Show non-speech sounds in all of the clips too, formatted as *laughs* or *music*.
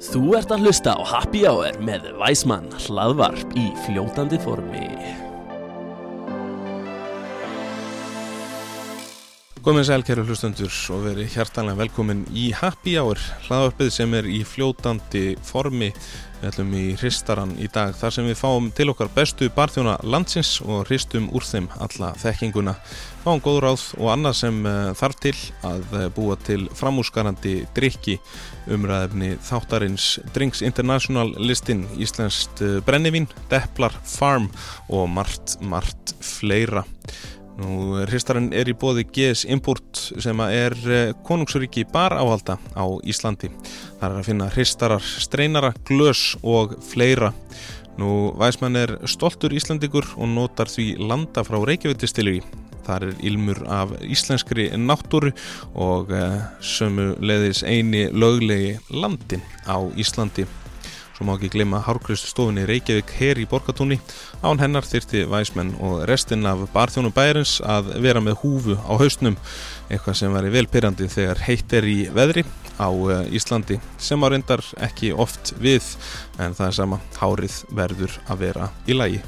Þú ert að hlusta á Happy Hour með Væsmann hlaðvarp í fljótandi formi. Komið sæl kæru hlustundur og verið hjartanlega velkomin í Happy Hour, hlaðvarpið sem er í fljótandi formi. Við ætlum í hristaran í dag þar sem við fáum til okkar bestu barþjóna landsins og hristum úr þeim alla þekkinguna. Fáum góð ráð og annað sem uh, þarf til að uh, búa til framúsgarandi drikki umræðefni þáttarins Drinks International listin, Íslenskt uh, brennivín, Depplar Farm og margt, margt fleira. Nú, hristarinn er í bóði GS Import sem er konungsuríki bar áhalda á Íslandi. Það er að finna hristarar, streinara, glös og fleira. Nú, Væsmann er stoltur Íslandikur og notar því landa frá Reykjavíktistilri. Það er ilmur af íslenskri náttúru og uh, sömu leiðis eini löglegi landin á Íslandi. Svo má ekki glema hárkristu stofunni Reykjavík her í Borgatúni. Án hennar þyrti væsmenn og restinn af barþjónum bæjarins að vera með húfu á haustnum. Eitthvað sem væri velpyrrandi þegar heitt er í veðri á Íslandi sem á reyndar ekki oft við en það er sama hárið verður að vera í lagi.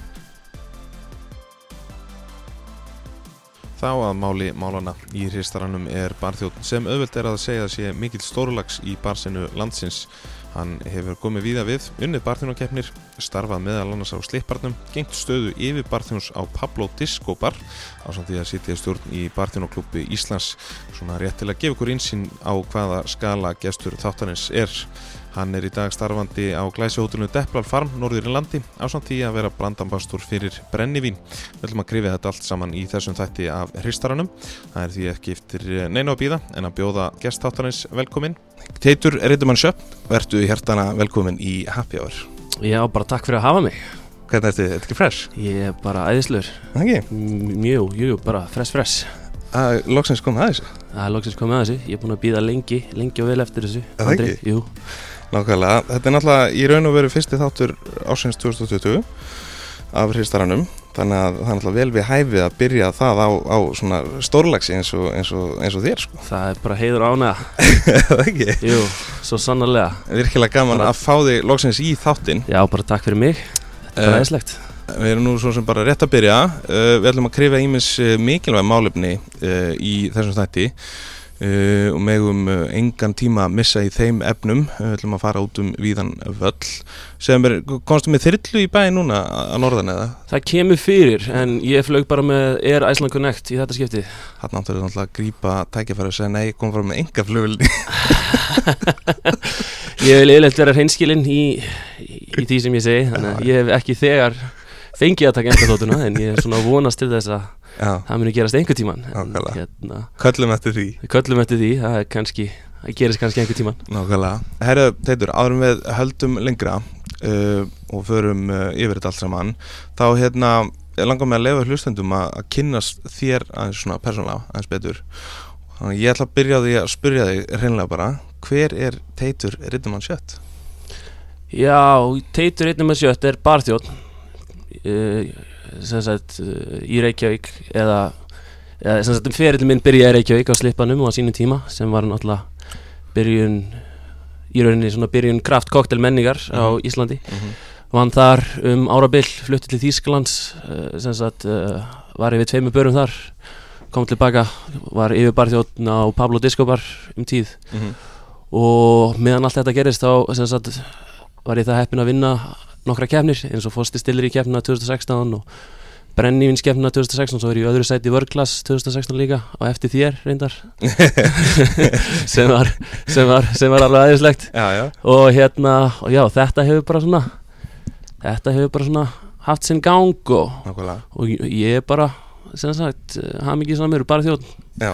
Þá að máli málana í hristaranum er barþjóðn sem auðvelt er að segja að sé mikill stórlags í barsinu landsins. Hann hefur komið víða við, unnið barþjónakeppnir, starfað meðal annars á slipparnum, gengt stöðu yfir barþjóns á Pablo Disco bar á samt því að sitja stjórn í barþjónaklubbi Íslands. Svona rétt til að gefa ykkur einsinn á hvaða skala gestur þáttanins er. Hann er í dag starfandi á glæsihótelinu Depplar Farm, norður í landi, á samt því að vera brandambastur fyrir brennivín. Við ætlum að krifja þetta allt saman í þessum þætti af hristaranum. Það er því ekki eftir neina að býða en að bjóða gestháttarins velkomin. Teitur Rittumann Sjöpp, verðu hjertana velkomin í Happy Hour. Já, bara takk fyrir að hafa mig. Hvernig er þetta? Er þetta ekki fresh? Ég er bara æðislur. Það ekki? Mjög, jú, bara fresh, fresh. Er loksins komið að þessu. Er loksins komið að þessu. Ég er búin að býða lengi, lengi og vel eftir þessu. Er það ekki? Jú. Nákvæmlega. Þetta er náttúrulega í raun og veru fyrsti þáttur ásins 2020 af hristaranum. Þannig að það er náttúrulega vel við hæfið að byrja það á, á svona stórlagsi eins og, eins og, eins og þér sko. Það er bara heiður ánæða. *laughs* það ekki? Jú, svo sannarlega. Virkilega gaman Bara- að fá þig loksins í þáttin. Já, bara takk fyrir mig. Þetta er Eh, æðislegt. Við erum nú svo sem bara rétt að byrja. Uh, við ætlum að krifja ímis uh, mikilvæg málefni uh, í þessum þætti uh, og megum uh, engan tíma að missa í þeim efnum. Uh, við ætlum að fara út um víðan völl. Sem er, komstu með þyrlu í bæði núna að norðan eða? Það kemur fyrir, en ég flög bara með Air Iceland Connect í þetta skiptið. Hann áttur náttúrulega að grípa tækifæri og segja nei, kom frá með enga flugulni. *laughs* Ég vil eiginlega vera hreinskilinn í, í, í því sem ég segi, þannig að ég hef ekki þegar fengið að taka enda þóttuna, en ég er svona vonast til þess að það muni gerast einhver tíman. Hérna, köllum eftir því. köllum eftir því, það er kannski, það gerist kannski einhver tíman. Nákvæmlega. Herru, Teitur, áðurum við höldum lengra uh, og förum uh, yfir þetta allt saman, þá hérna langar mig að lefa hlustendum að, að kynnast þér aðeins svona persónulega, aðeins betur. Þannig ég ætla að byrja á því að spyrja þig reynlega bara, hver er Teitur Riddumann Sjött? Já, Teitur með sjött er sem sagt, uh, í Reykjavík, eða, eða sagt, ferillin minn byrjaði í Reykjavík á slippanum og á sínum tíma, sem var náttúrulega byrjun, í rauninni svona byrjun kraft koktel menningar á Mhm. Íslandi. Mm -hmm. vann þar um árabill, flutti til Þýskalands sem sagt, var yfir tveimur börum þar kom tilbaka, var yfirbarþjóðn á Pablo Discobar um tíð og meðan allt þetta gerist þá sem sagt, var ég það heppin að vinna nokkra kefnir eins og fórsti stillir í kefnina 2016 og brennivinskefnina 2016 svo er ég öðru sæti í vörglas 2016 líka og eftir þér reyndar. *laughs* Sem var, sem var, sem var alveg aðeinslegt og hérna, og já, þetta hefur bara svona þetta hefur bara svona haft sinn gang og, og ég- er bara sem sagt, hafa mikið svona mér bara þjóð Já.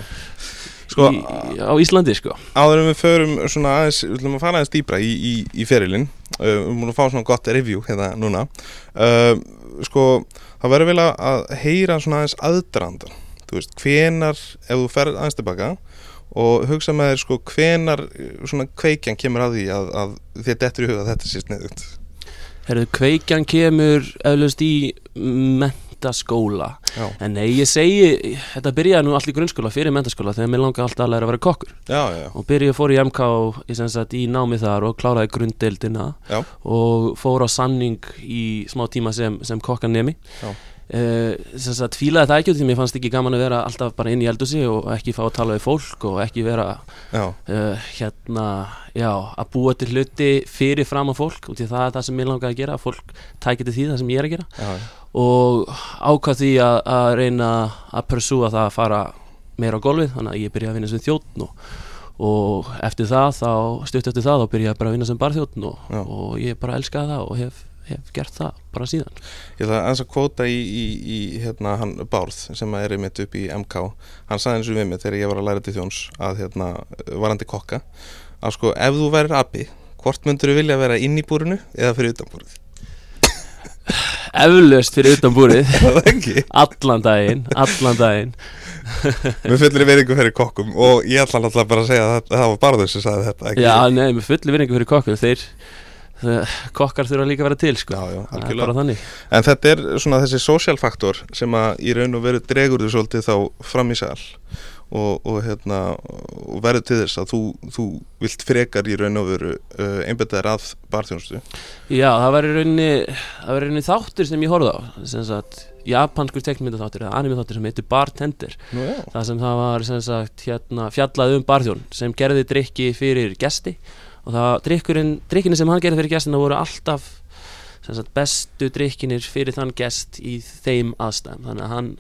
Sko, í, á Íslandi sko. áður en við förum svona aðeins, við ætlum að fara aðeins dýbra í, í, í ferilinn uh, við múum að fá svona gott review hérna núna uh, sko, það verður vel að heyra svona aðeins aðdrandan þú veist, hvenar, ef þú ferð aðeins tilbaka og hugsa með þér sko hvenar uh, svona kveikjan kemur að því að, að þér dettur í huga þetta sé sniðugt? Herðu, kveikjan kemur eflaust í ment mentaskóla. Já, En nei, ég segi, þetta byrjaði nú allt í grunnskóla fyrir mentaskóla þegar mér langaði alltaf að læra að vera kokkur. Já, og byrjaði fór í MK í, sagt, í námi þar og kláraði grunddeildina og fór á sanning í smá tíma sem, sem kokkanemi Já. Uh, sem sagt fílaði það ekki út því mér fannst ekki gaman að vera alltaf bara inn í eldhúsi og ekki fá að tala við fólk og ekki vera já. uh, hérna, já, að búa til hluti fyrir fram á fólk og því það er það sem mér langaði að gera, fólk tækir til því það sem ég er að gera já. og ákvað því að, að reyna að pursúa það að fara meira á golfið þannig að ég byrjaði að vinna sem þjóttn og, og eftir það þá stutt eftir það þá byrjaði ég bara að vinna sem barþjóttn og, og ég bara elskaði það og hef, hef gert það bara síðan. Ég ætla aðeins að kvóta í, í, í hérna, hann Bárð sem er einmitt upp í MK hann sagði eins og við mig þegar ég var að læra til þjóns að hérna, varandi kokka að sko ef þú værir api hvort myndur þú vilja vera inn í búrinu eða fyrir utan búrið? Eflaust fyrir utan búrið. *laughs* Það ekki. Allan daginn, allan daginn. Mér fyllir í veringu fyrir kokkum og ég ætla alltaf bara að segja að það, var Bárður sem sagði þetta ekki já, nei, með fulli vinningu fyrir kokkur þeir, þeir kokkar þurfa líka að vera til sko. Já, já, það er bara þannig. En þetta er svona þessi social faktor sem að í raun og veru dregur þú svolítið þá fram í sal og, og, hérna, og verður til þess að þú, þú vilt frekar í raun og veru uh, einbetaðir að barþjónustu. Já, það var í rauninni, þáttur sem ég horfði á. Sem sagt, japanskur teknmynda þáttur eða anime þáttur sem heitir Bartender. Nú það sem það var sem sagt, hérna, fjallað um barþjón sem gerði drikki fyrir gesti og það drikkinni sem hann gerði fyrir gestina voru alltaf sagt, bestu drikkinir fyrir þann gest í þeim aðstæðum. Þannig að hann,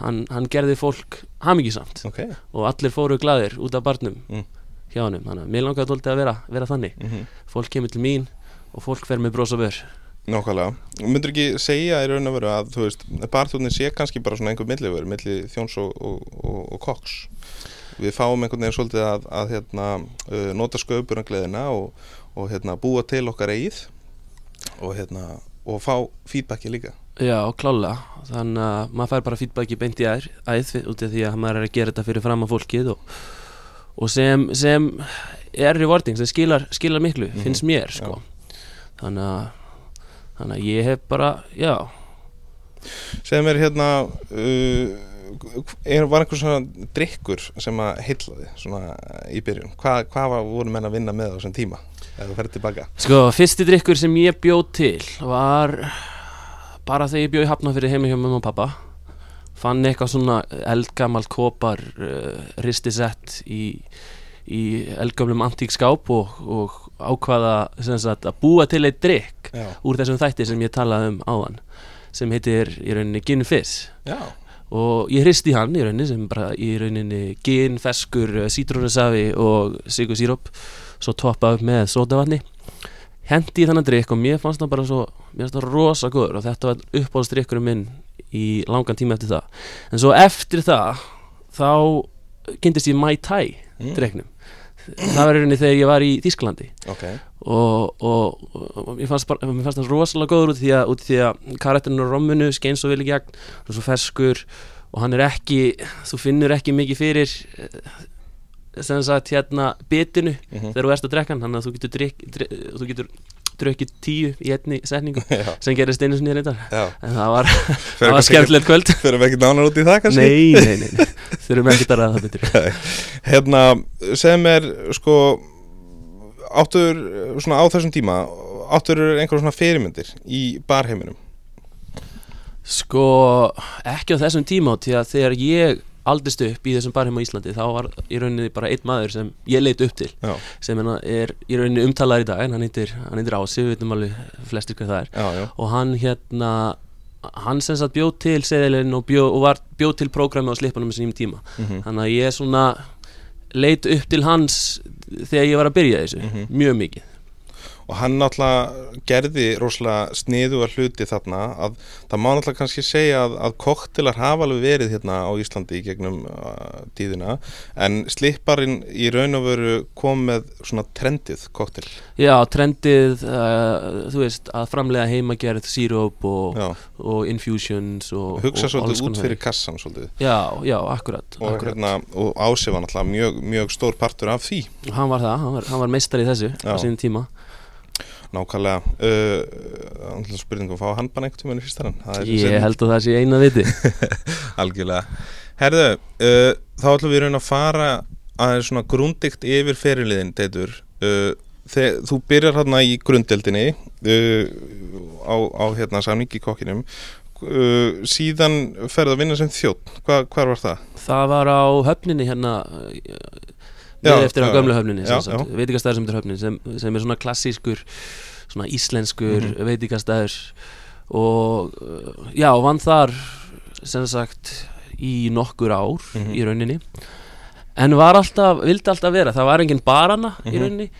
hann, hann gerði fólk hamingisamt. Ok. Og allir fóru glaðir út af barnum Mm. hjá hann þannig að mér langaði að vera, vera þannig. Mm fólk kemur til mín og fólk fer með bros og vör. Nákvæmlega. Myndur ekki segja í raun og veru að þú veist barþjónin sé kannski bara svona einhver millivegur milli þjóns og, og, og, og koks Við fáum einhvern veginn svolítið að, að hérna, uh, nota sköpurangleðina og, og hérna, búa til okkar eigið og, hérna, og fá feedbacki líka. Já, klálega. Þannig að maður fær bara feedbacki beint í æð, æð út af því að maður er að gera þetta fyrir fram að fólkið og, og sem, sem er rewarding, sem skilar, skilar miklu Mhm, finnst mér sko. þannig að þannig að ég hef bara, já. Segðu mér hérna uh, er, var einhver svona drikkur sem að heitlaði svona í byrjun? Hva, hvað var, voru menn að vinna með á þessum tíma ef þú ferð tilbaka? Sko, fyrsti drikkur sem ég bjóð til var bara þegar ég bjóð í hafna fyrir heima hjá mamma og pappa fann eitthvað svona eldgamalt kopar uh, ristisett í, í eldgamlum antík skáp og, og ákvaða sagt, að búa til eitt drikk úr þessum þætti sem ég talaði um áðan sem heitir í rauninni Gin Fizz. Já, og ég hristi hann í rauninni sem bara í rauninni gin, feskur, sítrónusafi og sigur síróp. Svo toppa upp með sótavatni. Hendi í þannig drikk og mér fannst það bara svo mér fannst það rosa góður og þetta var uppáhaldsdrikkurinn minn í langan tíma eftir það. En svo eftir það þá kynntist ég Mai Tai Mm. drikknum það var í rauninni þegar ég var í Þísklandi ok og, og, og mér fannst, það rosalega góður út því að, að karakterinn á rommunu skein svo vel í gegn er svo ferskur og hann er ekki þú finnur ekki mikið fyrir eh, sem sagt hérna bitinu Mhm. þegar þú ert að drekka hann þannig að þú getur, drikk, drikk, þú getur drukkið tíu í einni setningu Já, sem gerist einu sinni já. En það var, var skemmtilegt kvöld. Förum ekki nánar út í það kannski? Nei, nei, nei, nei. þurfum ekki að ræða það betur. *laughs* Hérna, segð mér sko áttur svona á þessum tíma áttur einhver svona fyrirmyndir í barheiminum? Sko, ekki á þessum tíma því að þegar ég aldist upp í þessum barheim á Íslandi þá var í rauninni bara einn maður sem ég leit upp til Já, sem hérna er í rauninni umtalaður í dag en hann heitir, hann heitir Ási, við veitum alveg flestir hvað það er. Já, já, og hann hérna hann sem sagt bjóð til seðilinn og, bjó, og var, bjóð til prógrami á slipanum með sínum tíma. Mhm, þannig að ég svona leit upp til hans þegar ég var að byrja þessu Mhm. mjög mikið og hann náttúrulega gerði rosalega sniðu að hluti þarna að það má náttúrulega kannski segja að, að koktelar hafa alveg verið hérna á Íslandi í gegnum uh, tíðina. En slipparinn í raun og veru kom með svona trendið koktel Já, trendið, uh, þú veist, að framlega heimagerð síróp og, og infusions og, hugsa og svolítið út fyrir kassan svolítið. Já, já, akkurat, og, hérna, og Ási var náttúrulega mjög, mjög stór partur af því. Hann var það, hann var, hann var meistari í þessu á sínum tíma Nákvæmlega. Uh, spurningum að fá hann bara einhvern tíma í fyrstarann Ég held að það sé eina viti. *laughs* Algjörlega. Herðu, uh, þá ætlum við raun að fara aðeins svona grúndikt yfir feriliðin teitur. Uh, þú byrjar hérna í grundeldinni uh, á, á hérna samningi kokkinum. Uh, síðan ferði að vinna sem þjótt Hva, hvar var það? Það var á höfninni hérna Já, við eftir á gömlu höfninni já, sem, er höfninni sem, sem er svona klassískur svona íslenskur Mhm. veitingastæður og uh, já, vann þar sem sagt í nokkur ár Mhm. í rauninni en var alltaf, vildi alltaf vera það var engin barana í Mhm. rauninni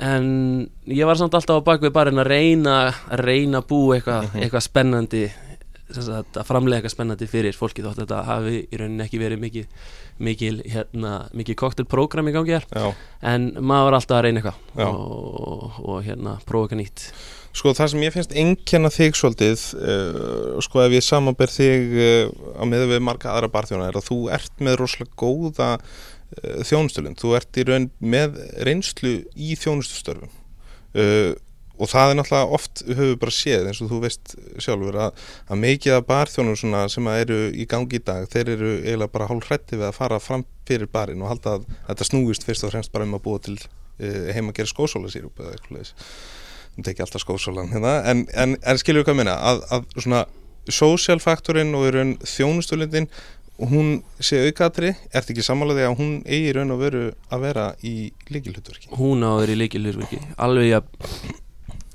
en ég var samt alltaf á bakvið barinn að reyna að reyna að búa eitthvað Mhm. eitthvað spennandi að framlega eitthvað spennandi fyrir fólki þótt þetta hafi í rauninni ekki verið mikið mikil, hérna, mikið koktelprogram í gangi hér. Já, en maður var alltaf að reyna eitthvað og, og hérna prófa eitthvað nýtt. Sko það sem ég finnst einkenna þig svolítið uh, sko ef ég samanber þig uh, á meðu við marga aðra barþjóna er að þú ert með rosalega góða uh, þjónustulund, þú ert í raun með reynslu í þjónustustörfum. Uh, og það er náttúrulega oft höfum við bara séð eins og þú veist sjálfur að, að mikið af barþjónum sem að eru í gangi í dag þeir eru eiginlega bara hálf hrætti við að fara fram fyrir barinn og halda að þetta snúist fyrst og fremst bara um að búa til uh, heima að gera skósólasýrup eða eitthvað leis hún teki alltaf skósólan hérna en, en, en við hvað minna að, að svona social faktorinn og í raun þjónustulindin hún sé aukaðri, ert ekki sammálaði að hún eigi raun og veru að vera í líkilhutverki hún á að vera í leikilhurverki alveg jafn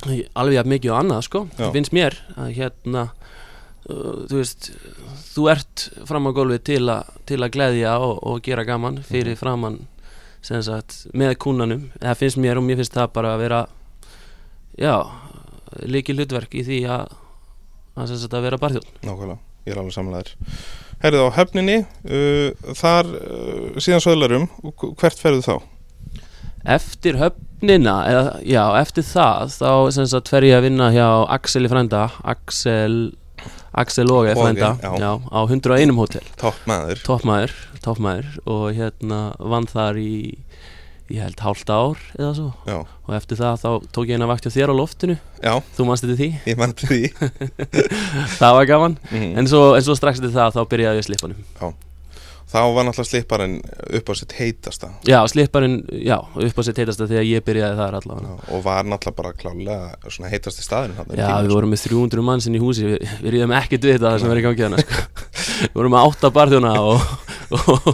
alveg jafn mikið og annað sko. Já. finnst mér að hérna uh, þú veist þú ert fram á gólfi til, til að gleðja og, og gera gaman fyrir framann sem sagt með kúnanum. Það finnst mér og mér finnst það bara að vera já líki hlutverk í því að að sem sagt að vera barþjón nákvæmlega, ég er alveg sammálaðir Herðið á höfninni uh, þar uh, síðan söðlarum hvert ferðu þá? Eftir höfnina eða já eftir það þá sagt fer ég að vinna hjá Axel í frænda Axel Axel Lóge frænda já. já, á 101 hótel. Topp maður. Toppmaður, toppmaður og hérna vann þar í ég held hálft ár eða svo. Já, og eftir það þá tók ég eina vakt hjá þér á loftinu. Já, þú manst þetta því, ég mann til því. *laughs* Það var gaman. Mm. en svo, en svo strax eftir það þá byrjaði ég að slippa hann Þá var náttúrulega slipparinn upp á sitt heitasta já, slipparinn, já, upp á sér teitasta þegar ég byrjaði þar allavega Já, og var náttúrulega bara klálega svona heitasti í Já, tíma, *laughs* við vorum með 300 manns inn í húsi Við, við rýðum ekkert við þetta sem er í gangi þannig sko. Við vorum með 8 barþjóna og, og,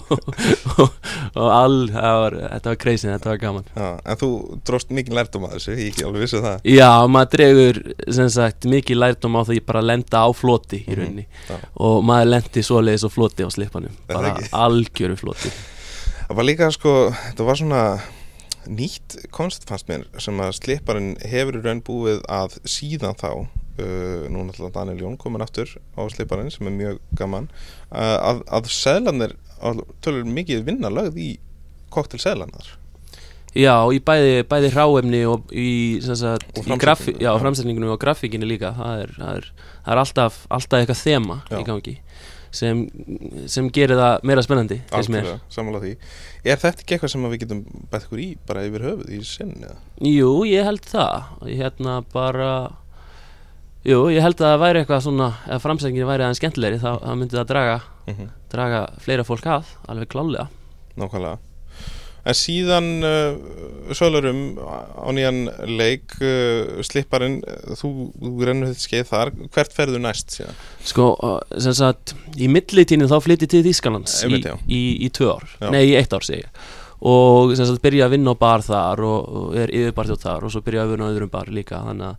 og, og all, var, þetta var crazy, þetta var gaman Já, en þú dróst mikið lærdom að þessu, ég ekki alveg vissi það Já, maður dregur sem sagt mikið lærdom á því bara að lenda á floti í Mhm, rauninni já. og maður lendi svoleiðis á floti á slipanum það bara? Algjöru floti. Það var líka sko, þetta var svona nýtt konst fannst mér sem að slipparinn hefur í raun búið að síðan þá. Uh, nú náttúrulega Daniel Jón komin aftur á slipparinn sem er mjög gaman. Uh, að, að seðlanir tölur mikið vinna lögð í koktelseðlanar Já, í bæði, bæði hráefni og í, sagt, Og í grafi, já, framsetningunum og grafíkinni líka. Það er, það er, það er alltaf, alltaf eitthvað þema Já. í gangi sem, sem gerir það meira spennandi algjörlega, sammála því. Er þetta ekki eitthvað sem við getum bætt ykkur í bara yfir höfuð í sinni eða? Jú, ég held það. Hérna bara Jú, ég held að það væri eitthvað svona ef framsetningin væri aðeins skemmtilegri þá, myndi það draga, Mm draga fleira fólk að alveg klálega Nákvæmlega En síðan uh, sölurum á nýjan leik uh, slipparinn, uh, þú, þú rennur þetta skeið þar, hvert ferðu næst síðan? Sko, uh, sem sagt í millitíðinu þá flytti til Þýskalands í, í, í tvö ár, Já. nei í eitt ár segi ég. Og sem sagt byrja að vinna á bar þar og, og er yfirbarþjótt þar og svo byrja að vinna á öðrum bar líka. Þannig að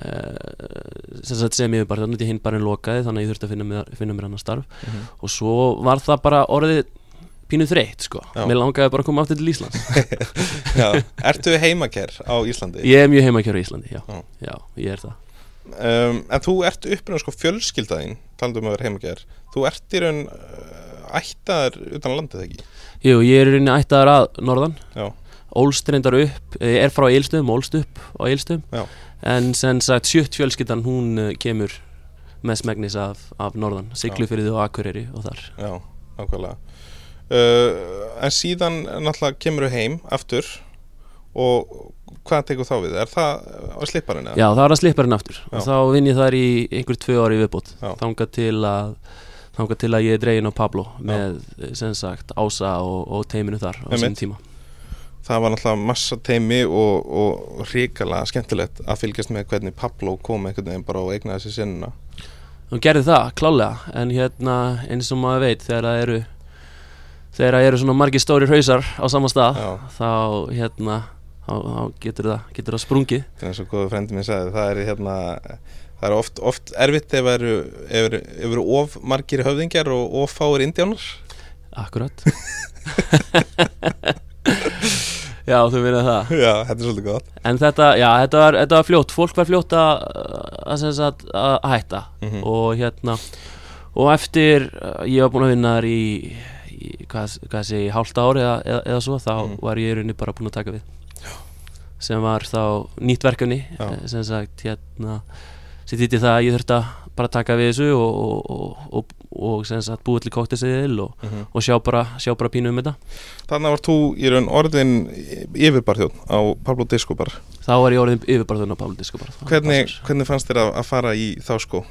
uh, sem sagt sem yfirbarþjótt þannig að hinn barinn lokaði þannig að ég þurfti að finna mér, finna mér annar starf. Og svo var það bara orðið pínu þreytt sko. Já. mér langaði bara að koma aftur til Íslands. *laughs* Já, ertu heimaker á Íslandi? ég er mjög heimakjör í Íslandi, já, Já. já, ég er það. Um, en þú ert uppinu sko fjölskyldaðinn, talandi um að vera heimaker, þú ert í raun uh, ættaðar utan landið ekki? Jú, ég er í rauninni ættaðar að norðan. Já, ólst reyndar upp, ég er frá Eilstöðum, ólst upp á Eilstöðum Já. en sem sagt sjött fjölskyldan hún eh, kemur með smegnis af, af norðan, Siglufyrði og Akureyri og þar. Já, nákvæmlega uh, En síðan náttúrulega kemur heim aftur og hvað tekur þá við? Er það á slipparinn? Já, það var að slipparinn aftur Já. og þá vinn ég þar í einhver tvö ári viðbót Já. þangað til að þangað til að ég er dregin á Pablo með sem sagt Ása og, og teiminu þar á sín tíma Það var náttúrulega massa teimi og, og ríkala skemmtilegt að fylgjast með hvernig Pablo kom einhvern veginn bara og eignaði sér sinnuna. og gerði það, klálega en hérna eins og maður veit þegar það eru þegar það eru svona margir stóri hausar á sama stað Já, þá hérna þá, þá getur það, það sprungið það er og góðu frendi minn sagði, það er hérna, það er oft, oft erfitt ef eru, ef eru, eru of margir höfðingjar og of fáir indjánar. Akkurat *laughs* Já, þú meina það Já, þetta er svolítið gott. En þetta, já, þetta var, þetta var fljótt Fólk var fljótt að, að, sagt, að hætta Mhm. Og hérna Og eftir, uh, ég var búinn að vinna þar í hvað, hvað sé, hálft ári eða, eða, eða svo Þá Mhm. var ég í rauninni bara búinn að taka við Sem var þá nýtt verkefni Já. eh, Sem sagt, hérna Sitt í það að ég þurfti að bara taka við þessu Og, og, og, og, og sem sagt, búið til kókteseðil og, Mm og sjá bara, sjá bara pínu um þetta Þannig var þú í raun orðin yfirbarþjóðn á Pablo Discobar. Þá var ég orðin yfirbarðun á Pablo Disco bara það Hvernig, hvernig fannst þér að, að fara í þá sko?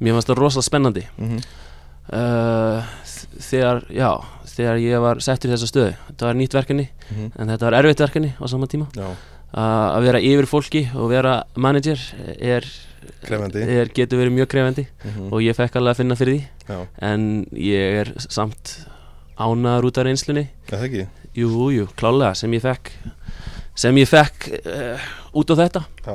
Mér fannst það rosalega spennandi Mm -hmm. uh, Þegar, já, þegar ég var settur í þessa stöðu. Þetta var nýtt verkefni En þetta var erfitt verkefni á sama tíma. Já, Að vera yfir fólki og vera manager er, er getur verið mjög krefandi Mm Og ég fekk alveg að finna fyrir því. Já, En ég er samt ánaður út af reynslunni? Jú, jú, klálega sem ég fekk Sem ég fekk uh, út á þetta Já.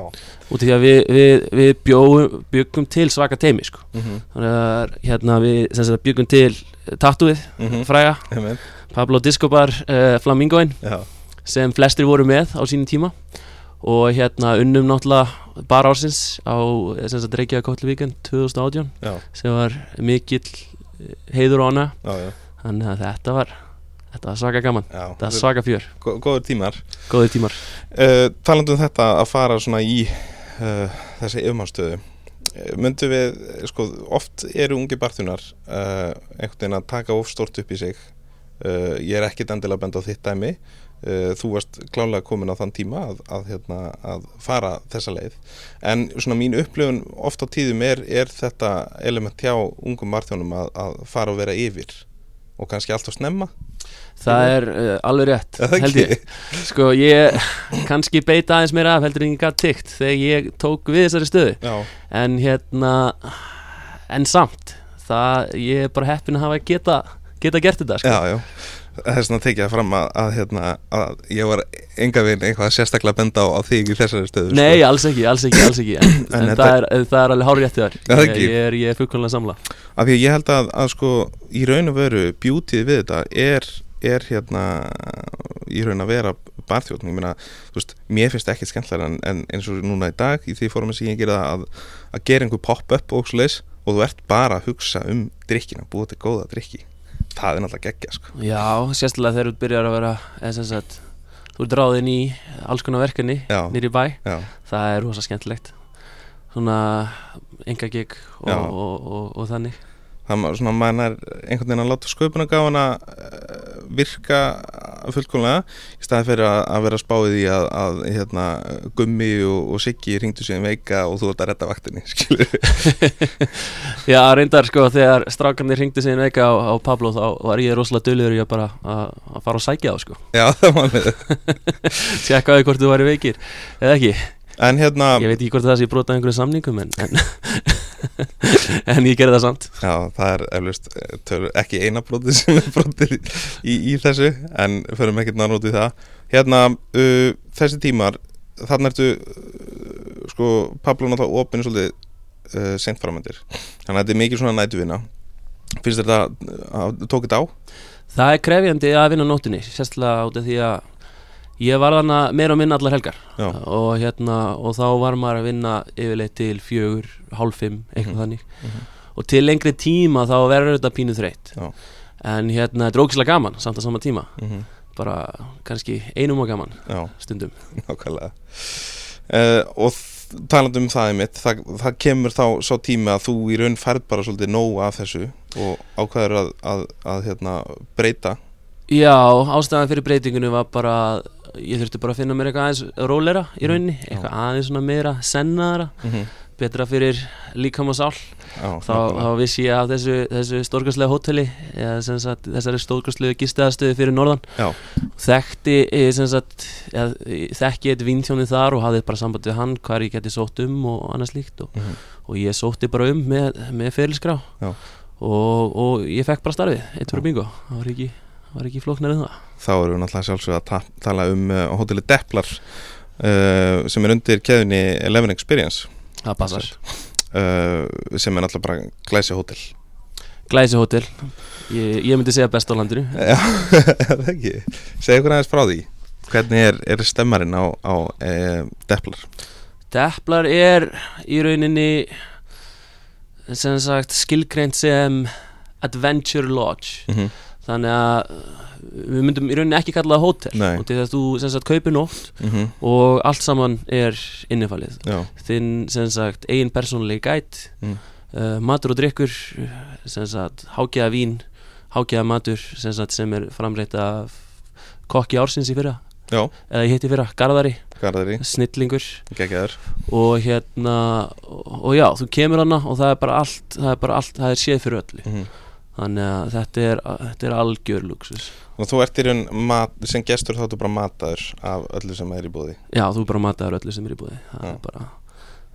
Út af því að við, við, við bjóum, byggum til svaka teimi sko. Mm -hmm. Þannig að hérna, við byggum til tattúið, Mhm. fræga Einmitt. Pablo Discobar uh, Flamingoin Já, sem flestir voru með á sínum tíma og hérna unnum náttúrulega bara ársins á eh, Reykjavík Kotlu Víkend 2018 já, sem var mikill eh, heiður já, þannig að þetta var þetta var svaka gaman, já. þetta var svaka fjör. Gó- Góður tímar. Góðir tímar. Uh, Talandi um þetta að fara svona í uh, þessi yfirmannstöðu Myndu við, eh, sko, oft eru ungi barþunar uh, einhvern veginn að taka of stórt upp í sig. Ég er ekkit endilega bend á þitt dæmi. Þú varst klálega komin á þann tíma að, að, hérna, að fara þessa leið. En svona mín upplifun oft á tíðum er, er þetta element hjá ungum barþjónum að, að fara og vera yfir og kannski alltaf snemma. Það er uh, alveg rétt ég. Sko ég kannski beita aðeins meira af heldur en ég gætt tykt þegar ég tók við þessari stöðu. Já, en hérna en samt það ég er bara heppin að hafa geta geta gert þetta sko. Já, já Það svona að tekið það fram að, að, hérna, að ég var enga veginn eitthvað sérstaklega að benda á, á þig í þessari stöðu Nei, sko. alls ekki, alls ekki, alls ekki. En, *coughs* En en það, er, það er alveg hár réttið þar það ég, ekki? ég er, er fullkomlega samla Af því að ég held að, að sko í raun og veru bjútið við þetta er, er hérna í raun að vera barþjóðn ég meina, þú veist, mér finnst ekkert skemmtilega en, en eins og núna í dag í því fórum sem ég gera að, að gera einhver pop-up og þú ert bara að hugsa um drikkina, búið til góða drikki það er náttúrulega geggja sko. Já, sérstaklega þegar þú byrjar að vera sagt, þú ert ráðinn í alls konar verkefni nýri bæ. Já, það er rosa skemmtilegt. Svona enga gig og, og, og, og þannig það er svona mann er einhvern veginn að láta sköpunargáfana uh, virka fullkomlega. Í staði fyrir að, að vera spáið í að, að hérna, gummi og, og siggi ringdu um veika og þú ert að redda vaktinni *laughs* *laughs* Já, reyndar sko þegar strákarnir ringdi sig inn veika á, á Pablo þá var ég rosalega dölur í að bara að, að fara og sækja þá sko. *laughs* Já það var með tjekkaði hvort þú væri veikir eða ekki, en hérna, ég veit ekki hvort það sé brotað einhverju samningum en, en, *laughs* en ég gerði það samt. Já það er eflust eh, ekki eina brotið sem er brotið í, í þessu en förum ekkert náður út í það. Hérna, uh, þessi tímar þannig ertu uh, sko, Pablo náttúrulega opinu svolítið uh, seint framöndir. Þannig að þetta er mikið svona nætuvinna finnst þetta að tók þetta á? Það er krefjandi að vinna á nóttinni sérstaklega út af því að ég var þarna meira og minna allar helgar. Og, hérna, og þá var maður að vinna yfirleitt til fjögur, hálf fimm eitthvað Mhm. þannig. Mhm. og til lengri tíma þá verður þetta pínu þreytt. Já. en hérna, þetta er ógislega gaman samt á sama tíma. Mm -hmm. bara kannski einum og gaman Já, stundum. Nákvæmlega. Uh, og talandi um það einmitt það, það kemur þá svo tími að þú í raun færð bara svolítið nóg af þessu og ákveður að, að, að hérna, breyta Já, ástæðan fyrir breytingunni var bara ég þurfti bara að finna mér eitthvað aðeins rólera í rauninni, eitthvað aðeins svona meira sennaðara, betra fyrir líkam og sál Já, þá, þá vissi ég af þessu, þessu stórkastlega hóteli eða sagt, þessari stórkastlegu gistaðastöðu fyrir norðan. Já. þekkti sem sagt, eða, þekki eitt vintjónið þar og hafði bara samband við hann hvar ég geti sótt um og annað slíkt og, Mhm. og ég sótti bara um með, með fyrirliskrá Já. og, og ég fekk bara starfið, eitt fyrir bingo það var ekki, það var ekki flóknar en það. Þá erum við náttúrulega sjálfsög að ta tala um uh, hóteli Deplar uh, sem er undir keðunni Eleven Experience. Það passar, uh, sem er náttúrulega bara glæsi hótel. Glæsi hótel. Ég, ég myndi segja best á landinu. Já, *laughs* það ekki? Segðu ykkur aðeins frá því. Hvernig er, er stemmarinn á, á uh, Deplar? Deplar er í rauninni sem sagt skilgreint sem Adventure Lodge. Mm -hmm. Þannig að við myndum í rauninni ekki kalla það hótel. Nei. og til þess að þú sem sagt kaupir nótt Mm og allt saman er innifalið. Já, þinn sem sagt eigin persónulegi gæt Mm. uh, matur og drikkur sem sagt hágjaða vín hágjaða matur sem sagt sem er framreitt af kokki ársins í fyrra. Já, eða ég hitti fyrra, Garðari, garðari, snillingur. Geggjaður. Og hérna og, og já, þú kemur hana og það er bara allt það er bara allt, það er séð fyrir öllu. Mm þannig að þetta er, þetta er algjör luxus. Og þú ert í raun mat, sem gestur þá ertu bara mataður af öllu sem er í búði já, þú bara mataður öllu sem er í búði er bara,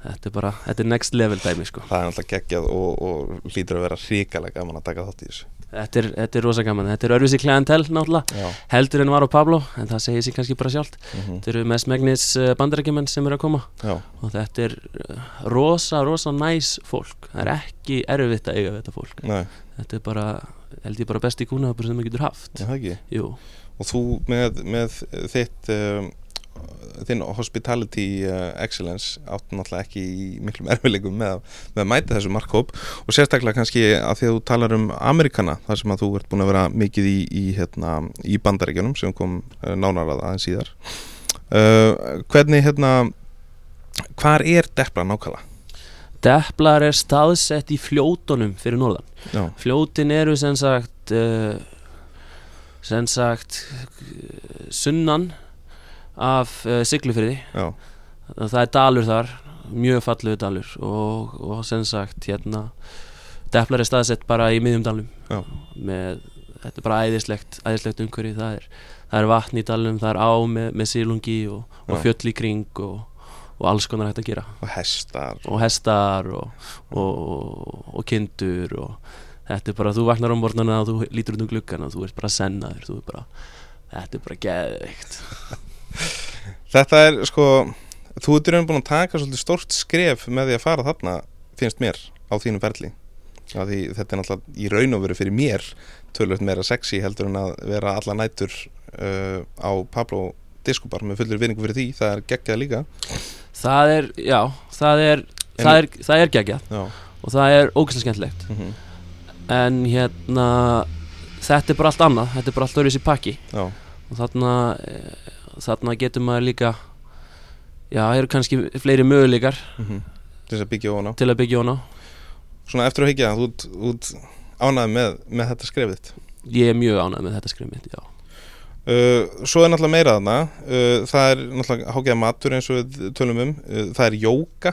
þetta er bara, þetta er next level dæmi sko. Það er náttúrulega geggjað og, og hlýtur að vera hrikalega gaman að taka þátt í þessu. Þetta er, þetta er rosa gaman, þetta er örfisi klientel náttúrulega, Já, heldur en var á Pablo en það segir sér kannski bara sjálft. Mm þetta eru mest megnis bandarækjumenn sem eru að koma. Já, og þetta er uh, rosa, rosa næs fólk. Það er ekki erfitt að eiga þetta fólk. Nei, þetta er bara, held ég bara besti kúnahöpur sem maður getur haft. Jú, Og þú með, með þitt um, þinn hospitality uh, excellence átt náttúrulega ekki í miklum erfileikum með, með að mæta þessu markhóp. Og sérstaklega kannski að því að þú talar um Amerikana þar sem að þú ert búin að vera mikið í, í, hérna, í bandaríkjunum sem kom uh, nánar að aðeins síðar. Uh, hvernig hérna hvar er Depla nákvæmlega? Deplar er staðsett í fljótonum fyrir norðan. Já, Fljótin eru sem sagt uh, sem sagt sunnan af uh, Siglufyrði já, það er dalur þar mjög fallegu dalur og, og sem sagt hérna Deplar er staðsett bara í miðjum dalnum. Já. með, þetta er bara æðislegt æðislegt umhverfi, það er, það er vatn í dalnum, það er á með, með sílungi og, og fjöll í kring og, og alls konar hægt að gera. Og hestar. Og hestar og, og, og kindur og þetta er bara, þú vaknar á morgnana og þú lítur út um gluggan og þú ert bara sennaður þú er bara, þetta er bara geðveikt. *laughs* Þetta er sko þú ert í raun búin að taka svolítið stórt skref með því að fara þarna finnst mér á þínu ferli. Já, þetta er náttúrulega í raun og veru fyrir mér tölvöld meira sexy heldur en að vera alla nætur uh, á Pablo Discobar með fullir vinningu fyrir því, það er geggjað líka það er, já, það er það er, það er geggjað. Og það er ógæslega skemmtilegt. Mm en hérna þetta er bara allt annað, þetta er bara allt öðruvísi pakki. Já, og þarna eh, þarna getur maður líka já, það eru kannski fleiri möguleikar mm til þess að byggja ofan á. til að byggja hana Svona eftir að higgja, þú þú ert ánægð með, með þetta skrefið ég er mjög ánægð með þetta skrif mitt, já Uh, svo er náttúrulega meira þarna. Uh, það er náttúrulega hágæða matur eins og við tölum um, uh, það er jóka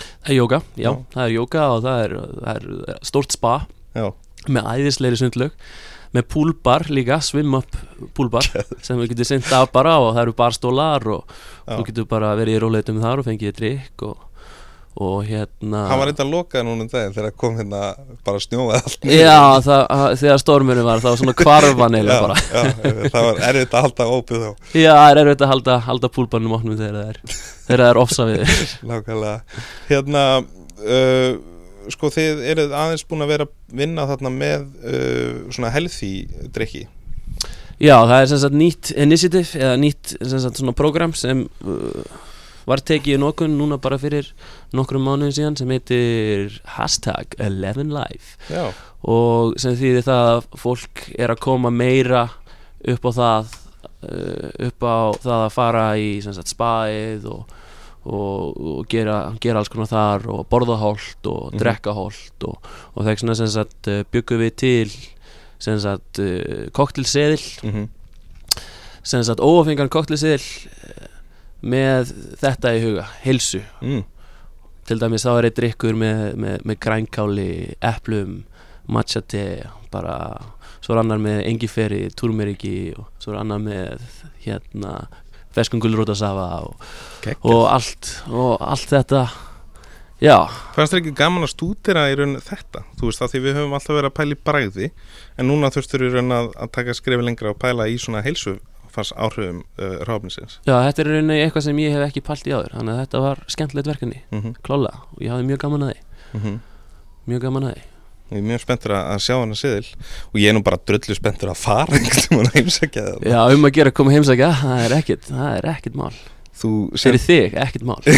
Það er jóka, já, Já. það er jóka og það er, það er stórt spa já, með æðisleiri sundlög með púlbar líka, swim up púlbar *laughs* sem við getum sinnt af bara og það eru barstólar og þú getur bara verið í róleitum þar og fengið drikk og, og hérna hann var eitthvað lokað núna um daginn þegar kom hérna bara snjóað allt Já, það, að- þegar stormurinn var þá svona kvarfan eiginlega bara. já, það var erfitt að halda ópið þá. Já, það er erfitt að halda, halda púlbarnum opnum þegar það er þegar það er ofsa við þér. *laughs* Nákvæmlega. Hérna uh, Sko þið eruð aðeins búin að vera að vinna þarna með uh, svona healthy drikki Já, það er sem sagt nýtt initiative eða nýtt sem sagt svona program sem uh, var tekið í nokun núna bara fyrir nokkrum mánuðin síðan sem heitir hashtag 11life Já, og sem þýðir það að fólk er að koma meira upp á það uh, upp á það að fara í sagt spaið og, og, og gera, gera alls konar þar og borða holt og Mhm. drekka holt og, og sagt uh, byggum við til sem sagt sem sagt óafengan koktelseðil með þetta í huga, heilsu mm. til dæmis þá er eitt drikkur með, með, með grænkáli, eplum matcha te, bara svo er annar með engiferi, turmeriki og svo er annar með hérna feskungulrótasafa og, og allt og allt þetta já, Fannst þér ekki gaman að stúdira í raun þetta? Þú veist það því við höfum alltaf verið að pæla í bragði en núna þurftur í raun að, að taka skrifi lengra og pæla í svona heilsu fannst áhrifum uh, ráfninsins já, þetta er í rauninni eitthvað sem ég hef ekki pælt í áður þannig að þetta var skemmtilegt verkefni, mm -hmm. klála og ég hafði mjög gaman að því. Mjög gaman að því. Ég er mjög spenntur að að sjá hana siðil og ég er nú bara drullu spenntur að fara veginn að heimsækja það. Já, um að gera að koma heimsækja, það er ekkit það er ekkit mál, Þú sem, þig, ekkit mál. *laughs*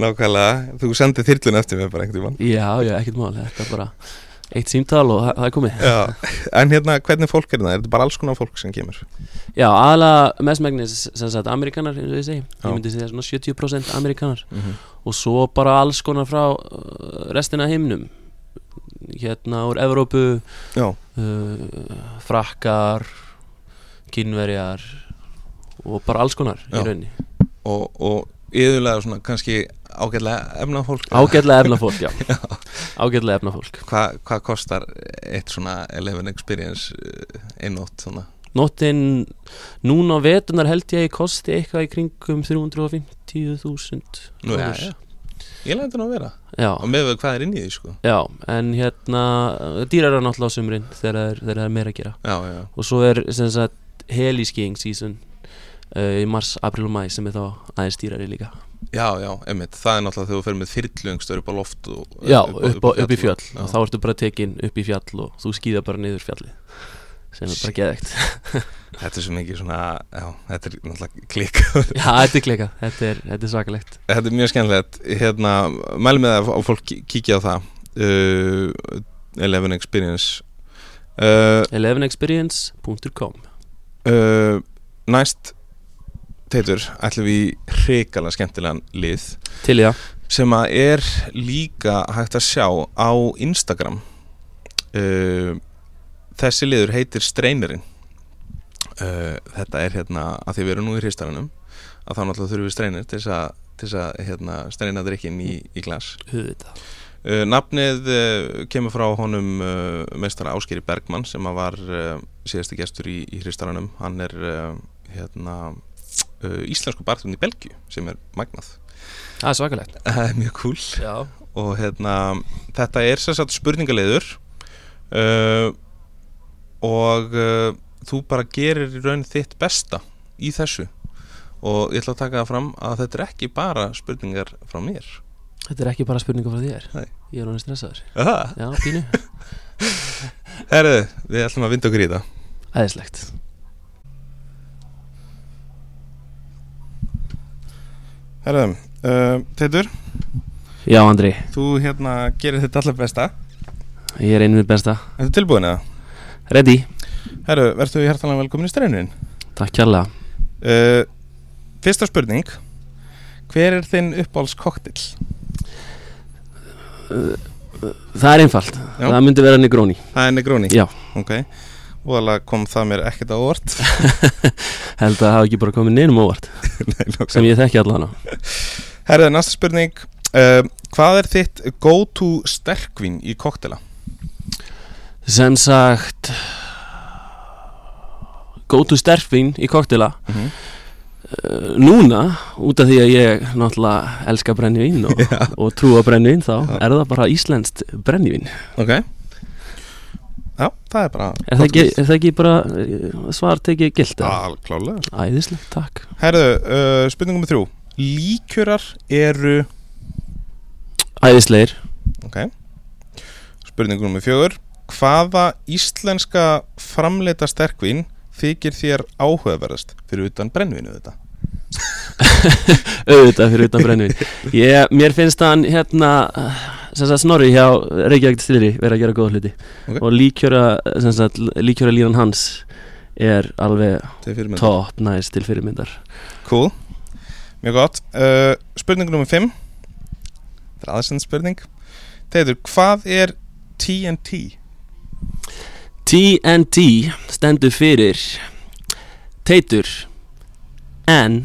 Nákvæmlega, þú sendið þyrlun eftir mig bara einhvern veginn já, já, ekkit mál, þetta er bara eitt símtal og það, er komið Já, en hérna hvernig fólk er það? Er þetta bara alls konar fólk sem kemur? já, aðalega mestmægnis sem sagt amerikanar, eins og ég segi Já. ég myndi segja svona 70% amerikanar Mm -hmm. og svo bara alls konar frá uh, restina af heiminum hérna úr Evrópu uh, frakkar kynverjar og bara alls konar Já. í rauninni og, og yðurlega svona kannski ágætlega efnað fólk ágætlega *laughs* efna fólk, já. Ágætlega efna fólk Hva, Hvað kostar eitt svona 11 experience uh, einnótt svona? Nóttin, núna á vetunar held ég kosti eitthvað í kringum 350.000 Nú, já, já. Ég lændi nú að vera. Já, og með hvað er inn í því sko. Já, en hérna dýrar er náttúrulega á sumrin þegar það er, er meira að gera. Já, já, og svo er sem sagt heliskiing season uh, í mars, april og mæ sem er þá aðeins dýrari líka já, já, emmitt Það er náttúrulega þegar þú fer með þyrlungstur upp á loft og, já, upp, upp, upp í fjöll Já. og þá ertu bara tekin upp í fjall og þú skýða bara niður fjallið sem er bara geðvegt *laughs* Þetta er svo mikið svona, já, þetta er náttúrulega klikk. *laughs* Já, þetta er klika, þetta er, þetta er svakalegt. Þetta er mjög skemmtilegt. Hérna, mælum með að fólk kí- kíkja á það. Uh, 11 experience. Uh, 11experience.com uh, Næst Teitur, ætlum við í hrikalega skemmtilegan lið. Til í það. Sem að er líka hægt að sjá á Instagram. Uh, þessi liður heitir Streinerinn uh, þetta er hérna að því við erum nú í hristaranum að þá náttúrulega þurfum við streinir til þess að, að hérna, streina drikkin í, í glas. Auðvitað. uh, nafnið uh, kemur frá honum uh, meistara Áskeri Bergmann sem var uh, síðasti gestur í, í hristaranum. Hann er uh, hérna íslensku barþjóðn í Belgju sem er magnað. Það er svakalegt. *laughs* Það er mjög cool já, og hérna þetta er sem sagt spurningaleiður uh, og uh, þú bara gerir í raun þitt besta í þessu. Og ég ætla að taka það fram að þetta er ekki bara spurningar frá mér. Þetta er ekki bara spurninga frá þér. Nei. ég er honum stressaður. Já, pínu, *laughs* Herðu, við ætlum að vinda okkur í það. Æðislegt Herðu, uh, Teitur, já, Andri, þú hérna gerir þitt allar besta. Ég er einu við besta. Þetta tilbúin eða? ready, Herðu, verður hjartalega velkomin í streinunin takk kjærlega uh, Fyrsta spurning. Hver er þinn uppáhalds koktill? það er einfalt, Já. það myndi vera Negroni. Það er Negroni? Já. Ok, voðalega kom það mér ekkert á orð *laughs* held að það hafi ekki bara komið neinum óvart. *laughs* Sem ég þekki allan á. Herðu, næsta spurning. Uh, Hvað er þitt go-to sterkvín í koktela? sem sagt go to sterfin í koktela? Mm -hmm. uh, núna, út af því að ég náttúrulega elska brennivín og, *laughs* og trúa brennivín þá, Já. er það bara íslenskt brennivín Ok Já, það er bara er það ekki, er það ekki bara uh, svar tekið gilt? Alklálega. Æðislegt, takk. Herðu, uh, spurningum með þrjú. Líkjörar eru æðislegir, Ok. Spurningum með fjögur. Hvaða íslenska framleita sterkvín þykir þér áhugaverðast? Fyrir utan brennvinu þetta? *laughs* auðvitað fyrir utan brennivín ég, mér finnst hann hérna sagt Snorri hjá Reykjavík Stýri verið að gera góða hluti. Ok. og líkjöra sem sagt, líkjöra línan hans er alveg top næst til fyrirmyndar. Cool, mjög gott. Uh, Spurning nummer 5 Það er aðeins spurning. Teitur, hvað er TNT TNT stendur fyrir Teitur N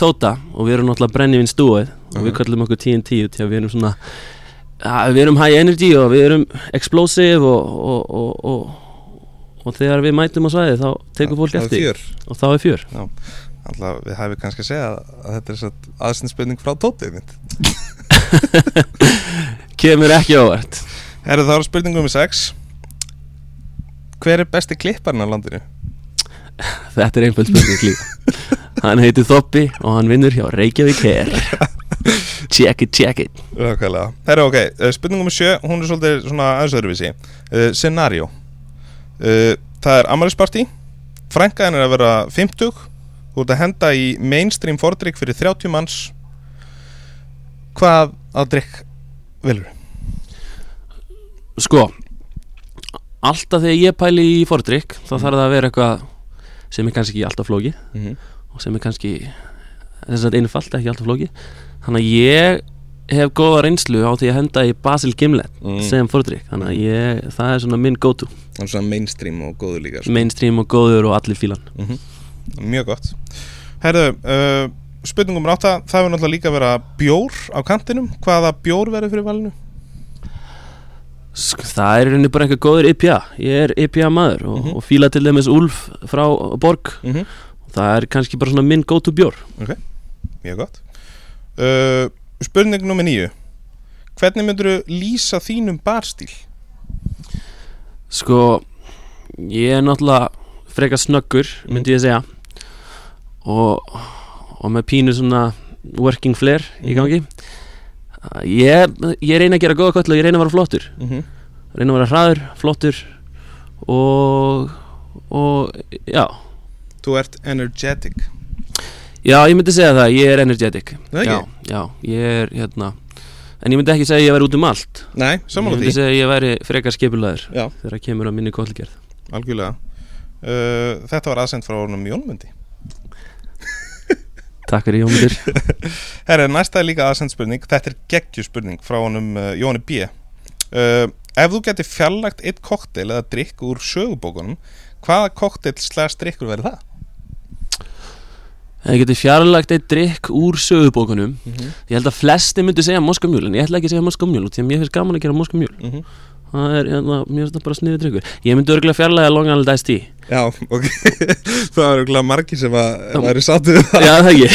Tóta og við erum náttúrulega brennivinn stúið og við kallum okkur TNT því að við erum svona ja, við erum high energy og við erum explosive og, og, og, og, og þegar við mætum á svæði þá tekur fólk eftir. og þá er fjör. Alltaf við hefum kannski að segja að þetta er aðsynspilning frá tótið *laughs* kemur ekki ávart Herru þá er spurningum með 6 Hver er besti klipparinn á landinu? þetta er einföld spurning líka *laughs* hann heitir Þoppi og hann vinnur hjá Reykjavík Hair *laughs* check it, check it. Rákvælega Herru ok, eh, spurningum 7 Hún er svolítið svona aðeins öðruvísi. Uh, Scenario. Uh, Það er Amalisparti Frænkaðin er að vera 50 Þú ert að henda í mainstream fordrykk fyrir 30 manns. Hvað að drykk velur? sko alltaf þegar ég pæli í fordrykk þá þarf það að vera eitthvað sem er kannski alltaf flóki Mm -hmm. og sem er kannski þess að einfalt ekki alltaf flóki þannig að ég hef góða reynslu á því að henda í Basil Gimlet Mm. sem fordrykk þannig að ég, það er svona minn go to Það er svona mainstream og góður líka sko. mainstream og góður og allir fílan Mhm. Mjög gott Herðu, uh, spurningum ráta Það verður náttúrulega líka að vera bjór á kantinum Hvaða bjór verður fyrir valinu? Það er rauninni bara eitthvað góður IPA ég er IPA maður og, Mhm. og fíla til dæmis Úlf frá Borg Mm -hmm. það er kannski bara svona minn go to bjór Mjög gott uh, Spurning nummer nýju Hvernig myndur lýsa þínum barstíl? Sko, ég er náttúrulega frekar snöggur, myndi ég segja. Og, og með pínu svona working flair í gangi. Ég, ég reyna að gera góða köll og ég reyna að vera flottur. Mm -hmm. reyna að vera hraður, flottur og og já, Þú ert energetic já ég myndi segja það, ég er energetic. Það já, já, ég er hérna en ég myndi ekki segja að ég væri út um allt. Nei, ég sammála myndi því segja að ég væri frekar skipulaður þegar það kemur að minni kollgerð algjörlega. Uh, Þetta var aðsend frá orðnum Jónmundi *laughs* Takk fyrir Jómundur *laughs* Herra, næsta er líka aðsend spurning. Þetta er geggju spurning frá honum uh, Jóni B. Uh, Ef þú geti fjarlagt eitt kokteil eða drikk úr sögubókunum Hvaða kokteil slags drikkur verður það? Það getur fjarlagt eitt drikk úr sögubókunum. Ég held að flesti myndi segja moskamjúl En ég ætla ekki að segja moskamjúl Því að mér finnst gaman að gera moskamjúl Mm -hmm. Það er, hérna, mér finnst það bara sniður drikkur Ég myndi örgulega fjarlæga Long Island Iced Tea. Já, ok. *laughs* Það var eiginlega margir sem að væri það. Já, það ekki.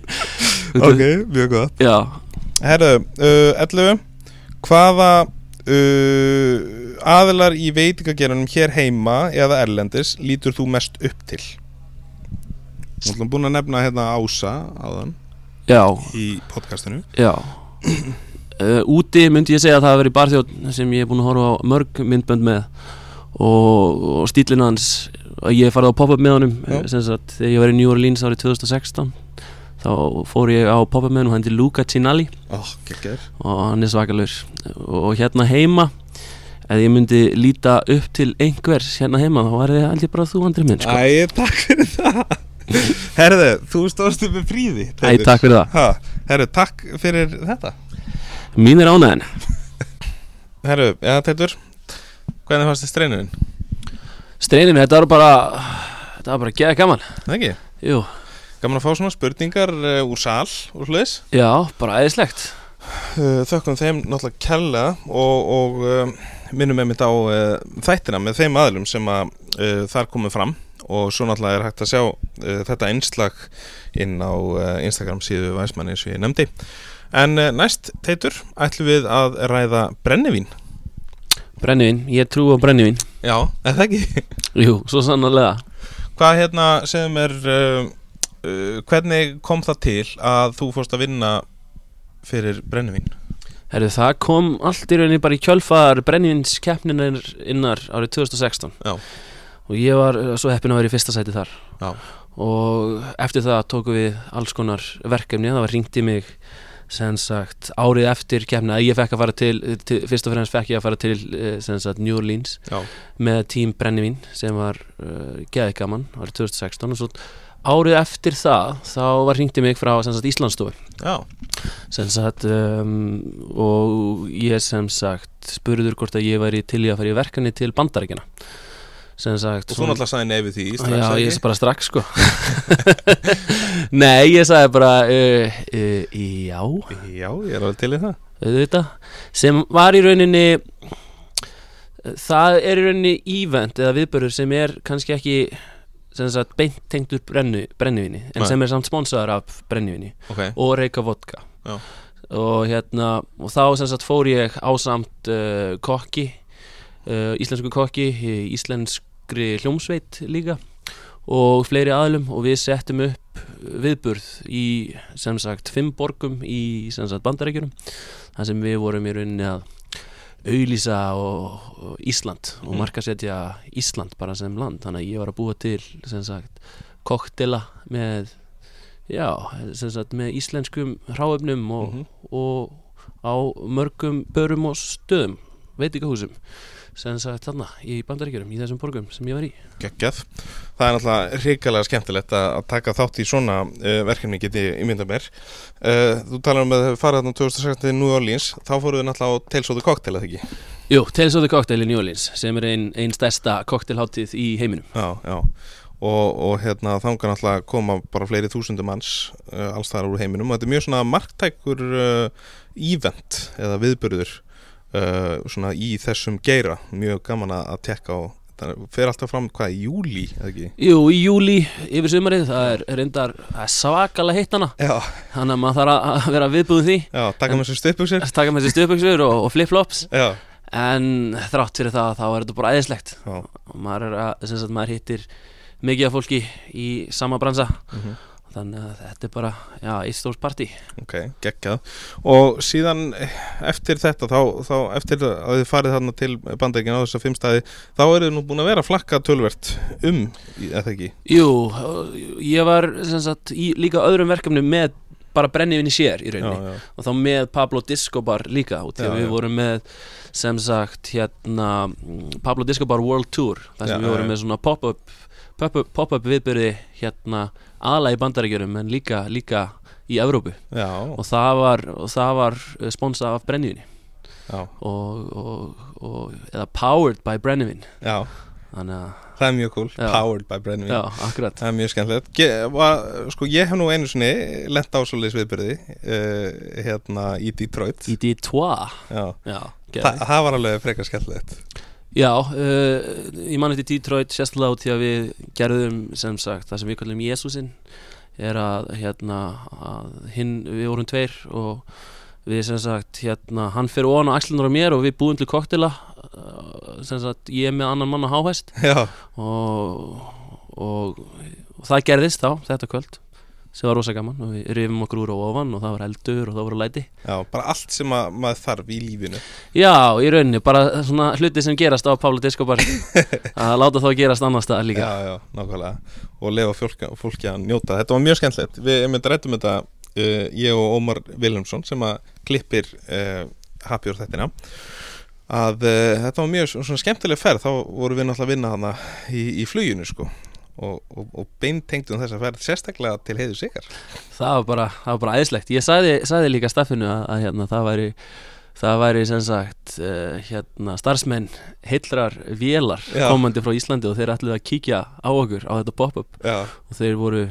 *laughs* Ok, mjög gott. Já, Herru, uh, 11 Hvaða uh, aðilar í veitingageranum hér heima eða erlendis lítur þú mest upp til? Þú ætlum búin að nefna hérna Ása áðan já, í podcastinu. Já. Uh, *clears throat* Úti myndi ég segja að það hafi verið barþjótt sem ég er búin að horfa á mörg myndbönd með. Og, og stílinn hans ég farið á pop-up með honum eh, sagt, þegar ég var í New Orleans árið 2016 þá fór ég á pop-up með honum hann til Luca Cinali oh, og hann er svakalur og hérna heima ef ég myndi líta upp til einhvers hérna heima þá var held ég bara þú andri minn sko. Æ, takk fyrir það Herðu, þú stóðst upp með fríði Æ, takk fyrir það. Ha, Herðu, takk fyrir þetta. Mín er ánæðin *laughs* Herðu, já, Teitur Hvernig fannst þið streinunin? Streinin, þetta var bara þetta var bara geða gaman. Það ekki? Jú, Gaman að fá svona spurningar uh, úr sal úr hlutis já, bara æðislegt. Uh, Þökkum þeim náttúrulega kella og, og uh, minnum með mitt á þættina með þeim aðlum sem að þar komið fram og svo náttúrulega er hægt að sjá uh, þetta einslag inn á uh, Instagram síðu væsmanni eins og ég nefndi En uh, næst, Teitur, ætlum við að ræða brennivín Brennivín, ég trú á brennivín Já, er það ekki? *laughs* Jú, svo sannarlega Hvað hérna segum er hvernig kom það til að þú fórst að vinna fyrir brennivín? Herðu, það kom allt í rauninni bara í kjölfar brennivínskeppninar innar árið 2016 Já. Og ég var uh, svo heppin að vera í fyrsta sæti þar. Já. og eftir það tóku við alls konar verkefni. Það var ringt í mig sem sagt árið eftir keppni. Að ég fekk að fara til, til fyrst og fremst fekk ég að fara til eh, sem sagt New Orleans Já. með tím Brennivín sem var uh, geðið gaman árið 2016 og svo árið eftir það þá var hringti mig frá Íslandsstofu. Um, og ég sem sagt spurður hvort að ég væri til í að fara í verkefni til bandaríkjana sem sagt og þú náttúrulega sagði nefið því strax, Já, ekki? ég sagði bara strax sko *laughs* Nei, ég sagði bara uh, uh, Já, Já, ég er alveg til í það auðvitað sem var í rauninni það er í rauninni event eða viðbörður sem er kannski ekki sagt beint tengdur brennu, brennivinni en Nei. sem er samt sponsaður af brennivinni Ok, og reyka vodka Já. og hérna og þá sagt fór ég ásamt uh, kokki uh, íslensku kokki í íslenskri hljómsveit líka og fleiri aðlum og við settum upp viðburð í sem sagt fimm borgum í sem sagt bandarækjunum þar sem við vorum í rauninni að auðlýsa Ísland og Mhm. markasetja Ísland bara sem land þannig að ég var að búa til sem sagt koktela með já, sem sagt með íslenskum hráöfnum og, Mhm. og á mörgum börum og stöðum veitingahúsum sem sagt þarna í bandaríkjörum í þessum borgum sem ég var í. Geggjað. Það er náttúrulega hrikalega skemmtilegt að, taka þátt í svona uh, verkefni geti ímynda mér. Uh, Þú talar um að þau farið þarna 2016 til New Orleans. Þá fóruðu náttúrulega á Tales of the Cocktail eða ekki? Jú, Tales of the Cocktail í New Orleans sem er einn ein stærsta koktelháttíð í heiminum. Já, já. Og, og hérna þangar náttúrulega koma bara fleiri þúsundum manns uh, alls þar úr heiminum. Og þetta er mjög svona marktækur uh, event eða viðburður uh, svona í þessum geira. Mjög gaman að tekka á. Það fer alltaf fram hvað, í júli eða ekki? Jú, í júli yfir sumarið það er reyndar svakalega heitt hana. Þannig að maður þarf að- vera viðbúð því. Já, taka með sér stöpuksir *laughs* taka með sér stöpuksur og, og flip-flops. Já, en þrátt fyrir það þá er þetta bara æðislegt. Já, og maður, að, maður hittir mikið af fólki í sama bransa. Mhm þannig að þetta er bara, já, eitt stórs partí Ok, geggjað og síðan eftir þetta þá, þá eftir að þið farið þarna til bandækina á þessa fimm staði þá eru þið nú búin að vera flakka tölvert um, í- eða ekki? Jú, ég var sagt í líka öðrum verkefni með bara brennivinni sér í Já, rauninni já, og þá með Pablo Discobar líka út því Já, að við já. vorum með sem sagt hérna Pablo Discobar World Tour þar sem Já, við já, vorum já. með svona pop-up pop-up pop viðbyrði hérna aðla í bandaríkjörum en líka, líka í Evrópu. Já, og það var, var eh, sponsað af brennivinni já, og, og, og eða powered by brennivinn já, það er mjög cool. Já. Powered by Brennivin já, akkurat. Það er mjög skemmtilegt. Sko ég hef nú einu sinni lent á svoleiðis viðbyrði uh, hérna í Detroit. Í D2 Já, já, Þa, það var alveg frekar skemmtilegt Já, uh, ég man eftir Detroit sérstaklega út því að við gerðum sem sagt það sem við kallum Jésúsin er að hérna að hinn, við vorum tveir og við sem sagt hérna hann fyrir ofan á axlunar á mér og við búum til koktela uh, sem sagt ég með annan mann á háhæst og, og, og það gerðist þá þetta kvöld sem var rosa gaman og við rifum okkur úr á ofan og það var eldur og það voru læti. Já, bara allt sem að, maður þarf í lífinu. Já, í rauninni, bara svona hluti sem gerast á Pablo Discobar *laughs* að láta þá gerast annars staðar líka. Já, já, nákvæmlega. Og lefa fólki, fólki að njóta. Þetta var mjög skemmtilegt. Við einmitt rættum þetta uh, Ég og Ómar Vilhelmsson sem að klippir uh, Happy Hour þettina að uh, þetta var mjög svona skemmtileg ferð. Þá vorum við náttúrulega að vinna hana í, í fluginu sko og, og, og beintengdum þessa ferð sérstaklega til heiðu sigar það var bara, það var bara æðislegt. Ég sagði, sagði líka staffinu að, að hérna, það væri það væri sem sagt uh, hérna, starfsmenn heillrar vélar Já. komandi frá Íslandi og þeir ætluðu að kíkja á okkur á þetta pop-up. Og þeir voru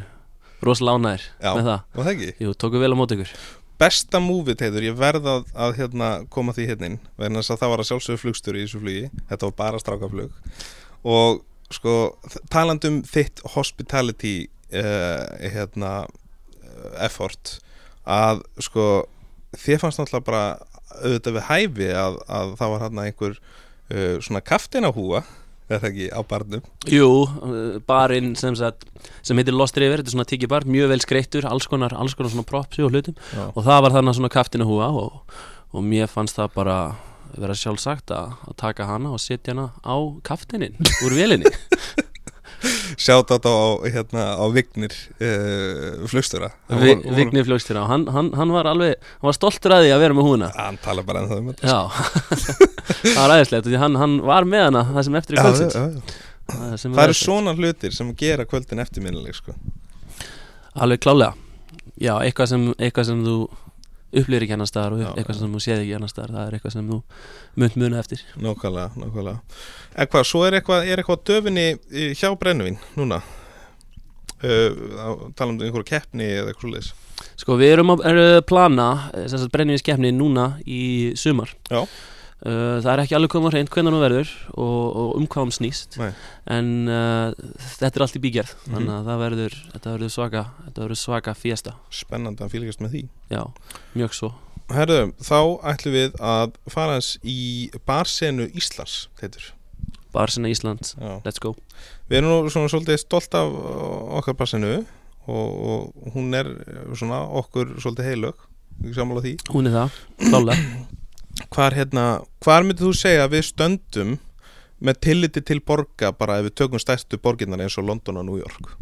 rosalánæðir Já. með það. Og það ekki? Jú, tóku vel á móti ykkur. Besta múfið heiður, ég verð að, að hérna, koma því hérna inn. Vegna þess að það var að sjálfsögðu flugstur í þessu flugi. Þetta var bara strákaflug. Og sko, talandum þitt hospitality uh, hérna uh, effort að sko þið fannst náttúrulega bara auðvitað við hæfi að, að það var hérna einhver uh, svona kaftina húa eða ekki á barnum Jú, barinn sem, sem heitir Lost River, þetta er svona tiki bar, mjög vel skreittur alls konar, alls konar svona propsi og hlutum Já. og það var þarna svona kaftina húa og, og mér fannst það bara vera sjálfsagt að, að taka hana og setja hana á kaftinin úr vélinni. *laughs* Sjátt á, hérna, á Vignir uh, flugstura Hann Vi, var- var- Vigni fljókstýra og hann, hann, hann var alveg hann var stoltur að því að vera með húna hann tala bara en það um þetta. Já, *laughs* það var aðeinslegt hann, hann var með hana það sem eftir í Já, kvöldsins. já, já. Það, sem Það eru svona hlutir sem gera kvöldin eftirminnileg sko. Alveg klálega. Já, eitthvað sem, eitthvað sem þú upplýðir ekki annar staðar og Já, eitthvað sem þú séð ekki annar staðar það er eitthvað sem þú munt muna eftir. Nákvæmlega, nákvæmlega. En hvað, svo er eitthvað, er eitthvað döfinni eh, hjá brennuvin núna? Uh, tala um einhverju keppni eða eitthvað svoleiðis. Sko, við erum að plana eh, sem sagt brennivinskeppni núna í sumar. Já. Uh, Það er ekki alveg komað hreint hvernig hún verður og, og um hvað hún snýst. Nei. en uh, þetta er allt í bígerð Mhm. þannig að það verður, verður svaka þetta verður svaka fiesta. Spennandi að fylgjast með því. Já, mjög svo. Herðu, þá ætlum við að fara hans í barsenu Íslands heitur. Barsina Ísland, Já. let's go. Við erum nú svona svolítið stolt af okkar barsenu og, og hún er svona okkur svolítið heilög. Við sammála því. Hún er það, klálega *clears throat* Hvar, hérna, hvar myndir þú segja að við stöndum með tilliti til borga bara ef við tökum stærstu borginnar eins og London og New York?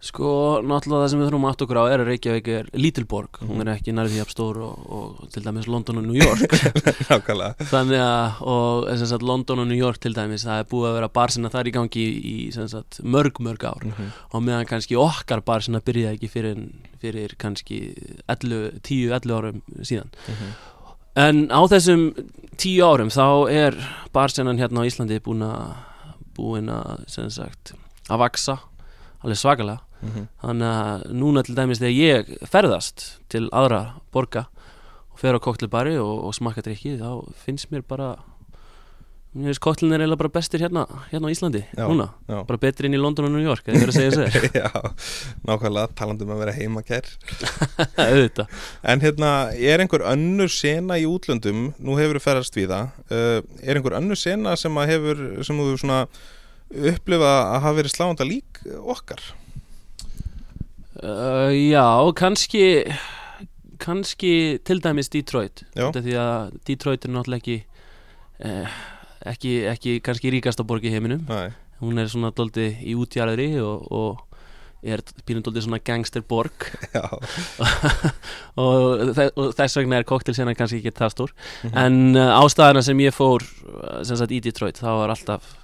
Sko, náttúrulega það sem við þurfum að átta okkur á er að Reykjavík er lítil borg, Mhm. hún er ekki nærði jafn stór og, og til dæmis London og New York. *laughs* Þannig að, og sagt London og New York til dæmis, það er búið að vera barsina þar í gangi í, í sagt mörg mörg ár. Mm -hmm. og meðan kannski okkar barsina byrjaði ekki fyrir, fyrir kannski 10-11 árum síðan En á þessum tíu árum þá er barsennan hérna á Íslandi búin að búin að sem sagt að vaksa alveg svakalega. Þannig að núna til dæmis þegar ég ferðast til aðra borga og fer á koktelbari og, og smakka drikki þá finnst mér bara mér finnst koktelin er eiginlega bara bestir hérna, hérna á Íslandi Já, núna, já. bara betri inn í London og New York eða verið að segja sér *laughs* Já, nákvæmlega, talandi um að vera heimakær *laughs* auðvitað. En hérna, er einhver önnur sena í útlöndum, nú hefur þú ferðast við það uh, er einhver önnur sena sem að hefur, sem þú svona upplifa að hafa verið sláanda lík okkar? Uh, já, kannski kannski til dæmis Detroit. Af því að Detroit er náttúrulega ekki eh, ekki, ekki kannski ríkasta borg í heiminum. Nei, hún er svona doldi í útjarðri og, og er pínum doldi svona gangsterborg *laughs* *laughs* og, og þess vegna er koktelsena kannski ekki það stór. Mhm. en uh, ástæðana sem ég fór uh, sem sagt í Detroit þá var alltaf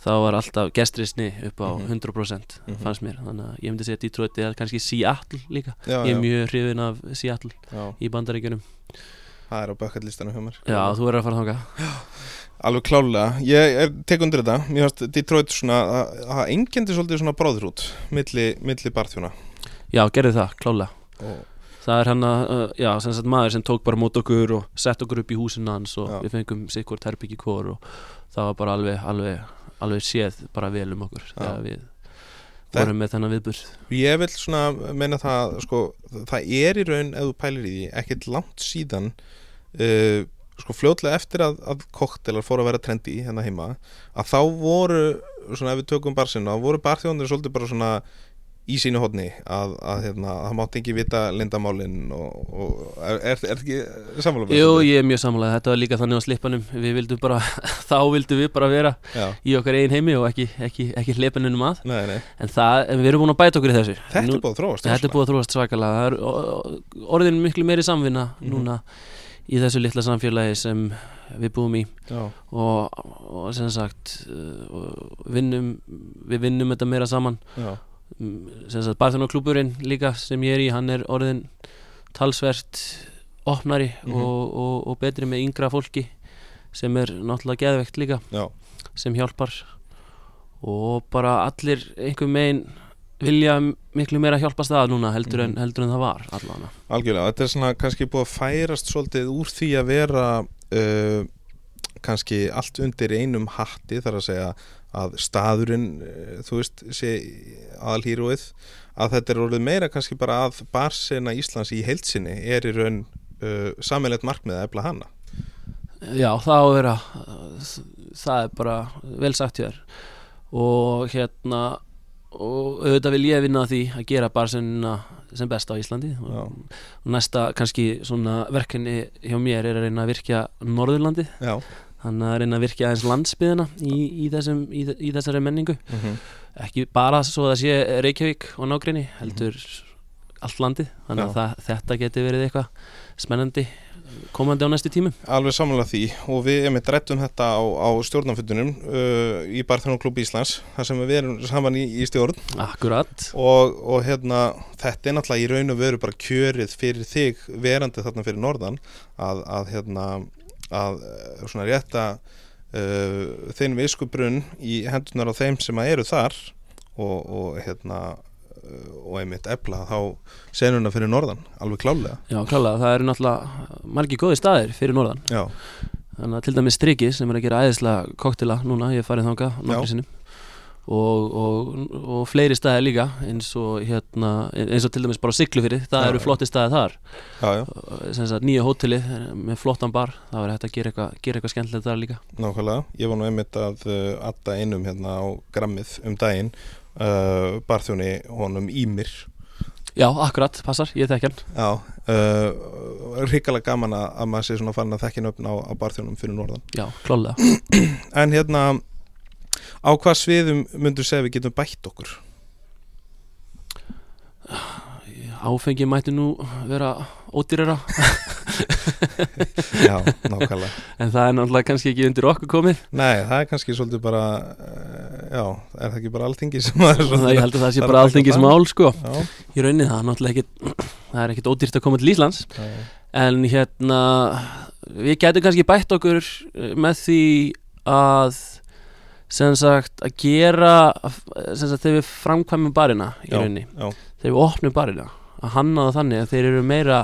þá var alltaf gestrisni upp á Mhm. 100% Mhm. fannst mér. Þannig að ég myndi segja Detroit er kannski Seattle líka. Já, ég er já, mjög hrifin af Seattle já. í bandaríkjunum. Það er á bökkallistanu hjá mér. Já, þú verður að fara þangað Alveg klálega, ég er, tek undir þetta. Mér finnst Detroit svona að- að engendi svolítið svona bráðrút milli, milli barþjóna. Já, gerði það, klálega og, það er hann að, uh, já, sem sagt maður sem tók bara mót okkur og sett okkur upp í húsinu hans og Já. við fengum sikkurt herbyggi kór og það var bara alveg, alveg, alveg séð bara vel um okkur þegar við Það- vorum með þennan viðburð. Ég vil svona meina það sko, það er í raun ef þú pælir í því ekkert langt síðan uh, sko fljótlega eftir að, að koktelar fóru að vera trendi hérna heima að þá voru svona ef við tökum barsinu, þá voru barþjóðanir svolítið bara svona í sínu hodni að, að hérna, það mátti ekki vita lindamálin og, og er, er, er ekki sammála með Jú, ég er mjög samanlega, þetta var líka þannig á slippanum við vildum bara, *laughs* þá vildum við bara vera Já, í okkar eigin heimi og ekki, ekki, ekki hleypaninum að. Nei, nei, en það, en við erum búin að bæta okkur í þessu. Þetta er búið að þróast Þetta er búið að þróast svakalega. Orðin miklu meiri samvinna Mhm. núna í þessu litla samfélagi sem við búum í. Já, og, og sem sagt uh, og vinnum, við vinnum þetta meira saman. Já, Mm, sem sagt Barþjónaklúburinn líka sem ég er í hann er orðin talsvert opnari Mhm. og, og, og betri með yngra fólki sem er náttúrulega geðvegt líka já, sem hjálpar. Og bara allir einhver megin vilja miklu meira hjálpast að núna heldur en, Mhm. heldur en það var allavega. Algjörlega Þetta er svona kannski búið að færast svolítið úr því að vera uh, kannski allt undir einum hatti þar að segja að staðurinn uh, þú veist, sé aðalhýruið að þetta er orðið meira kannski bara að barsena Íslands í heilsinni er í raun uh, sammeilegt markmið að efla hana. Já, það á að vera það er bara vel sagt hér og hérna og auðvitað vil ég vinna því að gera barsennina sem best á Íslandi. Já. og, næsta kannski svona verkefni hjá mér er að reyna að virkja Norðurlandi Já, þannig að reyna að virkja aðeins landsbyðina í, í, þessum, í, í þessari menningu. Mm -hmm. ekki bara svo að það sé Reykjavík og nágrinni heldur allt landið. Þannig að það, þetta geti verið eitthvað spennandi komandi á næstu tímum Alveg samanlega því og við erum drættum þetta á, á stjórnanfundunum uh, í Barþjónarklub Íslands þar sem við erum saman í, í stjórn. Akkurat. Og, og hérna þetta er náttúrulega í raun og veru bara kjörið fyrir þig verandi þarna fyrir norðan að, að hérna að uh, svona rétta uh, þeim viskubrunn í hendunar á þeim sem að eru þar og, og hérna og einmitt ebla þá senuna fyrir norðan, alveg klálega Já, klálega, það eru náttúrulega margir góði staðir fyrir norðan. Já, Þannig að til dæmis Striki sem er að gera æðislega koktila núna, ég hef farið þanga nokkru Já. sinnum. Og, og, og fleiri staðir líka eins og hérna eins og til dæmis bara Siglufyrir, það Já, eru flotti staðir þar. Já, já, sagt nýja hóteli með flottan bar það verður hægt að gera eitthvað, gera eitthvað skemmtilegt þar líka. Nákvæmlega Ég var nú einmitt að uh, adda einum hérna á grammið um daginn uh, barþjóni honum Ímir Já, akkurat, passar, ég þekki hann. Já, uh, hrikalega gaman að, að maður sé svona fann að þekkin upp á, á barþjónum fyrir norðan. Já, klálega *clears throat* En hérna, á hvað sviðum myndur segja við getum bætt okkur? Áfengi mætti nú vera ódýrara *laughs* *laughs* Já, nákvæmlega. En það er náttúrulega kannski ekki undir okkur komið. Nei, það er kannski svolítið bara uh, Já, er það ekki bara alltingi sem það, ég held að það sé bara alltingi sem ál sko. Já, í rauninni það er náttúrulega ekkit það er ekkit ódýrt að koma til Íslands. Já, en hérna við getum kannski bætt okkur eh, með því að sem sagt að gera sem sagt þegar við framkvæmum barina í rauninni, þegar við opnum barina. Að hanna það þannig að þeir eru meira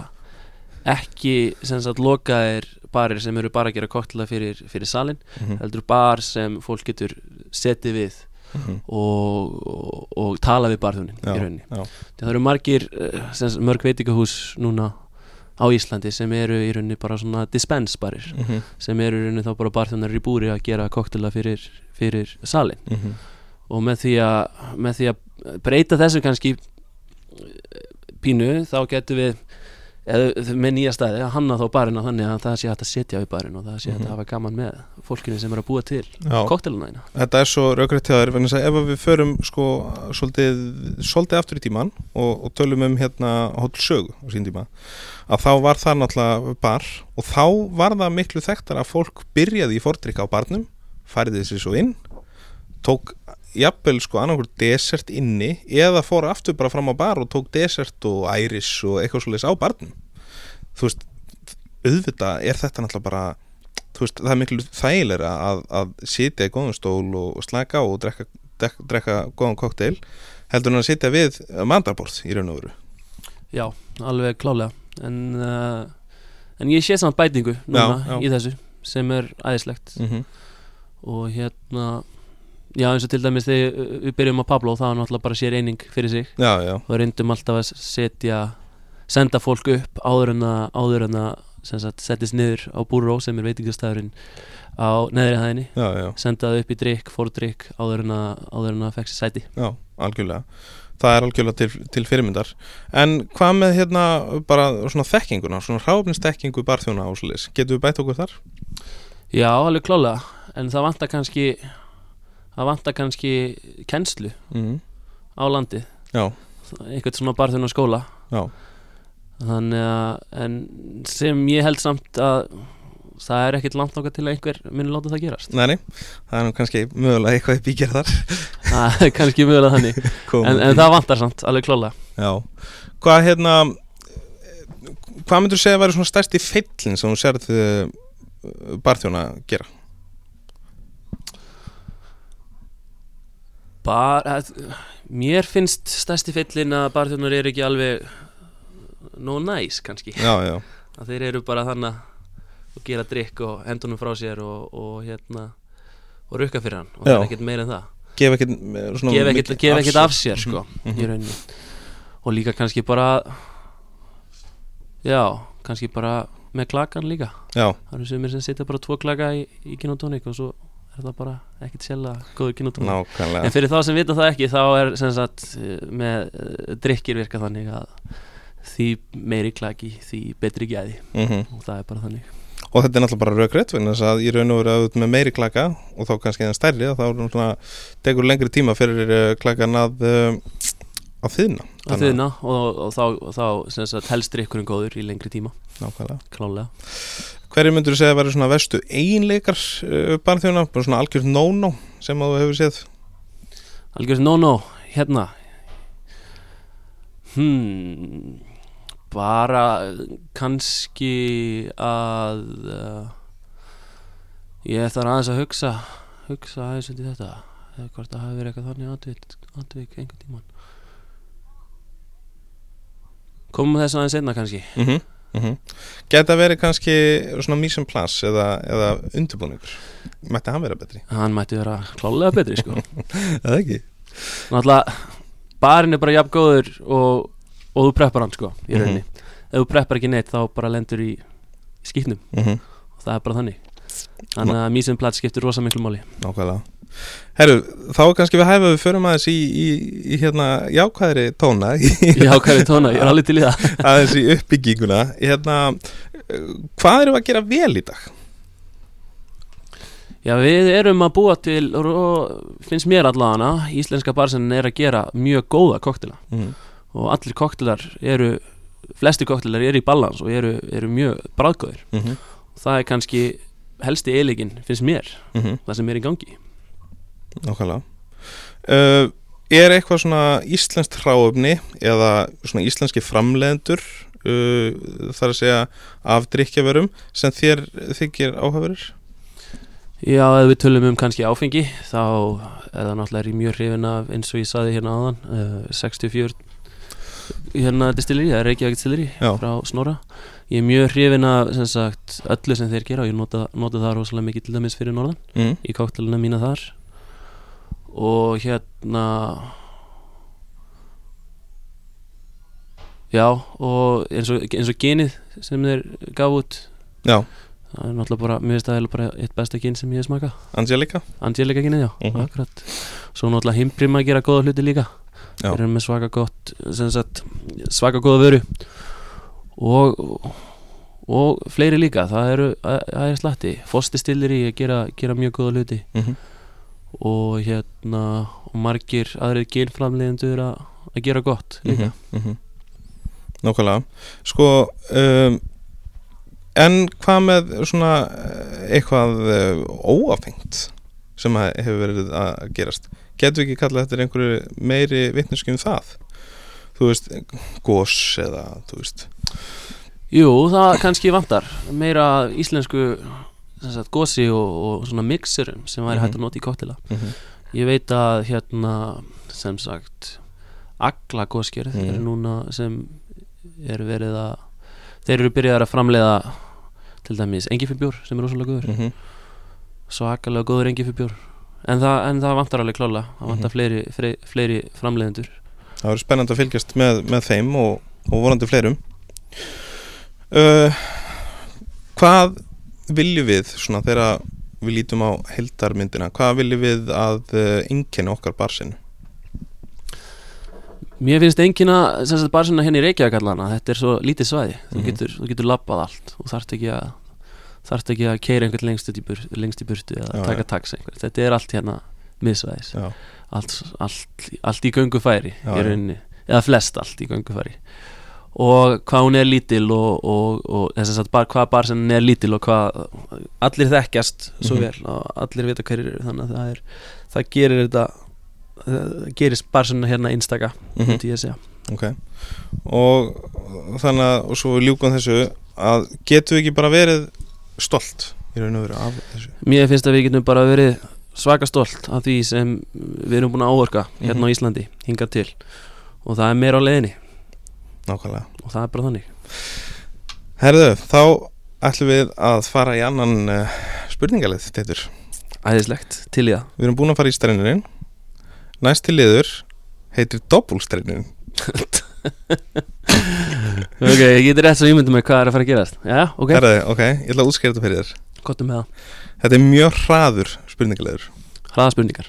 ekki sagt lokaðir barir sem eru bara að gera koktela fyrir, fyrir salin, mhm, heldur bar sem fólk getur setið við mhm, og, og, og tala við barþjónin Já, í rauninni það eru margir eh, sem sagt, mörg veitingahús núna á Íslandi sem eru í rauninni bara svona dispensbarir mhm, sem eru í rauninni þá bara barþjónar í búri að gera koktela fyrir, fyrir salin mhm. og með því að, með því að breyta þessu kannski eh, pínu þá getum við eða, með nýja staði að hanna þá barina þannig að það sé hægt að setja við barin og það sé hægt Mhm. að hafa gaman með fólkinu sem er að búa til þína Þetta er svo raugrætt hjá þér vegna þess að ef við förum sko svolítið, svolítið aftur í tíman og, og tölum um hérna hótel sögu á sín tíma að þá var það náttúrulega bar og þá var það miklu þekktar að fólk byrjaði í fordrykka á barnum færiði sér svo inn tók jafnvel sko annarkur desert inni eða fór aftur bara fram á bar og tók desert og æris og eitthvað svolítið á barnum þú veist, auðvitað er þetta náttúrulega bara veist, það er miklu þægilega að, að sitja í góðum stól og, og slaka og drekka, drekka, drekka góðan kokteil heldur en að sitja við mandarborð í raun og veru Já, alveg klálega en, uh, en ég sé samt bætingu núna Já, já. í þessu sem er æðislegt mm -hmm. og hérna já eins og til dæmis þegar við byrjum á Pablo það var náttúrulega bara sér eining fyrir sig. Já, já, og reyndum alltaf að setja senda fólk upp áður en að áður en að sagt, settist niður á Búró sem er veitingastæðurinn á neðri hæðinni. Já, já, senda það upp í drikk, fór drikk áður en að, að fekk sér sæti. Já, algjörlega. Það er algjörlega til, til fyrirmyndar. En hvað með hérna bara svona þekkinguna, svona ráfnistekkingu barþjóna áslis, getum við bætt okkur þar? Já, alveg klálega. En það vantar kannski það vantar kannski kennslu Mm á landi Já, einhvern svona barþjóna skóla. Já, þannig að en sem ég held samt að það er ekkert langt okkar til að einhver muni láta það gerast. Nei, nei. Það er nú kannski mögulega eitthvað í bíkjar þar. *laughs* Það er kannski mögulega þannig. *laughs* En, en það vantar samt, alveg klálega Já, hvað hérna hvað myndur segja að vera svona stærsti feillin sem þú sérð uh, barþjóna gera? Bara, mér finnst stærsti fyllin að barþjónar eru ekki alveg no nice kannski. Já, já, að þeir eru bara þannig að gera drikk og hendunum frá sér og, og hérna og rukka fyrir hann. Og það Já. er ekkert meira en það. Gef ekkert eh, gef ekkert, gef ekkert af sér. sko í rauninni. Og líka kannski bara já, kannski bara með klakan líka. Já, það eru sumir sem setja bara tvo klaka í, í ginotónik og svo er það bara ekkert sjálfa góður nákvæmlega. En fyrir þá sem vita það ekki þá er sem sagt eh, með eh, drikkir virka þannig að því meiri klaki því betri gæði. Mm og það er bara þannig. Og þetta er náttúrulega bara raugrætt vegna þess að í raun og veru að út með meiri klaka og þá kannski en stærri að þá tekur lengri tíma fyrir uh, klakan að á þiðna að þiðna og, og þá, og þá sagt, helst drikkurinn góður í lengri tíma. Nákvæmlega. Klálega Hverju myndur þú segja að vera svona vestu eiginleikar uh, barþjóna, bara svona algjörð no-no sem að þú hefur séð? Algjörð no no, hérna. Hmm bara kannski að uh, ég þarf aðeins að hugsa hugsa aðeins undir þetta eða hvort það hafi verið eitthvað þannig atvik, atvik einhvern tíman komum þess aðeins einna kannski? Mm -hmm. Mm -hmm. Geta verið kannski svona mísum plass eða, eða undirbúningur Mætti hann vera betri? hann mætti vera klálega betri sko *laughs* Eða ekki? náttúrulega barinn er bara jafn góður og, og þú preppar hann sko í Mhm. rauninni ef þú preppar ekki neitt þá bara lendur í, í skýtnum Mm -hmm. og það er bara þannig þannig að mísum plats skiptir rosa miklu máli Nákvæmlega Herru, þá kannski við hæfa við förum aðeins í, í, í hérna jákvæðri tóna. Í, Já, hvað er tóna, ég er alveg til í það. *laughs* Aðeins í uppbygginguna. Hérna, hvað við að gera vel í dag? Já, við erum að búa til og finnst mér allavega íslenska barsennin er að gera mjög góða koktela Mm. og allir koktelar eru flesti koktelar eru í balans og eru, eru mjög bráðgóðir Mm -hmm. það er kannski helsti eiligin finnst mér, Mm það sem er í gangi Nákvæmlega uh, Er eitthvað svona íslenskt hráöfni eða svona íslenski framleiðendur uh, þar að segja af drikkjaverum sem þér þykir áhugaverður? Já, ef við tölum um kannski áfengi þá er það náttúrulega mjög hrifin af eins og ég saði hérna áðan uh, 64 hérna distilleri, það er Reykjavík distilleri frá Snorra ég er mjög hrifin af sem sagt, öllu sem þeir gera og ég nota, nota það rosalega mikið til dæmis fyrir norðan Mm. í koktelina mína þar og hérna já og eins og, eins og genið sem þeir gaf út. Já, það er náttúrulega bara, mér finnst það eiginlega bara eitt besta gen sem ég hef smakað. Angelica? Angelica genið, já, Mhm. akkurat. Svo náttúrulega Himprim að gera góða hluti líka. Þeir eru með svaka gott sagt, svaka góða vöru. Og og fleiri líka, það eru það er slatti, Fosti stillir í að gera, gera mjög góða hluti. Mm -hmm. Og hérna og margir aðrið genframlegendur að gera gott líka. Mhm, Nákvæmlega. Sko um, En hvað með svona eh, eitthvað uh, óafengt sem hefur verið að gerast? Getur við ekki kallað eftir einhverju meiri vitneski um það? Þú veist, gos eða þú veist. Jú, það kannski vantar meira íslensku sagt, gosi og, og svona mixerum sem væri Mhm. hægt að nota í koktela mm -hmm. Ég veit að hérna sem sagt Agla góðskerð Mhm. er núna sem er verið að þeir eru byrjaðar að framleiða til dæmis engifibjór sem er rosalega góður Mm -hmm. svakalega góður engifibjór en það, en það vantar alveg klála það vantar Mhm. fleiri, fleiri, fleiri framleiðendur Það verður spennandi að fylgjast með, með þeim og, og vonandi fleirum uh, Hvað viljum við svona þegar við lítum á heldarmyndina hvað viljum við að uh, einkenni okkar barsinu Mér finnst engin að sem sagt bara svona henni Reykjavík allana þetta er svo lítið svæði. Þú, Mhm. getur, þú getur labbað allt. Og þarft ekki að þarft ekki að keira einhvern lengst, í bur, lengst í burtu eða Já, taka já. tax einhvern. Þetta er allt hérna miðsvæðis. Allt, allt, allt í göngufæri Já, í rauninni, eða flest allt í göngufæri og hvað hún er lítil og, og, og þess að bara hvað bar sem er lítil og hvað allir þekkjast svo Mhm. vel og allir vita hverjir eru þannig að það er það gerir þetta það gerist bara svona hérna einstaka Mhm. myndi ég að segja ok og þannig að og svo ljúkum þessu að getum við ekki bara verið stolt í raun og veru af þessu Mér finnst að við getum bara verið svaka stolt af því sem við erum búin að áorka hérna Mhm. á Íslandi, hingað til og það er meira á leiðinni nákvæmlega. Og það er bara þannig. Herðu, þá ætlum við að fara í annan uh, spurningalið, Teitur. Æðislegt, til í það. Við erum búin að fara í streinurinn Næsti liður heitir doppulstreinurinn *laughs* Ok, ég geti rétt svo ímyndum með hvað er að fara að gerast. Já, ok, Herðu, ok, ég ætla að útskýra þetta fyrir þér. Gottum með það. Þetta er mjög hraður spurningaliður Hraða spurningar.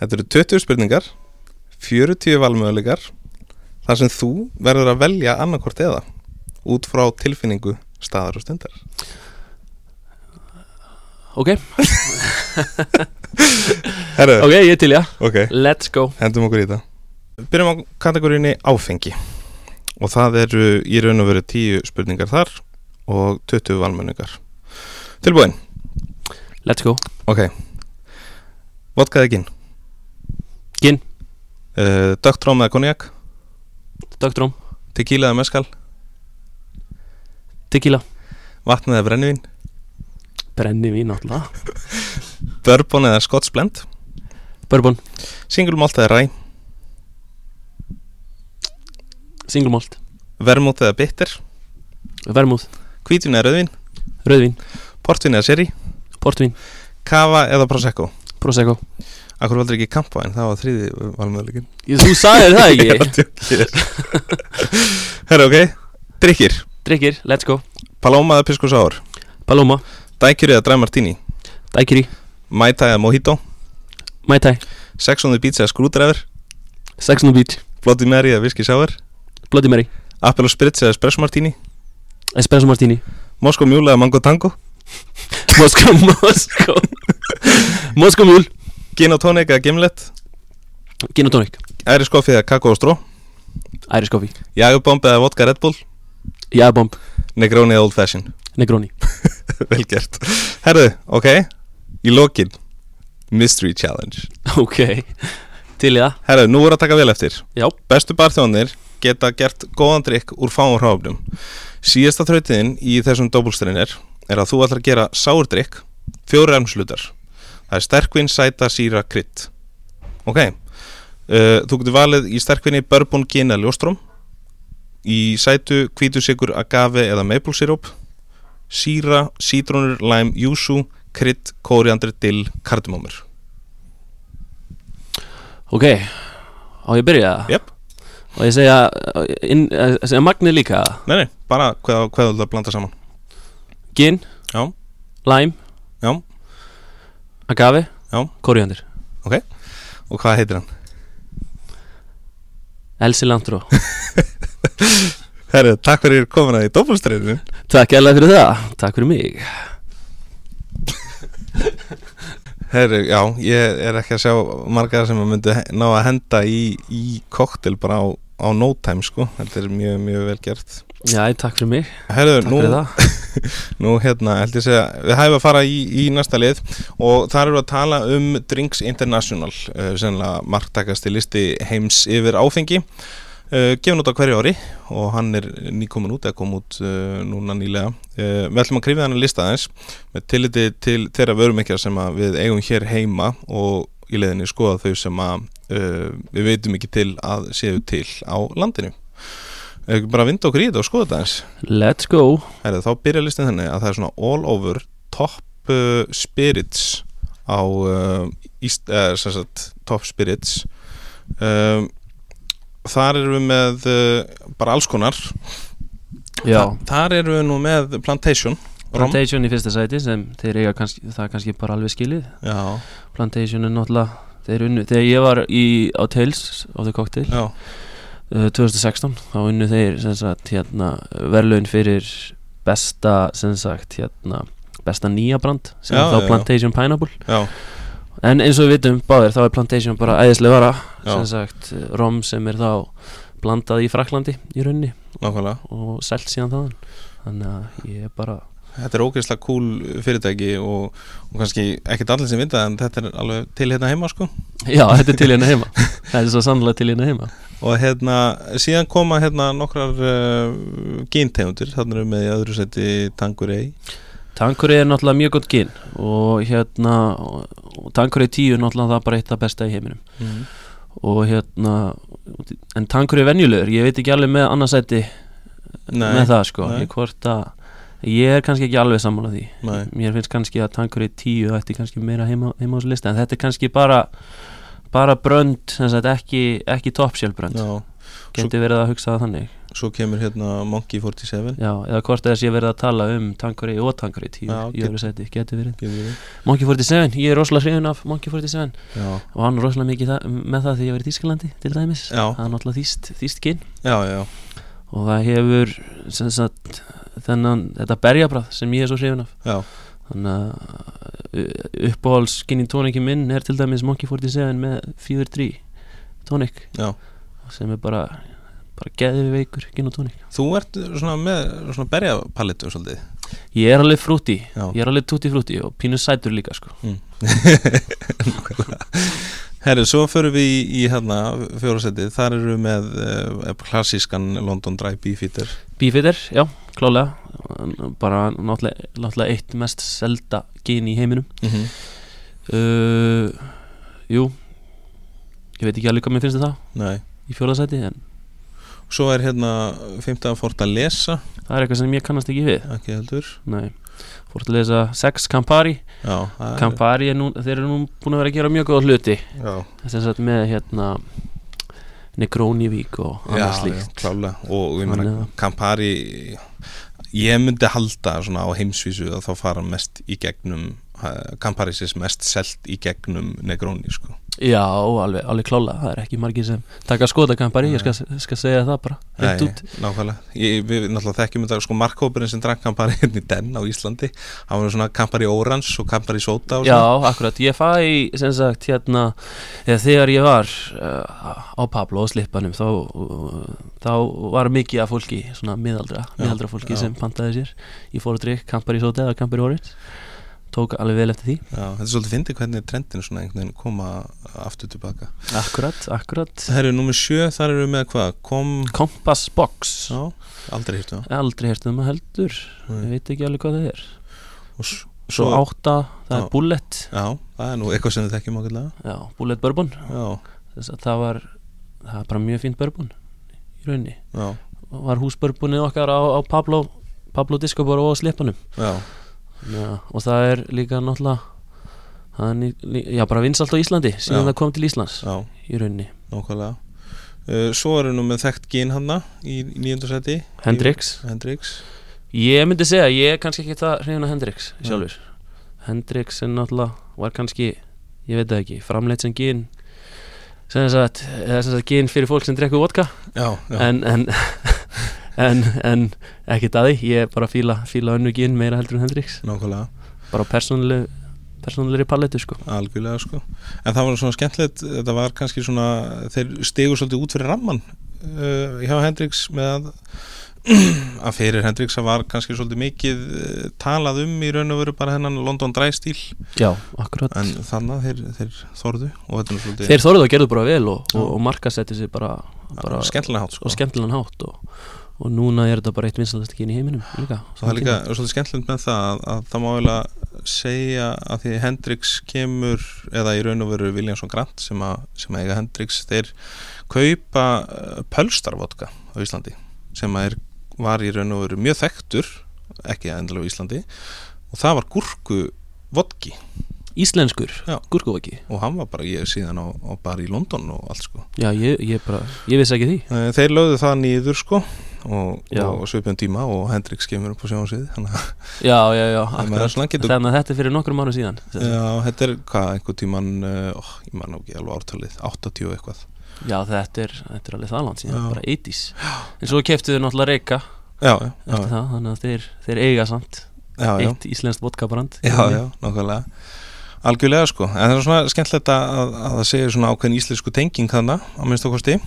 Þetta eru 20 spurningar 40 valmöðuleikar þar sem þú verður að velja annarkort eða út frá tilfinningu staðar og stundar. Ok, *laughs* ok, ég til já ok, Let's go. Hendum okkur í þetta Byrjum á kategoríunni áfengi. Og það eru í raun og veru tíu spurningar þar og 20 valmenningar Tilbúin, Let's go. Ok. Vodka eða gin? Gin. uh, Dögtróm eða konjak? Dögtróm Tequila eða meskal? Tequila Vatn eða brennivín? Brenni vín náttúrulega *laughs* Bourbon eða Scotch blend? Bourbon Single malt eða ræ? Single malt Vermouth eða bitter? Vermúð Hvítvín eða rauðvín? Rauðvín Portvín eða sherry? Portvín Kava eða prosecco? Prosecco Akkur valdur ekki kampa en það var þriði valmöðuleikin Þú sagðir það ekki. *laughs* *laughs* Herra ok, drikkir Drikkir, let's go. Paloma eða pisco sour? Paloma. Dækjur eða dry martini? Daiquiri. Mai Tai eða mojito? Mai Tai. Sex on the beach eða skrúdræður? Sex on the beach. Bloody Mary eða whisky sour? Bloody Mary. Apple og spritz eða espresso martini? Espresso Martini. Moskó mjúl eða mango tango? Moskó Moskó Moskó mjúl Gin og tónik eða gimlet? Gin og tónik. Æri skoffi eða kakó og stró? Irish coffee. Jagubomb eða vodka Red Bull? Jabomb Negroni eða old fashion? Negroni. *laughs* Vel gert. Herðu, ok. Í lokin Mystery challenge. Ok. Til í það. Herðu, nú voru að taka vel eftir. Já. Bestu barþjónir geta gert góðan drikk úr fáum hráfnum Síðasta þrautiðin í þessum dobbulstrein er að þú ætlar að gera sáurdrykk fjóri ermslutar Það er sterkvinn, sæta, síra, krydd. Ok. Uh, Þú getur valið í sterkvinni bourbon, gin eða ljóstróm Í sætu, hvítusikur, agave eða maple syrup. Síra, sítrónur, lime, júsú krydd, kóriandri, dill, kardimómur Ok. Á ég byrja? Það Jep. Og ég segja inn, eh, Segja magnið líka? Nei, nei, bara hvað, hvað þú ætlar að blanda saman. Gin? Já. Lime. Agave Já. Koriandir Og hvað heitir hann? El Cilantro *laughs* Herru, takk fyrir komuna í doppelstreinu Takk alveg fyrir það. Takk fyrir mig. *laughs* Herru, já, ég er ekki að sjá margar sem að myndu ná að henda í, í koktel bara á, á no time sko. Þetta er mjög, mjög vel gert Já, takk fyrir mig. Herru, Takk nú, fyrir það. *laughs* nú hérna, held ég segja Við hæfum að fara í, í næsta lið og þar eru að tala um Drinks International uh, sennilega marktakasti listi heims yfir áfengi. Uh, gefin út á hverju ári og hann er nýkomin út eða kom út uh, núna nýlega. Við ætlum að krifja hann að lista aðeins með tilliti til þeirra vörumekja sem við eigum hér heima og í leiðinni skoða þau sem að við veitum ekki til að séu til á landinu Ef ekki bara vinda okkur í þetta og skoða þetta aðeins. Let's go. Herri, þá byrja listin þannig að það er svona all over top uh, spirits á uh, uh, sem sagt, top spirits. Um, þar erum við með uh, bara alls konar. Já. Þa, þar erum við nú með Plantation Rom. Plantation í fyrsta sæti sem þeir eiga kannski, það er kannski bara alveg skilið. Já, Plantation er náttúrulega þeir unnu, þegar ég var í, á Tales of the Cocktail já, 2016 þá unnu þeir sagt hérna verðlaun fyrir besta sagt hérna besta nýja brand sem Já, er þá já, já. Plantation Pineapple. Já, en eins og við vitum báðir þá er Plantation bara æðislega vara sem sagt eh, rom sem er þá blandað í Fraklandi í raunni nákvæmlega. Og selt síðan þaðan. Þannig að ég er bara Þetta er ógeðslega cool fyrirtæki og, og kannski ekkert allir sem vinda en þetta er alveg til hérna heima sko. Já þetta er til hérna heima. *laughs* Það er svo sannlega til hérna heima. Og hérna síðan koma hérna nokkrar uh, gíntegundir þannig erum við í öðru seti Tanqueray. Tanqueray er náttúrulega mjög gott gin og hérna Tanqueray 10 er náttúrulega það bara eitt af besta í heiminum. Mm. og hérna en Tanqueray er venjulegur, ég veit ekki alveg með annarsæti með það sko nei. ég, hvort að, ég er kannski ekki alveg sammála því. Nei. mér finnst kannski að Tanqueray 10 ætti kannski meira heima, heima á þessu lista en þetta er kannski bara bara brönd, ekki, ekki topsjálf brönd, Já, geti verið að hugsa það þannig. svo kemur hérna Monkey 47 já, eða hvort þess ég verið að tala um Tanqueray og Tanqueray 10 Já, í öðru sæti, geti verið. Getur við? Monkey 47, ég er rosalega hrifin af Monkey 47 Já, og hann er rosalega mikið það, með það því ég var í Þískalandi til dæmis, Já. það er náttúrulega þýst, þýst ginn já, já, og það hefur sagt, þennan, þetta berjabræð sem ég er svo hrifin af. Já, þannig að uppáhalds skinny tóniki minn er til dæmis Monkey 47 með Fever 3 tónik já. sem er bara bara geðið veikur gin og tónik Þú ert svona með svona berjapalittu svolítið. Ég er alveg frúti, Já. ég er alveg tutti frúti og pínu sætur líka sko *laughs* Herru, svo förum við í, í hérna fjórasettið, þar eru með uh, klassískan London Dry Beefeater Beefeater, já, klálega. Bara náttúrulega, náttúrulega eitt mest selda gin í heiminum. Mm -hmm. uh, jú. Ég veit ekki alveg hvað mér finnst þetta Nei. í fjóðarsæti en Svo er hérna 15. Fortaleza það er eitthvað sem ég kannast ekki við. Ekki heldur. Nei, fór til að lesa 6 Campari. Já, Campari er nú, þeir eru nú búin að vera að gera mjög góða hluti. Þess að með hérna Negroni-vík og annað slíkt. og ég að- Campari ég myndi halda svona á heimsvísu að þá fara mest í gegnum eh, Campari sést mest selt í gegnum Negroni sko. Já, alveg, alveg klálega, það er ekki margir sem taka skoða Campari, ég skal, skal segja það bara Nei, nákvæmlega. Ég, Við náttúrulega þekkjum þetta sko markkópurinn sem drakk Campari hérna í den á Íslandi hann var svona Campari Orange og Campari Soda og Já, akkurat, ég fæ sem sagt hérna þegar ég var uh, á Pablo og Slippanum þá, uh, þá var mikið af fólki svona miðaldra, Já, miðaldra fólki já. sem pantaði sér í fór og drikk Campari Soda eða Campari Orange tók alveg vel eftir því. Já, þetta er svolítið fyndið hvernig trendin svona einhvern veginn koma aftur tilbaka. Akkurat, akkurat. Herru, nummer sjö, þar eru við með hvað? Kom, Compass Box. Já, aldrei hýrtu það. Aldrei hérst um að heldur. Nei. Ég veit ekki alveg hvað það er. Og s- Svo átta, það Já. er Bullet. Já, það er nú eitthvað sem við þekkjum ákveðlega Já, Bullet Bourbon. Já, það var það var bara mjög fínt bourbon í rauninni. Já, var húsbourbonið okkar á, á Pablo Pablo Discobar og Slippanum já Já, og það er líka náttúrulega ný- lí- já, bara vinsalt á Íslandi síðan Já. það kom til Íslands Já, í rauninni. Nákvæmlega. Uh, Svo eru nú með þekkt gín hanna í nýjöndarsæti Hendrix. Hendrix. Ég myndi segja, ég er kannski ekki það hrifin að Hendrix sjálfur. Hendrix er náttúrulega var kannski, ég veit það ekki framleitt sem gin sem sem sagt gin fyrir fólk sem drekku vodka. Já, já, en, en, en, en ekkert að því. Ég er bara að fíla, fíla önnu gin meira heldur en Hendrix. Nákvæmlega. Bara persónuleg persónulegri palettu sko. Algjörlega sko. En það var svona skemmtilegt, þetta var kannski svona þeir stigu svolítið út fyrir ramman uh, hjá Hendrix með að *clears throat* að fyrir Hendrix að var kannski svolítið mikið uh, talað um í raun og veru bara hennan London Dry stíl. Já, akkurat. En þannig að þeir, þeir þorðu og þetta er nú svolítið Þeir þorðu og gerðu bara vel og, og, og markasetti sér bara, bara skemmtilega hátt sko. og skemmtilegan hátt og, og núna er þetta bara eitt vinsalast ekki inn í heiminum líka. Það er líka svolítið skemmtilegt með það að, að það má eiginlega segja að því Hendrix kemur eða í raun og veru Williamson Grant sem að, sem að eiga Hendrix þeir kaupa uh, pölstarvodka á Íslandi sem er, var í raun og veru mjög þekktur ekki endilega á Íslandi og það var gúrku vodki. Íslenskur, Já. gúrkuvaki og hann var bara ég síðan á, á bara í London og allt sko. Já, ég, ég bara, ég vissi ekki því. Eh, Þeir lögðu það nýður sko og, og svipjum tíma og Hendrix kemur upp á sjónsvið þannig að Já, já, já, getur- Þannig að þetta er fyrir nokkrum árum síðan. Já, þetta er hvað, einhver tíman uh, ó, ég man ekki alveg ártalið 80 og eitthvað. Já, þetta er, þetta er alveg það land síðan, Já. bara 80s En svo keftu þau náttúrulega reyka eftir það, þannig að þeir, þeir eiga samt já, eitt íslenskt vodkabrand já, já, nákvæmlega. Algjörlega sko, en það er svona skemmtilegt að, að, að það segir svona ákveðin íslensku tenging þarna á minnst okkosti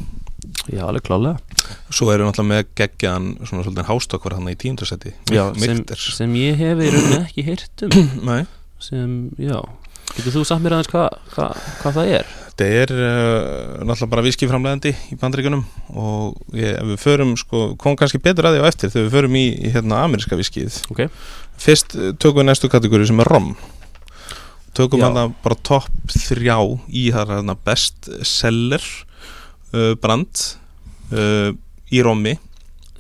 Já, alveg klálega Svo erum við náttúrulega með geggjan svona svolítið hástokkvar hann í tíundarsæti. Já, sem, sem ég hef í rauninni ekki heyrt um. *clears throat* Nei, sem, já. Getur þú sagt mér aðeins hvað hva, hva það er? þetta er uh, náttúrulega bara viskiframlegandi í bandaríkunum og ég, við förum sko, kom kannski betur að því á eftir þegar við förum í, í hérna ameríska viskið Ok. Fyrst uh, tökum við næstu kategóri sem er rom. Tökum Já. hann bara topp þrjá í það hérna best seller uh, brand uh, í rommi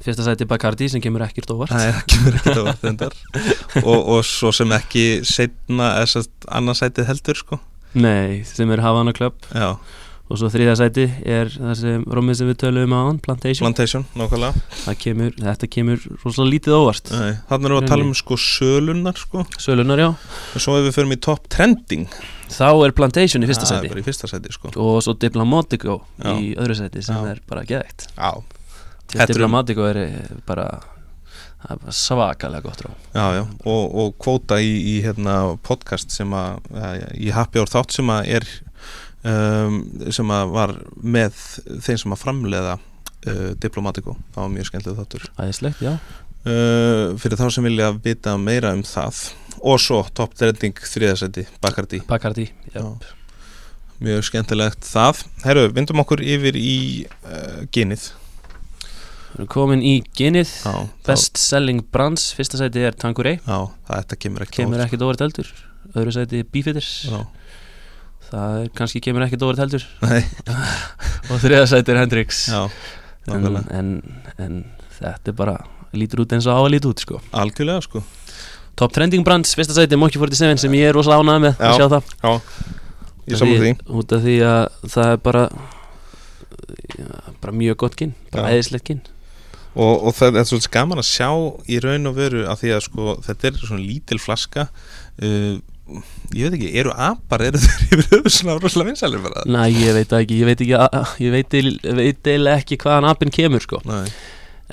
Fyrsta sæti Bacardi sem kemur ekkert óvart. Það er ekki mér ekkert að varta endar *laughs* og, og svo sem ekki setna eða annarsætið heldur sko. Nei, sem er Havana Club. Já, og svo þriða sæti er það sem Rómið sem við töluðum á hann, Plantation. Plantation, nákvæmlega. Kemur, Þetta kemur rosalega lítið óvart. Þannig erum við að tala um sko sölunar sko. Sölunar, já. Og svo ef við förum í top trending. Þá er Plantation í fyrsta sæti. í fyrsta sæti sko. Og svo Diplomatico Já. í öðru sæti sem Já. er bara er- Diplomatico er eh, bara svakalega gott rá já, já. Og, og kvóta í, í hérna podcast sem að ja, í Happy Hour þátt sem að er um, sem var með þeim sem að framleiða uh, Diplomatico, það var mjög skemmtileg þáttur. Æðislegt, já. Uh, fyrir þá sem vilja vita meira um það. Og svo top trending þriðasetti, Bacardi. Bacardi, Já. mjög skemmtilegt það. Herru, vindum okkur yfir í uh, genið. Við erum komin í genið. Best selling brands, fyrsta sæti er Tanqueray. Já, það þetta kemur ekki Kemur ekkert óvart heldur. Öðru sæti Beefeaters Já, Það er, kannski kemur ekkert óvart heldur. *laughs* Og þriða sæti er Hendrix. Já, en, en, en þetta er bara Lítur út eins og á að líta út sko. Algjörlega, sko. Top trending brands, fyrsta sæti Monkey 47 sem ég er rosa ánægð með Já. að sjá það. Já, ég saman því. Út af því að það er bara já, bara mjög gott kyn bara Já. æðislegt kyn. Og, og það er svolítið gaman að sjá í raun og veru að því að sko þetta er svona lítil flaska uh, ég veit ekki, eru apar eru þeir *laughs* yfir höfu svona rosalega vinsælir bara? Næ, ég veit ekki, ég veit ekki að- ég veit, veit eiginlega ekki hvaðan apinn kemur sko. Nei,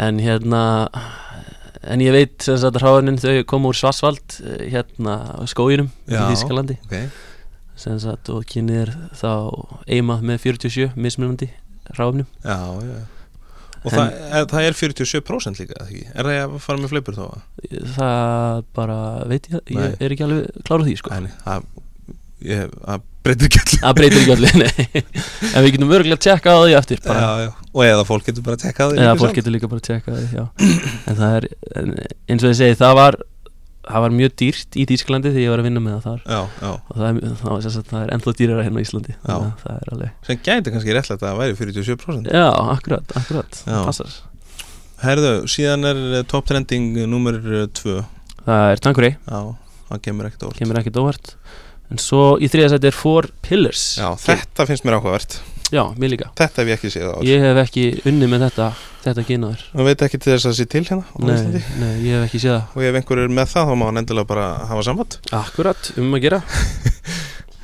en hérna en ég veit sem sagt hráðunin þau koma úr Svarsvald eh, hérna á skóginum í. Þískalandi ok. Sem sagt og kynið er þá eimað með 47 mismunandi hráðunum Já, já Og En- það, er, það er 47% líka, ekki? Er það að fara með fleipur þá? það bara veit ég, Nei. ég er ekki alveg klárað því sko nei, það, breytir ekki allir það breytir ekki allir, *laughs* nei en við getum örgulega að tjekka á því eftir bara, já, já. Og eða fólk getur bara að tekka það eða fólk getur líka bara að tjekka á því en það er, eins og ég segi það var, það var mjög dýrt í Þískalandi þegar ég var að vinna með það þar. Já, já, og það er, það, sagt, það er ennþá dýrara hérna á Íslandi er sem gæti kannski réttlega að það væri 47% já, akkurat, akkurat, Já. það passar. Herðu, síðan er eh, top trending nummer 2 það er Já, það kemur ekkert óvart. Óvart. En svo í þriða sæti er Four Pillars. Já, þetta finnst mér áhugavert já, mér líka. Þetta hef ég ekki séð á ég hef ekki unni með þetta þetta kynaður Það veit ekki til þess að það sé til hérna nei, nei, ég hef ekki séð það. Og ef einhver er með það, þá má hann endilega bara hafa samband. Akkurat, um að gera. *laughs*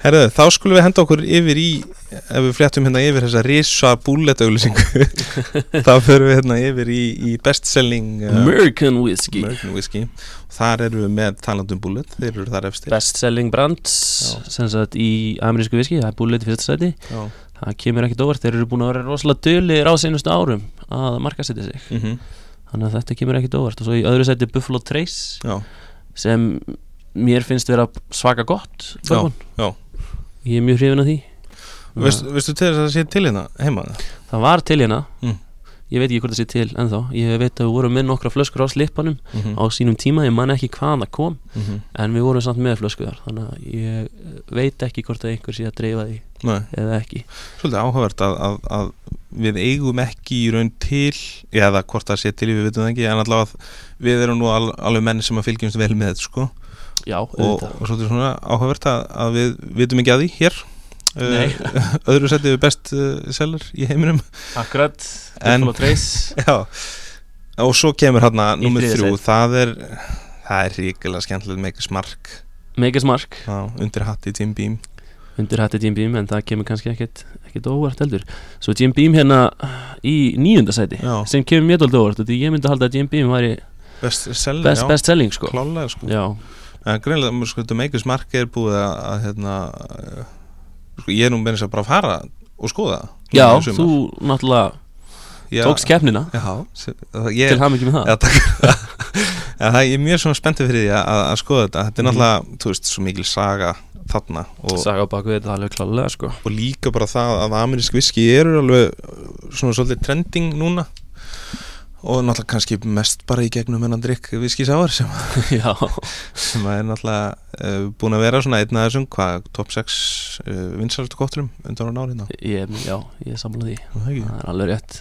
Herðu, þá skulum við henda okkur yfir í Ef við fléttum hérna yfir þessa risa búllet auglýsingu *laughs* Þá förum við hérna yfir í, í best-selling uh, American Whiskey. American Whiskey. Þar eru við með talandum búllet Þeir eru þar efstir. Best selling brands Já. sem sagt í amerísku viski, það er búið í fyrsta sæti. Já, það kemur ekkert óvart, þeir eru búin að vera rosalega dölir á seinustu árum að markasetja sig mm þannig að þetta kemur ekkert óvart og svo í öðru sæti Buffalo Trace já, sem mér finnst vera svaka gott bourbon. já. ég er mjög hrifin af því Veistu til þess að það sé til hérna heima? það var til hérna Mm. Ég veit ekki hvort það sé til ennþá. Ég veit að við vorum með nokkra flöskur á slippanum Mm -hmm. á sínum tíma, ég man ekki hvaðan það kom Mm -hmm. en við vorum samt með flösku þar. Þannig að ég veit ekki hvort að einhver sé að dreifa því Nei. eða ekki. Svolítið áhugavert að, að, að við eigum ekki í raun til eða hvort það sé til við vitum það ekki en allavega við erum nú al, alveg menn sem að fylgjumst vel með þetta sko. Já, og, og svolítið svona áhugavert að, að við vitum ekki að því hér öðru setið best uh, seller í heiminum. Akkurat, Buffalo Trace. *laughs* Já. Og svo kemur hérna Í þriðja þrjú. það er það er ríkilega skemmtilegt með ekki smark. Megas Mark á, undir hatti Tim Beam. Undir hætti Jim Beam en það kemur kannski ekkert, ekkert óvart heldur. Svo Jim Beam hérna í níunda sæti Já. sem kemur mér dálítið óvart því ég myndi halda að Jim Beam væri best seller, best, já, best selling sko. Klálega sko. Já, En greinlega, sko, Makers Mark er búið að, að hérna, sko, ég er nú með þess að bara fara og skoða já þú náttúrulega það- ég, til ham ekki með það. Já, takk já, það, *laughs* er mjög spenntið fyrir því að, að skoða þetta. Þetta er Mhm. náttúrulega, þú veist, svo mikil saga þarna og, saga á baku þetta alveg klálega sko. Og líka bara það að amerísk viski eru alveg svona svolítið trending núna og náttúrulega kannski mest bara í gegnum hennan drikk viskisáar sem *laughs* sem er náttúrulega uh, búin að vera svona einn af þessum, hvað, top 6 uh, vinsalstu kotturum undan á nárið ég, já, ég er sammála því. Það er alveg rétt.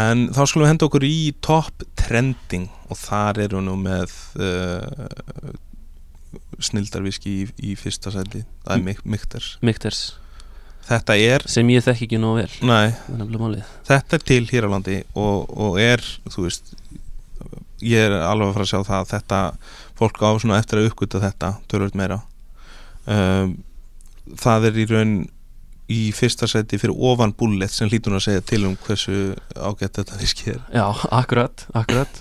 En þá skulum við henda okkur í top trending og þar eru nú með uh, snildarviski í, í fyrsta sæti. Það er Mikters Mikters þetta er, sem ég þekki ekki nóg vel. Nei, þetta er til hér á landi og, og er, þú veist ég er alveg að fara að sjá það að þetta, fólk á svona eftir að uppgöta þetta tölvöld meira. Um, það er í raun í fyrsta seti fyrir ofan bullet sem hlýtur hún að segja til um hversu ágætt þetta viski er. Já, akkurat, akkurat.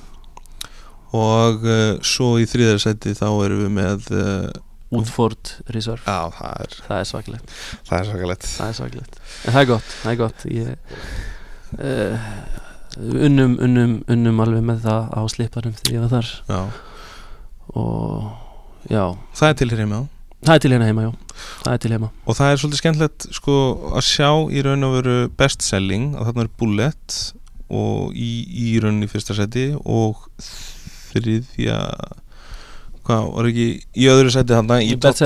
Og uh, svo í þriðar seti þá erum við með uh, Woodford Reserve. Já, það er, það er svaklegt það er svakalegt. Það er svaklegt en það er gott, það er gott. Ég, uh, unnum, unnum, unnum alveg með það á sliparum þegar ég var þar. Já, og já, það er til hér heima það er til hérna heima, já. Það er til heima. Og það er svolítið skemmtilegt sko að sjá í raun og veru best selling að þarna er Bullet og í, í raun í fyrsta seti og þriðja hvað, var ekki í öðru seti þarna í top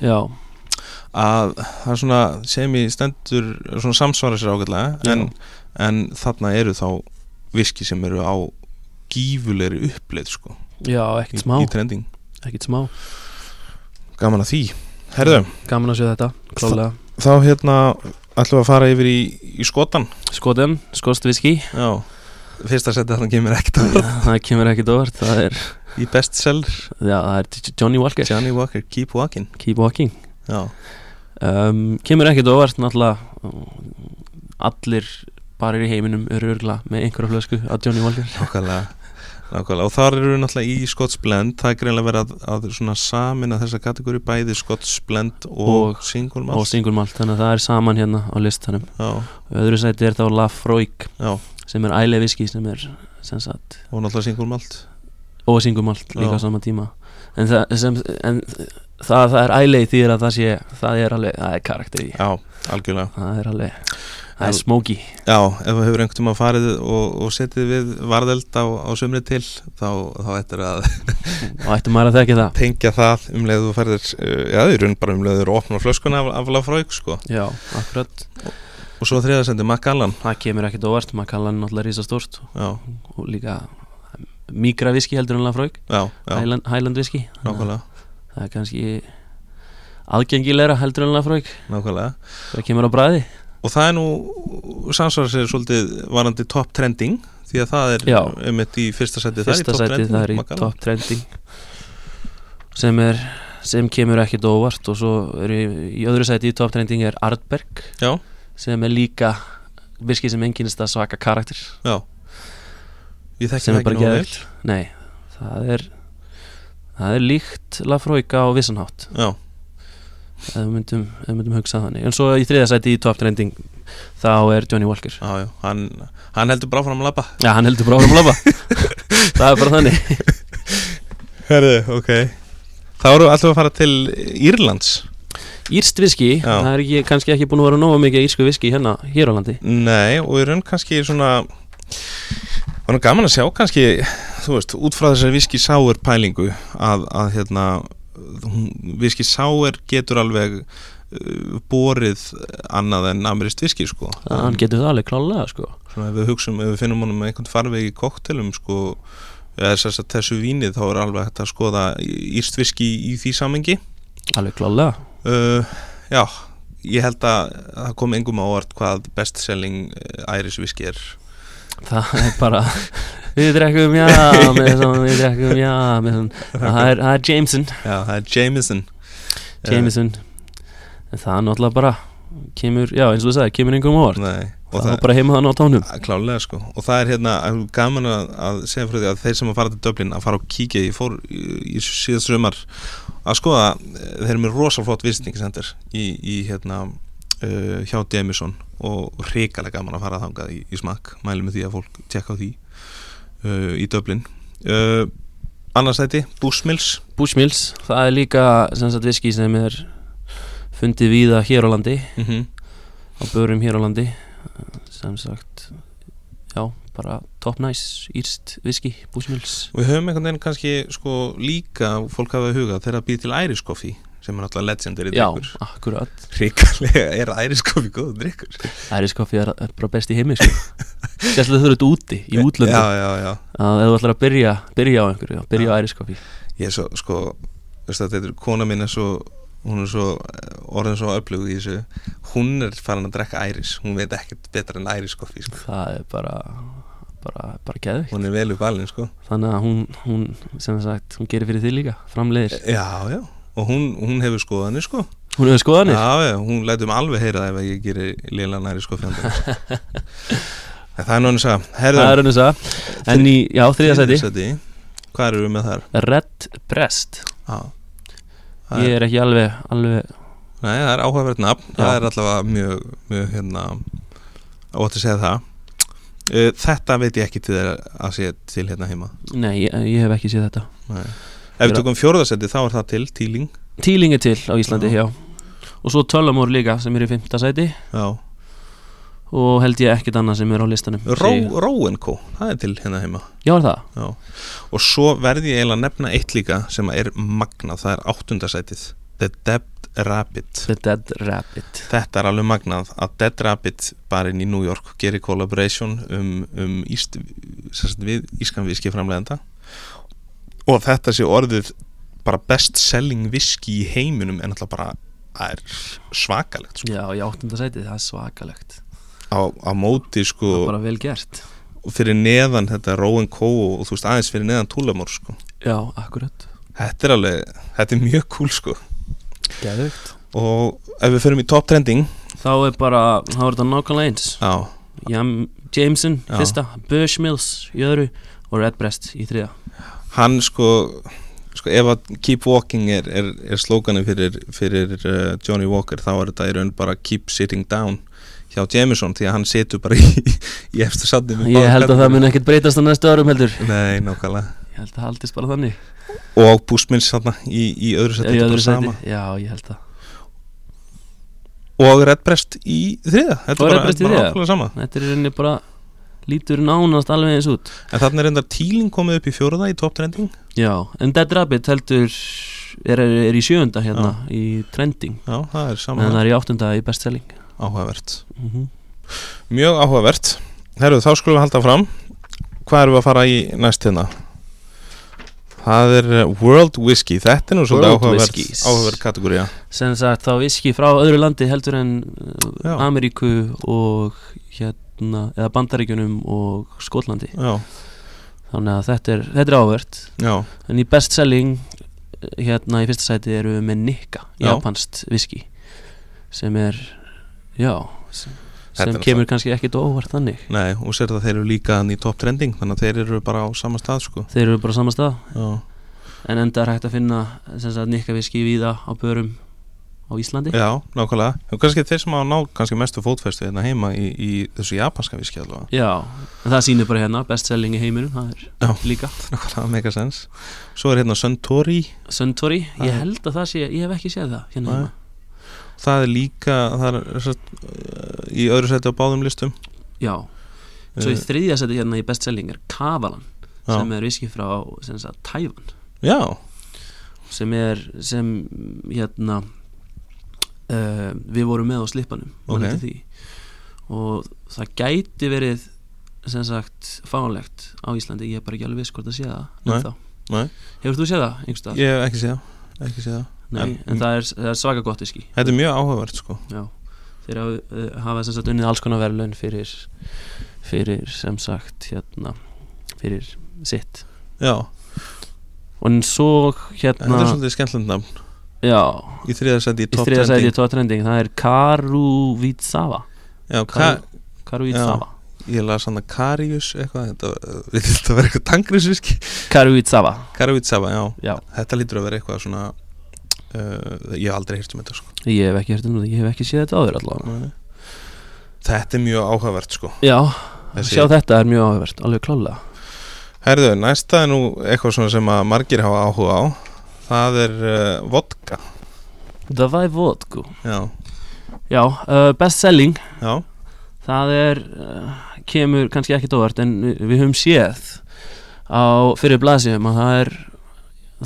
já, að það er svona sem í stendur svona samsvara sér ágætlega en, en þarna eru þá viski sem eru á gífulegri uppleið sko. Já, ekkert smá. í trending. Ekkert smá, gaman að því. Herðu, gaman að sjá þetta klálega, þá hérna ætlum við að fara yfir í, í skotan skotum, skost viski Já, fyrsta seti þarna kemur ekkert að það kemur ekkert óvart það er, í bestseller já, það er Johnny Walker. Johnny Walker, Keep Walking. Keep Walking. Já, um, kemur ekkert óvart náttúrulega allir barir í heiminum eru örgla með einhverja flösku að Johnny Walker. Nákvæmlega Nákvæmlega, og þar eru við náttúrulega í Scots Blend. Það er greinlega verið að, að svona samin að þessa kategóri bæði Scots Blend og, Og- single og malt single malt, þannig að það er saman hérna á listanum. Já, öðru sæti er þá Lafroig. Já, sem er æle viski sem er sem sagt, og náttúrulega single malt og single malt líka á sama tíma. En það, sem, en það, það er æle því að það sé það er alveg, það er karakter í. Já, algjörlega. Það er alveg, það er smoky Já, ef þú hefur einhvern tíma farið og, og setið við varðeld á, á sömri til þá, þá ættir að *laughs* og ættum maður að þekki það. tengja það um leið þú færðir uh, já, í raun bara um leið þú opnar flöskuna af, af Lafroig sko. Já, akkurat, og svo þriðasendi Macallan það kemur ekkert óvart hann náttúrulega rísa stórt Já, og líka mikra viski heldur en já, Highland, Highland viski. Það er kannski aðgengilegra heldur en nákvæmlega. Það kemur á bræði og það er nú samsvara sér svolítið varandi top trending því að það er Já. einmitt í fyrsta seti fyrsta það er í Macallan. top trending. Sem er sem kemur ekkert óvart og svo er í, í öðru sæti í top trending er Ardberg Já, sem er líka viski sem enginnist að svaka karakter. Já. Ég þekki það ekki geðvikt nei, það er það er líkt Lafroig á vissanhátt Já, ef við myndum, myndum hugsa þannig. En svo í þriða sæti í top trending þá er Johnny Walker. Já, já, hann, hann heldur bara fram að labba. Já, hann heldur bara áfram að labba. *laughs* Það er bara þannig. Herðu, ok. Þá við alltaf að fara til Írlands Írst viski, Já. það er ekki, kannski ekki búin að vera nóga mikið írsku viski hérna hér á landi. Nei, og í raun kannski svona var nú gaman að sjá kannski þú veist, út frá þessari viski sáir pælingu að, að hérna viski sáir getur alveg uh, borið annað en amirist viski sko. Það hann getur það alveg klálega sko. Svona ef við hugsum, ef við finnum honum einhvern farveg í koktelum sko eða þess að þessu vínið þá er alveg hægt að skoða írst viski í því samengi Alveg klálega uh, Já, ég held að það kom engum á orð hvað best selling æris viski er. Það er bara Við drekkum já Við drekkum já Það er, er Jameson. Já, það er Jameson. Jameson. En það er náttúrulega bara Kemur, já eins og þú sagði, kemur einhverjum á orð Nei, og Það var bara heima þannig á tónum er klálega sko. Og það er hérna gaman að, segja frá því að þeir sem að fara til Dublin að fara og kíkja ég fór í, síðast sumar að skoða, eh, þeir eru með rosalflott visitingsendur í, í hérna uh, hjá Demison og hrikalega gaman að fara þangað í, í smakk. Mælum með því að fólk tjekka á því uh, í Dublin. Uh, annars þetta, Bushmills Bushmills, það er líka sem sagt viski sem er fundið víða hér á landi. Mm á börum hér á landi. Sem sagt já, bara top nice írst viski, Bushmills Við höfum einhvern veginn kannski sko líka fólk hafa í huga þegar það býr til Irish coffee sem er náttúrulega legendary Já, drikkur akkurat. Ríkarlega er Irish coffee góð drikkur Irish coffee er, er bara best í heimi sko. Sérstaklega þetta úti, í útlöndum. Já, já, já að ef þú ætlar að byrja, byrja á einhverju já, byrja Já. á Irish coffee. Ég er svo, sko, veist að þetta er kona mín er svo hún er svo eh, orðin svo öflug í þessu. Hún er farin að drekka Irish hún veit ekkert betra en Irish coffee sko. það er bara bara, bara geðvikt hún er vel upp alveg sko. þannig að hún, hún sem sagt, hún gerir fyrir því líka framleiðir, Já, já. Og hún, hún hefur skoðanir sko. Hún hefur skoðanir? Já, já, hún lætum alveg heyra það ef ég gerir lila coffee handa henni. *laughs* En Það er náttúrulega það. Er það. En í, já, þriðja sæti. sæti. Hvað eru við með þar? Red Breast Já, Það ég er ekki alveg, alveg Nei, það er áhugaverð nafn, það er allavega mjög, mjög hérna ótt að segja það Þetta veit ég ekki til þeir að sé til hérna heima Nei, ég, ég hef ekki séð þetta Nei. Ef við tökum fjóruðasetti þá er það til, tíling Tíling er til á Íslandi, Já. já, Og svo Töllamór líka sem er í fimmta sæti Já. Og held ég ekkert annað sem er á listanum Ró. Róenko, það er til hérna heima Já, er það? Já. Og svo verði ég eiginlega að nefna eitt líka sem er magnað, það er áttundasætið The Dead Rabbit. The Dead Rabbit. Þetta er alveg magnað að Dead Rabbit barinn í New York gerir collaboration um, um íst, við ískanvíski framlegenda og þetta sé orðið bara best selling whisky í heiminum en alltaf bara það er svakalegt sko. Já, í áttunda sæti, það er svakalegt. Á, á móti sko Það er bara vel gert. og fyrir neðan þetta Rowan Co og þú veist aðeins fyrir neðan Túlamór sko. Já, akkurat. Þetta er alveg, þetta er mjög cool sko Geðugt og ef við förum í top trending Þá er bara, þá er þetta nákvæmlega eins. Jameson, Já. fyrsta Bushmills í öðru og Redbreast í þriða hann sko sko ef að keep walking er, er, er slóganum fyrir, fyrir uh, Johnny Walker þá er þetta í raun bara keep sitting down hjá Jameson því að hann situr bara *laughs* í, í eftir satni Ég held að það mun ekkert breytast á næstu árum heldur. Nei, nákvæmlega Ég held að það haldist bara þannig. Og Búsmins þarna í, í öðru seti Í er öðru sama. já, ég held að. Og Redbreast í þriða þetta Og er bara, ákveðlega sama. Þetta er rauninni bara lítur nánast alveg eins út. En þarna er enda tíling komið upp í fjóraða í top trending. Já, en Dead Rabbit heldur er, er í sjöunda hérna í trending. Já, það er en sama það er í áttunda í bestselling áhugavert. Mm -hmm. mjög áhugavert. Herru, þá skulum við halda fram hvað erum við að fara í næst hérna það er uh, World Whisky þetta er nú svolítið Whiskies. áhugavert kategóri sem sagt þá viski frá öðru landi heldur en Já. uh, Ameríku og hérna eða Bandaríkjunum og Skotlandi já, þannig að þetta er, þetta er áhugavert já, en í bestselling eh, hérna í fyrsta sæti eru við með Nikka Já. japanst viski sem er já sem, sem kemur kannski ekkit óvart þannig. Nei, og sér það þeir eru líka í top trending þannig að þeir eru bara á sama stað sko. Þeir eru bara á sama stað. Já, en enda er hægt að finna sem sagt Nikka viski víða á börum á Íslandi. Já nákvæmlega. Og kannski þeir sem hafa náð kannski mestu fótfestu hérna heima í, í þessu japanska viski allavega. Já, en það sýnir bara hérna bestselling í heiminum, það er Já. líka. *laughs* Nákvæmlega mega sens svo er hérna Suntory. Suntory, ég held að það sé ég hef ekki séð það hérna það er líka það er satt, í öðru seti á báðum listum Já, svo í Eh, þriðja seti hérna í bestselling er Kavalan já. sem er viski frá Tævan já, sem er sem hérna uh, við vorum með á slippanum Ok. okay. og það gæti verið sem sagt fánlegt á Íslandi, ég er bara ekki alveg viss hvort að sé það Nei, ennþá. nei. Hefur þú séð það ég hef ekki séð það Nei, en, en- það, er, það er svaka gott viski Þetta er mjög áhugavert sko. Já, þeir hafa, uh, hafa sem sagt unnið alls konar verðlaun fyrir fyrir sem sagt hérna fyrir sitt. Já, og en svo þetta hérna er svolítið skemmtilegt nafn. Já, Í þriðarsæti í í top það er Karuvitsava Já, ka, Karuvitsava ég hann að Karius eitthvað Þetta, þetta verður eitthvað tangrisviski Karuvitsava, Karivitsava, já. Já, Þetta lítur að vera eitthvað svona uh, Ég hef aldrei hýrt um þetta sko. Ég hef ekki hert um þetta ég hef ekki séð þetta áður allavega. Nei. Þetta er mjög áhugavert sko. Já, Þessi- sjá þetta er mjög áhugavert, alveg klálega Herðu, næsta er nú eitthvað sem að margir hafa áhuga á. Það er uh, vodka. Davai vodku. Já, já, uh, best selling. Já, það er kemur kannski ekkit óvart en við, við höfum séð á fyrir blasjum að það er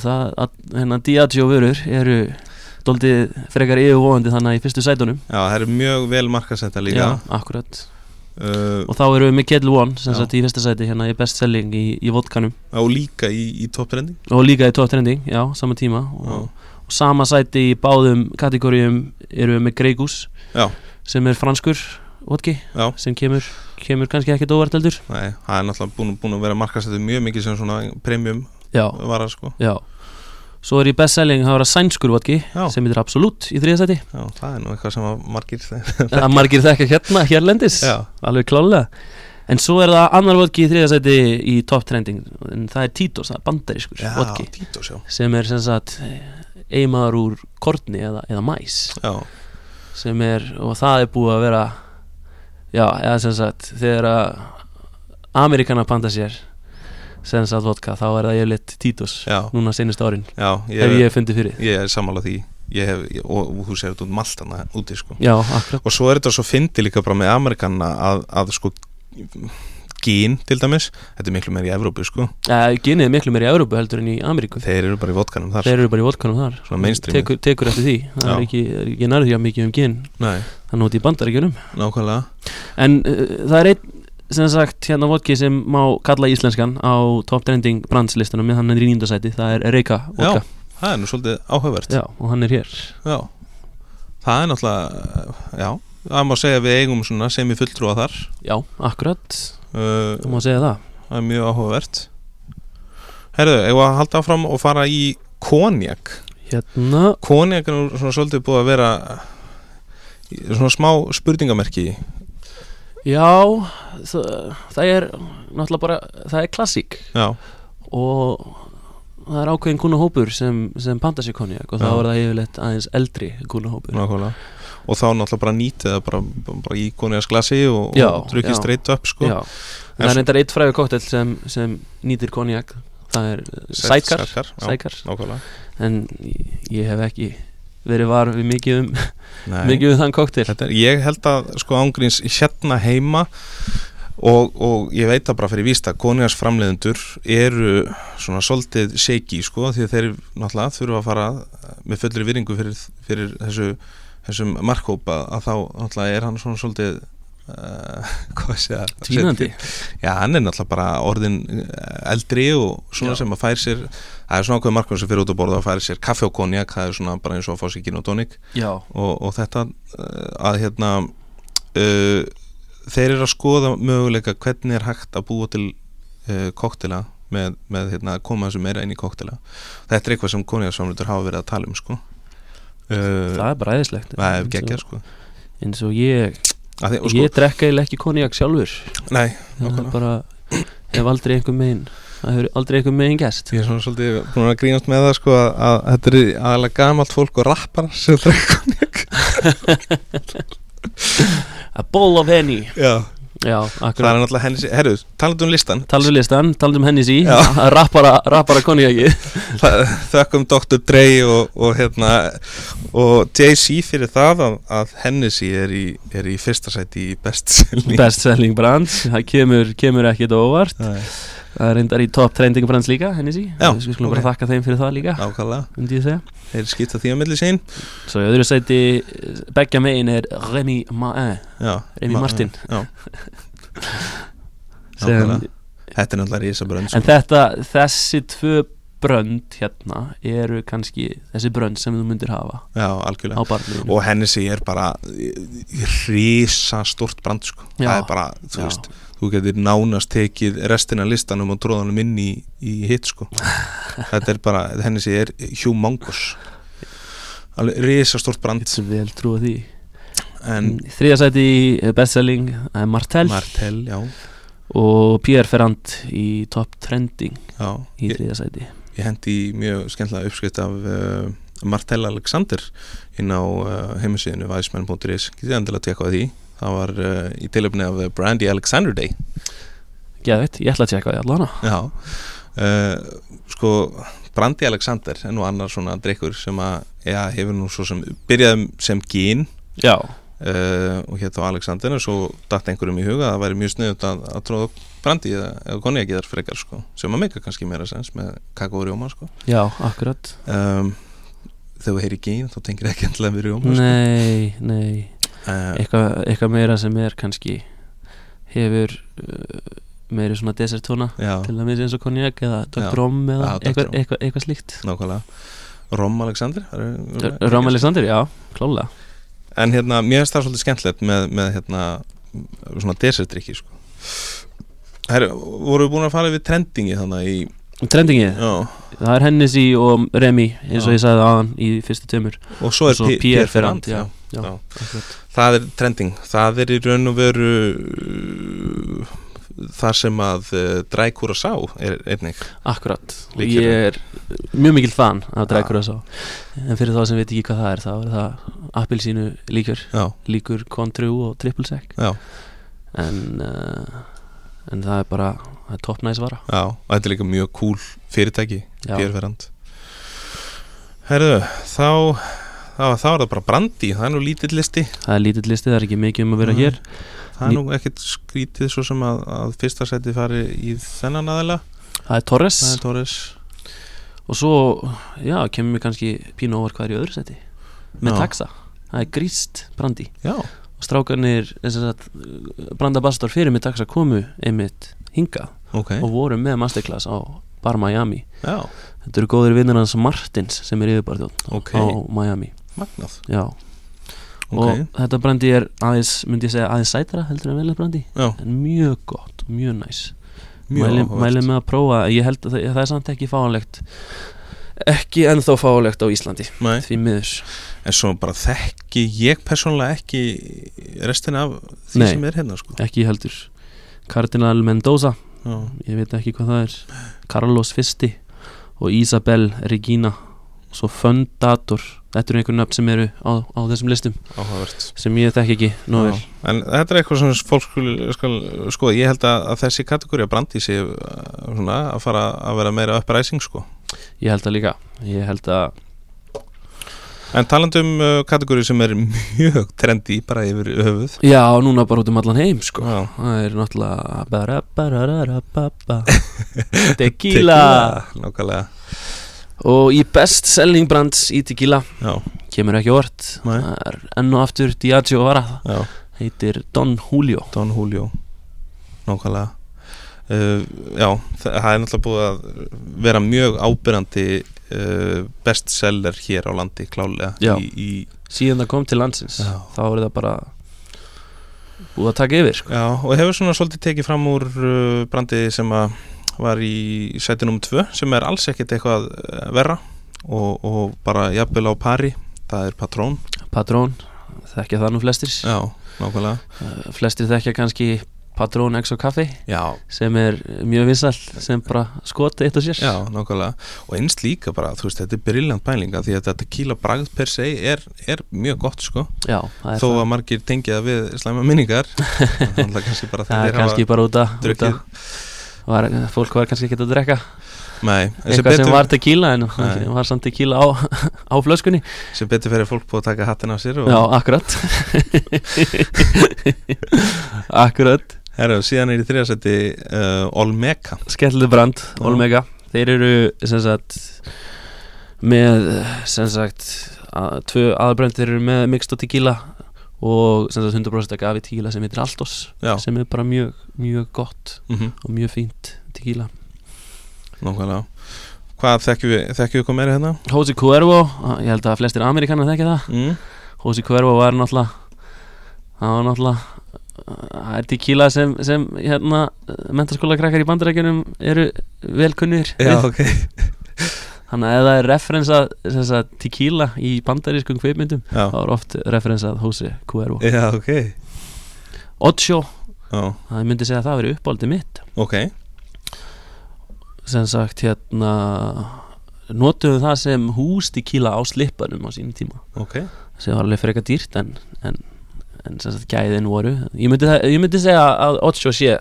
það að hérna Diageo vörur eru doldið frekar yfirvóðandi þannig í fyrstu sætunum. Já, það er mjög vel markasetta líka. Já, akkurat. Uh, og þá erum við með Kettle One sem Já. sagt í fyrsta sæti hérna í best selling í, í vodkanum. Og líka í, í top trending. Og líka í top trending, já, sama tíma. Og, og sama sæti í báðum kategórium eru við með Grey Goose já, sem er franskur vodki já. sem kemur, kemur kannski ekkit óvart heldur. Nei, það er náttúrulega búin, búin að vera markasettu mjög mikið sem svona premium vara sko. Já. Svo er í best selling að vera sænskur vodki Já. sem heitir Absolut í þriða seti Já, það er nú eitthvað sem að margir að *laughs* margir þekka hérna, hérlendis. Já, alveg klálega. En svo er það annar vodki í þriða seti í top trending. En það er Títos, það er bandarískur já vodki. Títos, sem er sem sagt eiginmaður úr korni eða, eða mæs já, sem er, og það er búið að vera já, eða sem sagt þegar að Amerikana panta sér sem sagt vodka, þá er það yfirleitt Títos já, núna senust árin, já hef ég, ég fundið fyrir ég er sammála því. Ég hef, ég, og, þú sér þetta út maltana úti sko. Já, akkurat, og svo er þetta svo fyndi líka bara með Amerikanna að, að sko gín til dæmis, þetta er miklu meir í Evrópu sko, uh, genið er miklu meir í Európu heldur en í Ameríku, þeir eru bara í vodkanum þar. Þeir eru bara í vodkanum þar. Svona mainstream. tekur, tekur eftir því, það Já. er ekki, er ekki nærði að mikið um gen, Nei, þannig út í bandaríkjunum. Nákvæmlega. En uh, það er einn sem sagt hérna vodki sem má kalla íslenskan á top trending brandslistanum með hann er í nýndasæti, það er Reykja vodka. Það er nú svolítið áhugavert. Já, og hann er hér. Já, það er náttúrulega já, það má segja við eigum svona sem í fulltrúa þar. Já, akkurat, uh, það má segja það. það er mjög áhugavert. Herðu, eigum við að halda áfram og fara í konjak? Hérna, konjak er nú svona svolítið búið að vera svona smá spurningamerki já það, það er náttúrulega bara, það er klassík. Já, og það er ákveðin kúnahópur sem, sem panta sér konjak og þá Já. er það yfirleitt aðeins eldri kúnahópur nákvæmlega. Og þá náttúrulega bara nýtið það bara, bara í konjaksglasi og, og drukkið straight up sko. Já, það er reyndar eitt frægur koktel sem, sem nýtir konjak það er sækar, Sækar, sækar. Nákvæmlega. En ég hef ekki verið var við mikið um, mikið um þann er, ég held að sko ángríns hérna heima og, og ég veit það bara fyrir víst að koningars framleiðendur eru svona svolítið shaky sko því að þeir náttúrulega þurfa að fara með fullri viringu fyrir, fyrir þessu, þessum markhópa að þá náttúrulega er hann svona svolítið uh, að Tvínandi. Já, hann er náttúrulega bara orðin eh, eldri og svona Já. sem að fær sér það er svona ákveð markmann sem fyrir út að borða og fær sér kaffi og konjak, það er svona bara eins og að fá sér gin og tónik. Og, og þetta uh, að hérna uh, þeir eru að skoða möguleika hvernig er hægt að búa til uh, koktela með, með hérna, koma þessu meira inn í koktela þetta er eitthvað sem konjarsfamlutur hafa verið að tala um sko. Það er bara er Eins og- geggjað sko. eins og ég, Að því, sko, ég drekka eiginlega ekki konjak sjálfur. Nei, er nákvæmlega. bara, hef aldrei einhver megin það hefur aldrei einhver megin gæst ég er svona svolítið búin að grínast með það sko að, að þetta er aðalega gamalt fólk og rappar sem drekka konjak *laughs* A bowl of henny já, Já, það er náttúrulega henni herru, talandi um listan Talum við listan, talum um henni sí. *laughs* Rappara, rappara konjaki. *laughs* Það- þökkum Dr. Dre og, og hérna og Jay-Z fyrir það að, að Hennessy er í, er í fyrsta sæti í bestselling Best selling brands. Það kemur, kemur ekkit óvart. Nei, Það er reyndar í top trending brands líka, henni sí Já, Við skulum ok. bara þakka þeim fyrir það líka Nákvæmlega, Undi ég segja. Þeir skipta því á milli sín. Svo í öðru sæti Beggja megin er Remy Main Já, Remy ma- Martin. Já, *laughs* sem, nákvæmlega Þetta er náttúrulega risabrönd En þetta, þessi tvö brönd hérna eru kannski þessi brönd sem þú myndir hafa Já, algjörlega. Og Hennessy er bara risa stort brand sko. Já. Það er bara, þú Já. veist Þú getur nánast tekið restina listanum og tróðanum inn í, í hit sko. *laughs* Þetta er bara, Hennessy er humongous. Alveg risa stort brand. Þetta sem vel trúa því. En Þriða sæti í bestselling er Martell. Martell, og Pierre Ferrand í top trending já. í ég, þriða sæti. ég hendi mjög skemmtilega uppskrift af uh, Martell Alexander inn á uh, heimasíðinu væsmenn.is Getið endilega að tekka á því Það var uh, í tilöfni af Brandy Alexander Day. Geðveitt, ég ætla að tjekka því allana Já. Uh, Sko, Brandy Alexander er nú annar svona drikkur sem að já, hefur nú svo sem byrjaði sem gín. Já, uh, og hétt á Alexander og svo datt einhverjum í huga að það væri mjög sniðut að, að tróða Brandy eða, eða konjaki þar frekar sko sem að meika kannski meira sens með kakó og rjóma sko. Já, akkurat. Um, þegar þú heyri gín þá tengir ekki endilega við rjóma sko. Nei, uh, Eitthvað eitthva meira sem er kannski hefur uh, meiri svona desertóna já, til að eins og konjak eða Já. Dr. Rom eða eitthvað, eitthvað, eitthvað slíkt. Nákvæmlega. Rom Alexander er- Rom Alexander, já, klálega en hérna, mér finnst það svolítið skemmtilegt með, með hérna, svona desertrykki sko. Herru, voru við búin að fara við trendingi þannig í Trendingið, já, það er Hennessy og Remy eins og Já. ég sagði aðan í fyrstu tömur og svo er og svo P- Pierre Pierre Ferrand Ferrand já, já. Já, það er trending. Það er í raun og veru uh, þar sem að uh, Drækúra sá er einnig. Akkurat, Líkjörinn. ég er mjög mikil fan af drækur og svo En fyrir þá sem veit ekki hvað það er þá er það appelsínu líkjör Já, Líkur kontru og triple sec. En, uh, en það er bara það toppnæs vara. Já og þetta er líka mjög cool fyrirtæki Já. Björverand Herðu, þá þá, þá er það bara brandi, það er nú lítill listi. Það er lítill listi, það er ekki mikið um að vera Nei. hér. Það er nú ekkert skrítið svo sem að, að fyrsta seti fari í þennan aðila. Það er Torres. Það er Torres. Og svo, já, kemur mér kannski pínu óvar hvað er í öðru seti. Með Já. taxa, það er gríst brandi. Já, og strákarnir, að brandabastor fyrir með taxa komu einmitt hingað. Ok, og voru með masterclass á Bar Miami. Já, Þetta eru góðir vinnur hans Martins sem er yfirbarþjóð ok. á Miami Magnað, Já, ok. Og þetta brandi er aðeins, myndi ég segja, aðeins sætara heldur en velið brandi. Já, en mjög gott, mjög næs mjög mæli, áhugavert. mæli með að prófa, ég held að það, er samt ekki fáanlegt ekki ennþá fáanlegt á Íslandi Nei, því miður. En svo bara þekki ég persónulega ekki restina af því Nei. sem er hérna sko. Ekki heldur. Cardinal Mendoza, Já, ég veit ekki hvað það er. Carlos Fisti og Isabel Regina. Og svo Fundator þetta eru einhver nöfn sem eru á, á þessum listum. Áhugavert. Sem ég þekki ekki nú vel. Já, En þetta er eitthvað sem fólk skoða, ég held að, að þessi kategóri að brandi sig uh, svona, að fara að vera meira uppræsing sko. ég held að líka, ég held að En talandi um uh, kategóri sem er *laughs* mjög trendi bara yfir höfuð. Já, núna bara út um allan heim sko. Já. það er náttúrulega bara, *laughs* tequila Nákvæmlega og í best selling brands í tequila Já, kemur ekki orð það er enn og aftur Diageo vara já, heitir Don Julio. Don Julio. Nákvæmlega. Uh, Já, það er náttúrulega búið að vera mjög ábyrjandi uh, bestseller hér á landi klálega Já. í, í, síðan það kom til landsins Já. þá er það bara búið að taka yfir sko. Já, og hefur svona svolítið tekið fram úr uh, brandi sem að var í sæti nr. 2 sem er alls ekkert eitthvað uh, verra og, og bara jafnvel á pari. Það er Patrón Patrón, þekkja það nú flestir. Já, nákvæmlega. Uh, flestir þekkja kannski Patrón X og kaffi Já, sem er mjög vinsall sem bara skoti eitt og sér. Já, nákvæmlega. Og einst líka bara, þú veist, þetta er briljant pælinga því að þetta kíla bragð per se er, er mjög gott, sko. Já, þó að margir tengja við slæma minningar *laughs* þannig að kannski bara það er kannski bara út að, út drukkið var, fólk var kannski ekki að drekka. Nei, eitthvað sem var tequila en það *laughs* var samt tequila á, á flöskunni. Sem betur fyrir fólk búið að taka hattin af sér og Já, akkurat. *laughs* Akkurat. Herra, síðan er í þriðasetti uh, Olmeka Skellið brand. Olmega Þeir eru sem sagt með sem sagt að, tvö aðbrönd þeir eru með mixed og tequila og sem sagt 100% gafi tequila sem heitir Altos Já, sem er bara mjög, mjög gott mm og mjög fínt tequila. Nákvæmlega. Hvað þekkjum við, þekkjum við hvað meira hérna? Jose Cuervo, ég held að flestir Amerikanar þekki það. Mm. Jose Cuervo var náttúrulega það var náttúrulega það er tequila sem, sem hérna, mentaskóla krakkar í bandarækjunum eru velkunnir Já, ok þannig að ef það er referensað tequila í bandarískum kveipmyndum þá er oft referensað Jose Cuervo já ok. Ocho, Já, það myndi segja að það veri uppáldið mitt. Ok. Sem sagt hérna notuðum það sem hús tequila á slippanum á sínum tíma. Ok, sem var alveg freka dýrt en, en, en sem sagt gæðin voru. Ég myndi, það, ég myndi segja að Ocho sé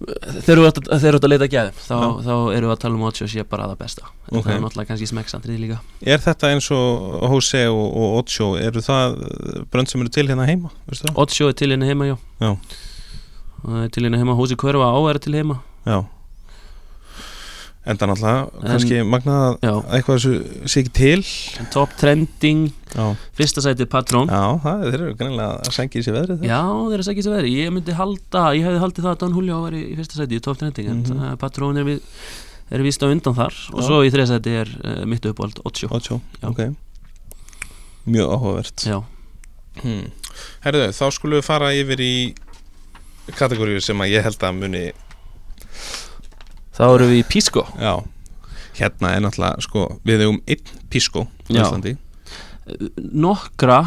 þegar þú ert að- að leita að gæðum þá, þá erum við að tala um Ocho sé bara það besta en Ok. það er náttúrulega kannski smekksatrið líka er þetta eins og Jose og, og Ocho eru það brönd sem eru til hérna heima? Ocho er til hérna heima, já Já. Til hérna heima, húsi hverfa á er til heima Já Enda náttúrulega, kannski magnað eitthvað þessu sé ekki til. Top trending Já, fyrsta sæti Patrón Já það þeir eru greinilega að sengja í sér veðrið Já, þeir eru að segja sér verið Ég myndi halda, ég hefði haldið það að Don Julio var í, í fyrsta sæti í top trending en Mhm. mm Patrón er, við, er vist á undan þar. Og Já. svo í þriða sæti er uh, mitt uppáld Ocho. Ocho, Já. ok. Mjög áhugavert. Hmm. Herðu, þá skulum við fara yfir í kategóriu sem að ég held að muni þá erum við í Pisco. Já, hérna er náttúrulega sko, við hefum einn á. Íslandi. Nokkra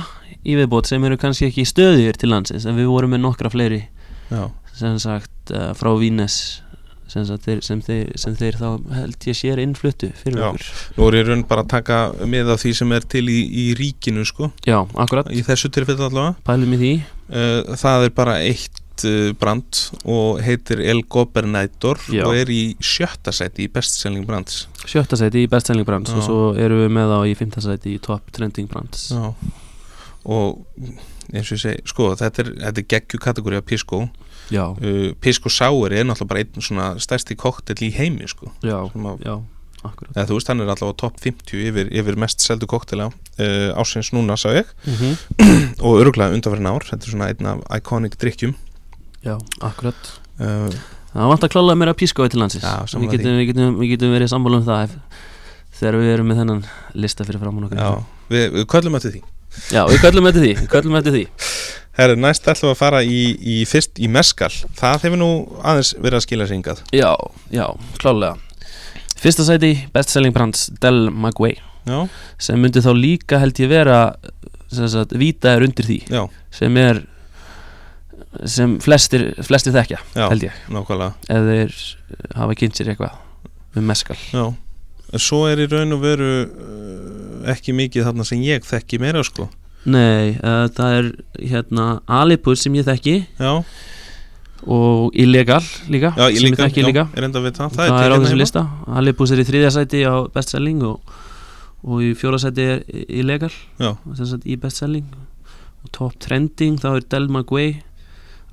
í viðbót sem eru kannski ekki stöðir til landsins en við vorum með nokkra fleiri Já, sem sagt uh, frá Vínes sem, sagt, þeir, sem, þeir, sem þeir þá held ég sér innfluttu fyrir Já. okkur. Nú er ég raun bara að taka með af því sem er til í, í ríkinu sko. Já, akkurat, í þessu tilfellu allavega. Pælum í því. Uh, það er bara eitt uh, brand og heitir El Gobernator Já. og er í sjötta seti í bestselling brands Sjötta sæti í Best Selling Brands Já. og svo erum við með þá í fymta sæti í Top Trending Brands Já. og eins og ég segi sko þetta er, þetta er geggju kategóri af Pisco uh, Pisco Sour er náttúrulega bara einn svona stærsti koktel í heimi sko já, akkurat eða þú veist hann er allavega á topp 50 yfir, yfir mest seldu koktela uh, ásins núna sá ég mm -hmm. *clears throat* og öruglega undanverðin ár þetta er svona einn af iconic drikkjum Já, akkurat. Uh, Það vant að klála meira pískói til landsins. Já, við getum, við, getum, við getum verið sammála um það ef, þegar við erum með þennan lista fyrir okkur. Já, við, við köllum eftir því. Já, við köllum eftir því, við köllum eftir því. Herri, næst ætlum við að fara í, í fyrst í meskal það hefur nú aðeins verið að skila sig hingað. Já, já, klálega Fyrsta sæti, Best Selling Brands Del Maguey. Já, sem myndi þá líka held ég vera sagt, víta er undir því. Já, sem er sem flestir, flestir þekkja já, held ég, nákvæmlega. Ef þeir hafa kynnt sér eitthvað um meskal já. En svo er í raun og veru uh, ekki mikið þarna sem ég þekki meira sko. Nei, uh, það er hérna Alipus sem ég þekki. Já, og Illegal líka já, sem ég líka, þekki já, líka. er enda við það það, er á þessum heima. lista. Alipus er í þriðja sæti á Best Selling og, og í fjóra sæti er Illegal já, í Best Selling og Top Trending þá er Del Maguey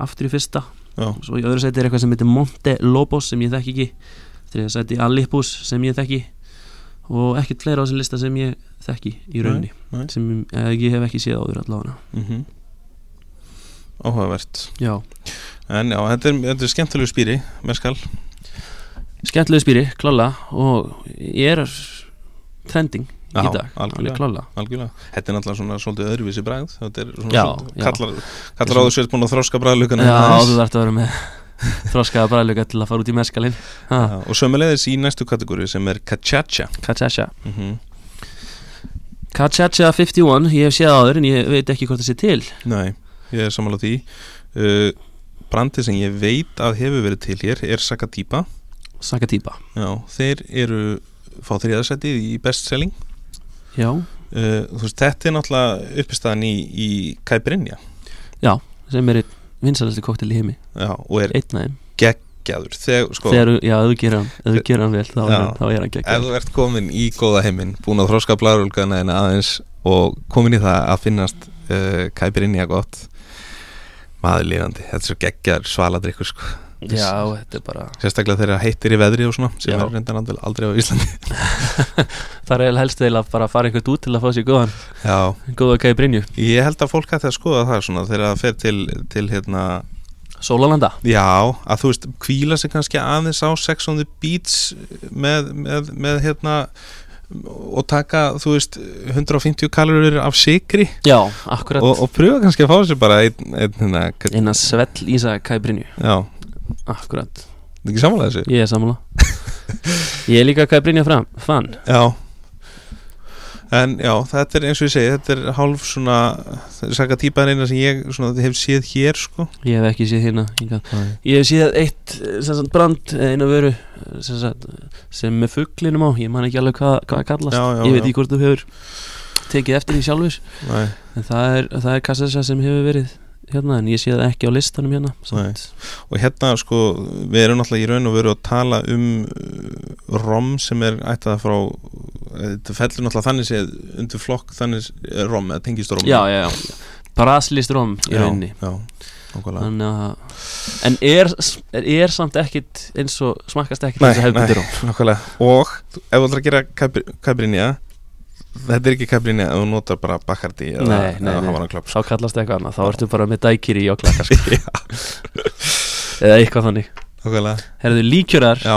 aftur í fyrsta. Já, svo í öðru sæti er eitthvað sem heitir Monte Lobos sem ég þekki ekki. Þriðja sæti Alipus sem ég þekki. Og ekkert fleira á þessum lista sem ég þekki í rauninni. nei. sem eh, ég hef ekki séð áður allavega. Mm áhugavert. Já, en já, þetta er, þetta er skemmtilegu spýri meskal, skemmtilegu spýri, klála og ég er trending í dag, alveg klála þetta er náttúrulega svona svolítið öðruvísi bragð. Þetta er svona Já, svolítið, kallar, kallar á þessu búin að þroska bragðlugana Já, þú þarft að vera með *laughs* þroskaða bræðluga til að fara út í meskalinn. Og sömulegðis í næstu kategóri sem er Cachacha Kachacha. Mm -hmm. Kachacha 51, ég hef séð áður en ég veit ekki hvort það sé til. Nei, ég er samanlega því. Uh, Brandi sem ég veit að hefur verið til hér er Sakatipa. Sakatýpa Já, þeir eru fá þriðarsætið í bestselling uh, Þú veist, þetta er náttúrulega uppistæðan í, í Kæbrinja sem er einn vinsalasti koktel í heimi. Já, og er geggjaður. Þegar, sko, Þegar, já, ef þú gerir hann, ef þú gerir hann vel þá, Já. þá er hann ef geggjör þú ert komin í góða heiminn búin að þroska blárulgana en aðeins og komin í það að finnast uh, Kæbrinja gott maður líðandi, þetta er svo geggjaður svaladrykkur sko Já, þetta er bara sérstaklega þegar heitir í veðri og svona sem Já. er reyndan aldrei, aldrei á Íslandi. *laughs* Það er eiginlega helst eða bara að fara einhvern út til að fá sér góðan Já, góða kæði Brynju. Ég held að fólk hætti að skoða það svona þegar það fer til, til hérna, Sólalanda já, að þú veist kvíla sig kannski aðeins á Sex on the Beach með, með, með hérna og taka, þú veist 150 kalorir af sigri Já, akkurat. Og, og pröfa kannski að fá sér bara einn, einn hérna, Einan svell Ísa kæði Brynju. Já, Akkurat, ekki samanlega þessu? Ég er sammála. Ég er líka kæði Brynju fram, fann Já. En já, þetta er eins og ég segi þetta er hálf svona saka típaðin eina sem ég svona, hef séð hér sko. Ég hef ekki séð hérna. Ég hef séð eitt sagt, brand eh, eina vöru sem, sagt, sem með fugglinum á. Ég man ekki alveg hvað hvað það kallast. Já, já, Ég veit ekki hvort þú hefur tekið eftir því sjálfur. Nei, En það er, það er kassassa sem hefur verið hérna En ég sé það ekki á listanum hérna og hérna sko við erum náttúrulega í raun og veru að tala um uh, rom sem er ættað frá þetta fellur náttúrulega þannig séð undir flokk þannig uh, rom eða tengist rom. Já, já, já. Braslist rom í rauninni. Já, nákvæmlega. Þannig að En er, er, er samt ekkit eins og smakkast ekkit eins og hefðbundir og ef þú ætlar að gera kabrinja þetta er ekki kabrinja ef þú notar bara Bacardi eða, Nei, nei, eða nei. Havana Club. Þá kallast eitthvað annað, þá ertu bara með dækiri í oklaka. *laughs* Eða eitthvað þannig. Herðu líkjörar, já,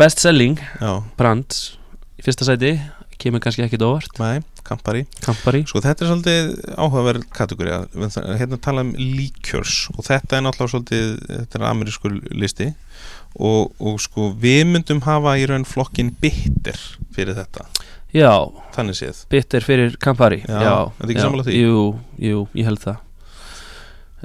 best selling. Já, brand í fyrsta sæti. Kemur kannski ekkit óvart. Mæ, Campari. Campari. Sko þetta er svolítið áhugaverð kategóri hérna tala um líkjörs og þetta er náttúrulega svolítið þetta er amerískur listi. Og, og sko við myndum hafa í raun flokkin bitter fyrir þetta Já, þannig séð bitter fyrir Campari Já, er þetta ekki sammála því? Jú, jú, ég held það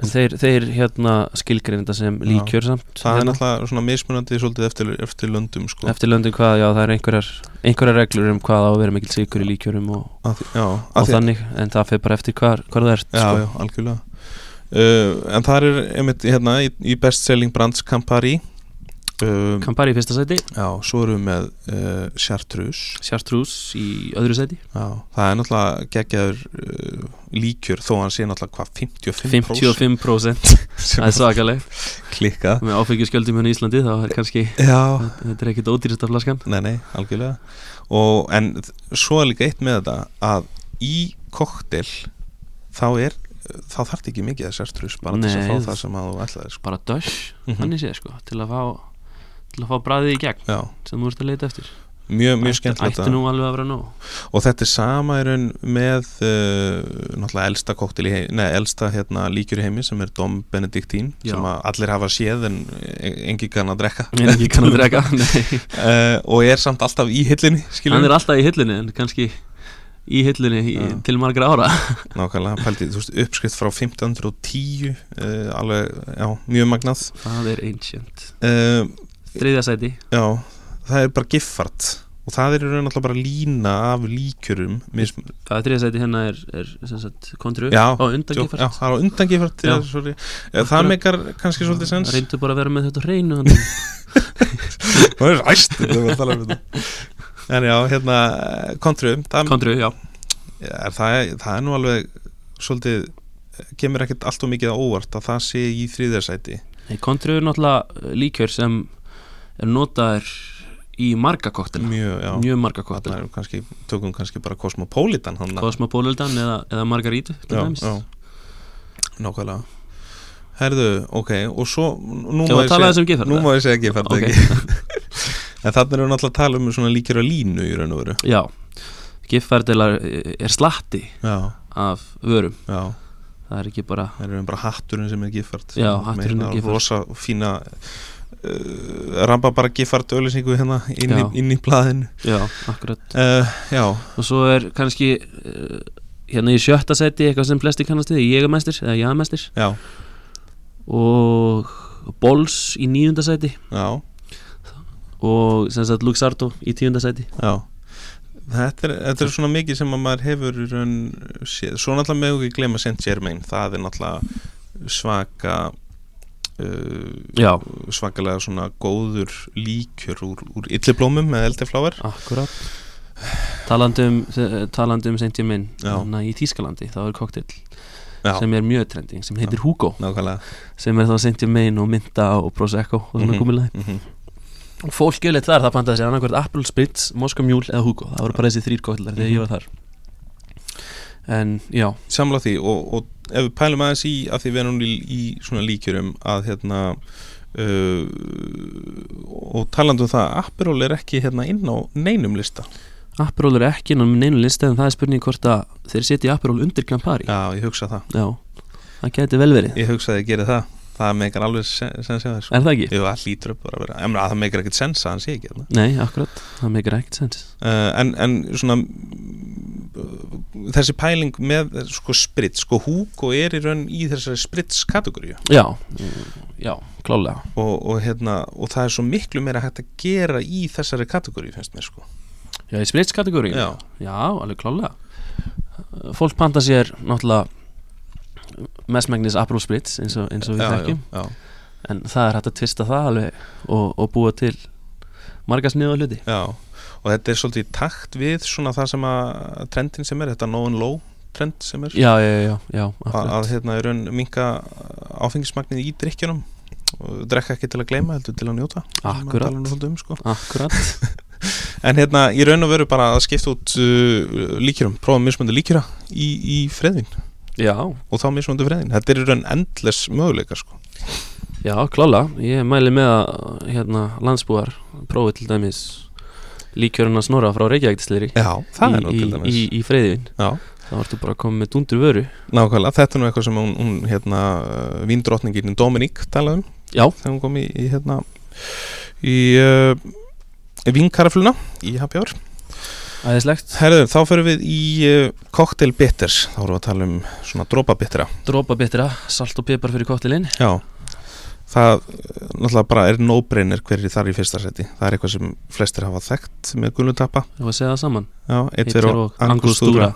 en þeir, þeir hérna skilgrinda sem Já. líkjör samt það er hérna. náttúrulega svona mismunandi svolítið eftir, eftir löndum sko. eftir löndum hvað, já það er einhverjar einhverjar reglur um hvað á að vera mikil sigur í líkjörum og, Að já, og að því- þannig, en það fyrir bara eftir hvar, hvar það ert já, sko. já, algjörlega uh, en það er einmitt hérna í, í best selling brands Campari uh, Campari í fyrsta sæti, já, svo erum við með uh, Chartreuse. Chartreuse í öðru sæti. Já, það er náttúrulega geggjaður uh, líkjör þó hann sé náttúrulega hvað 55%, 55% sem það er svakaleg klikkað. Með áfengjurskjöldum hérna í Íslandi þá er kannski, já, þetta er ekkit ódýrasta flaskan. Nei, nei, algjörlega. Og en svo er líka eitt með þetta að í koktel þá er þá þarf þetta ekki mikið að Chartreuse bara til að fá það- sem að þú ætlaðir sko. bara dösh, Mhm. þannig séð sko til að fá, til að fá bræðið í gegn já, sem þú ert að leita eftir. Mjög, mjög skemmtilegt ætti nú alveg að vera nóg. Og þetta er sama í raun með uh, náttúrulega elsta neða elsta hérna líkjur í heimi sem er Dom Benedictín Já. sem allir hafa séð en engi kann að drekka. *laughs* En ekki kann að drega *laughs* nei. uh, og er samt alltaf í hillinni hann er alltaf í hillunni en kannski í hillunni í, til margra ára. *laughs* Nákvæmlega pældi, þú veist, uppskrift frá 1510 uh, alveg, já, mjög magnað. Það er ancient. Uh, þriðja sæti, já, það er bara giffart. Og það er raun alltaf bara lína af líkjurum mis, það er þriðja sæti hérna er, er sagt kontru já, á undan tjók, já, það er á undan giffart Já. það Akkurat. meikar kannski svolítið sens. Reyndu bara að vera með þetta hreinu. *laughs* Það er æst um En já, hérna, kontru það, kontru, já, er, það, er, það er nú alveg svolítið, kemur ekkert allt og mikið á óvart að það sé í þriðarsæti kontru er náttúrulega líkjör sem er notaður í marga koktela Mjög, mjög marga erum kannski, tökum kannski bara Cosmopolitan hann Cosmopolitan eða, eða Margarítu Já, já. Nákvæmlega. Herðu, ok, og svo nú tala segja- giffart, Nú ég segja gifart Ok. *laughs* En þannig erum við náttúrulega að tala um svona líkjur á línu í raun og veru. Já, giffærdilar er slatti Já, af vörum. Já. Það er ekki bara Það er bara hatturinn sem er giffart Já, hatturinn er giffart. Rosa fína uh, Ramba bara giffart auðlýsingu hérna inn í, inn í blaðinu. Já, akkurat. Uh, Já, og svo er kannski uh, hérna í sjötta seti eitthvað sem flesti kannast við Jégamestir eða Jagamestir já, og Bols í níunda seti já, og sem sagt Luxardo í tíunda seti já. Þetta er, þetta er svona mikið sem að maður hefur raun. Svo náttúrulega með ekki glema Saint Germain, það er náttúrulega svaka uh, já, svakalega svona góður líkjur úr, úr illiblómum með eldifláver akkurat. Talandi um, talandi um Saint Germain Já. þannig í Tískalandi er koktel Já, sem er mjög trending sem heitir Hugo. Nákvæmlega. Sem er þá Saint Germain og Mynta og Prosecco og svona Mhm, mm -hmm. fólk gjöleitt þar það pantaði sér annarkvært Apple Spritz, Moska Mule eða Hugo. Það voru bara þessi þrýr koktelar þegar ég var þar en já, samla því og, og ef við pælum aðeins í að því við erum í, í svona líkjurum að hérna uh, og talandu um það Aperol er ekki hérna inn á neinum lista. Aperol er ekki innan með neinu listi en það er spurning hvort að þeir setja Aperol undir Campari. Já, ég hugsa það, Já, það geti vel verið. Ég hugsa að ég geri það það meikar alveg sen- sens að þessu. Er það ekki? Jú, það hlýtur upp bara að vera, en það meikar ekkert sens að hann sé ekki hérna. Nei, akkurat, það meikir ekkert sens uh, en, en svona þessi pæling með sko sprit, sko Hugo er í raun í þessari sprits kategóriu Já, já, klálega og, og, hérna, og það er svo miklu meira hægt að gera í þessari kategóriu finnst mér sko. Já, í spritskategóri Já. já, alveg klálega Fólk panta sér náttúrulega mestmægnis Aperol Spritz eins og, eins og við já, þekkjum. já, já, en það er hægt að tvista það alveg og, og búa til marga sniða hluti. Já og þetta er svolítið í takt við svona það sem að trendin sem er, þetta no and low trend sem er. Að, að hérna er raun minka áfengismagnið í drikkjunum og drekka ekki til að gleyma heldur til að njóta. Akkurat. um, sko. Akkurat, *laughs* En hérna, í raun og veru bara að skipta út uh, líkjurum, prófa mismöndi líkjura í, í freðvin já, og þá mismöndi freðvin. Þetta er í raun endless möguleikar sko. já, klálega. Ég mæli með að hérna, landsbúar prófi til dæmis líkjöruna snorra frá Reykjavíktisleiri Já, það er nú í, til í, dæmis. í, í freyðivinn Já, þá ertu bara að koma með dundur vöru. Nákvæmlega, þetta er nú eitthvað sem hún, hún hérna, uh, víndrottningin Dominík talaði um. Já, þegar hún kom í, í hérna í uh, vínkarafluna í Hour æðislegt. Herðu, þá fyrir við í uh, Cocktail Bitters. Þá erum við að tala um svona dropa bittera Drópa bitira, salt og pipar fyrir kottilinn. Já. Það náttúrulega bara er no-brainer hverju þar í fyrsta seti Það er eitthvað sem flestir hafa þekkt með gulutappa Þú var að segja það saman. Já, eitt fyrir og Angustúra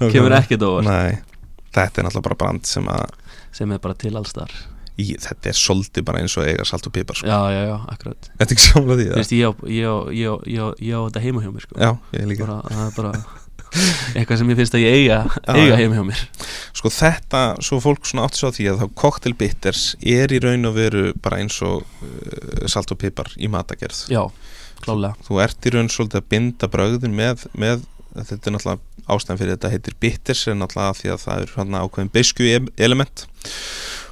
*laughs* *laughs* Kemur ekkert óvart. Nei, þetta er náttúrulega bara brand sem að Sem er bara til alls þar í, Þetta er svolítið bara eins og eiga salt og pipar sko. Já, já, já, akkurat. Þetta er ekki samlega því Þú veist, ég á, ég á, ég á, ég á, ég á þetta heima hjá mér sko. Já, ég líka. Bara, Það er bara eitthvað sem ég finnst að ég eiga, Já, eiga heima hjá mér. Sko þetta, svo fólk svona átti svo á því að þá cocktail bitters er í raun og veru bara eins og uh, salt og pipar í matagerð Já, klálega. Þú ert í raun svolítið að binda brögðin með, með þetta er náttúrulega ástæðan fyrir þetta heitir bitters er náttúrulega því að það er ákveðin beisku element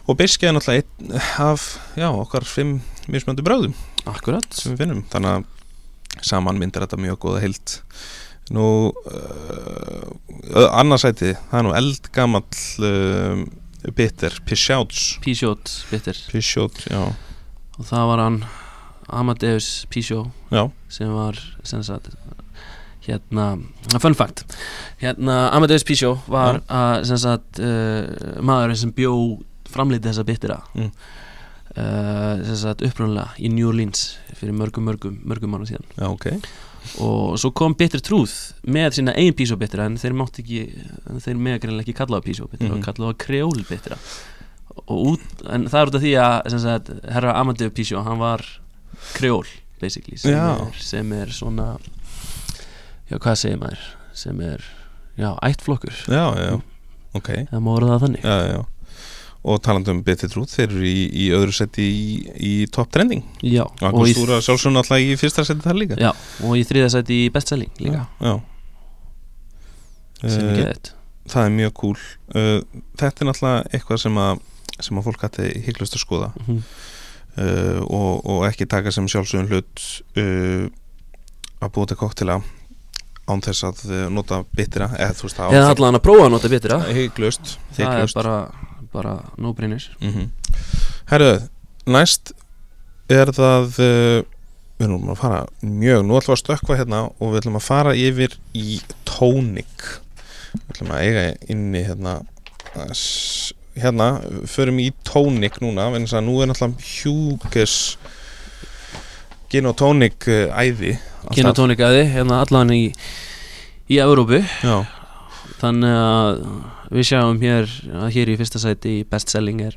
og beiski er náttúrulega einn af já, okkar fimm mismöndu brögðum Akkurat. sem við finnum. Þannig að saman myndir þetta mjög góða heild. Nú uh, annarsæti það er nú eldgamall uh, bitter, Pishouts Písjót bitir Pishout, já, Og það var hann Amadeus já, sem var sem sagt hérna, fun fact. Hérna Amadeus Písjó var að, sem sagt uh, maðurinn sem bjó framlítið þessa bitira. Mm. uh, sem sagt upprunalega í New Orleans fyrir mörgum mörgum mörgum mánu síðan. Já, ok. Og svo kom Bitter Truth með sína eigin Písjó bitira en þeir mátti ekki þeir með greinlega ekki kalla á Písjó bitira Mhm. og kalla á Kreól bitira. Og út, en það er út af því að sagt, herra Amadeus Písjó hann var Kreól basically sem er, sem er svona já hvað segir maður? Sem er, já, ættflokkur. Já, já, ok. Það má orða það þannig. Já, já. Og talandi um Bitter Truth þeir eru í, í öðru seti í, í top trending. Já, og og í, Angustúra sjálfsögn alltaf í fyrsta seti þar líka. Já, og í þriða sæti í bestselling líka. já, sem Eh, er geðið það er mjög cool. Uh, þetta er náttúrulega eitthvað sem að sem að fólk hætti hygglust að skoða. Mhm. uh, og, og ekki taka sem sjálfsögum hlut uh, að búa til koktela án þess að uh, nota bitira eða þú veist eða allan að prófa að nota bitira hygglust það er bara, bara no brainers mm -hmm. Herðu, næst er það uh, við erum að fara mjög nú ætlum við að stökkva hérna og við ætlum að fara yfir í tónik við ætlum að eiga inni hérna hérna, förum í tónik núna en þess að nú er náttúrulega hjúkes gin og tónik uh, æði alltaf. kynotónikaði, hérna allan í í Evrópu Já, þannig að við sjáum hér að hér í fyrsta sæti í bestselling er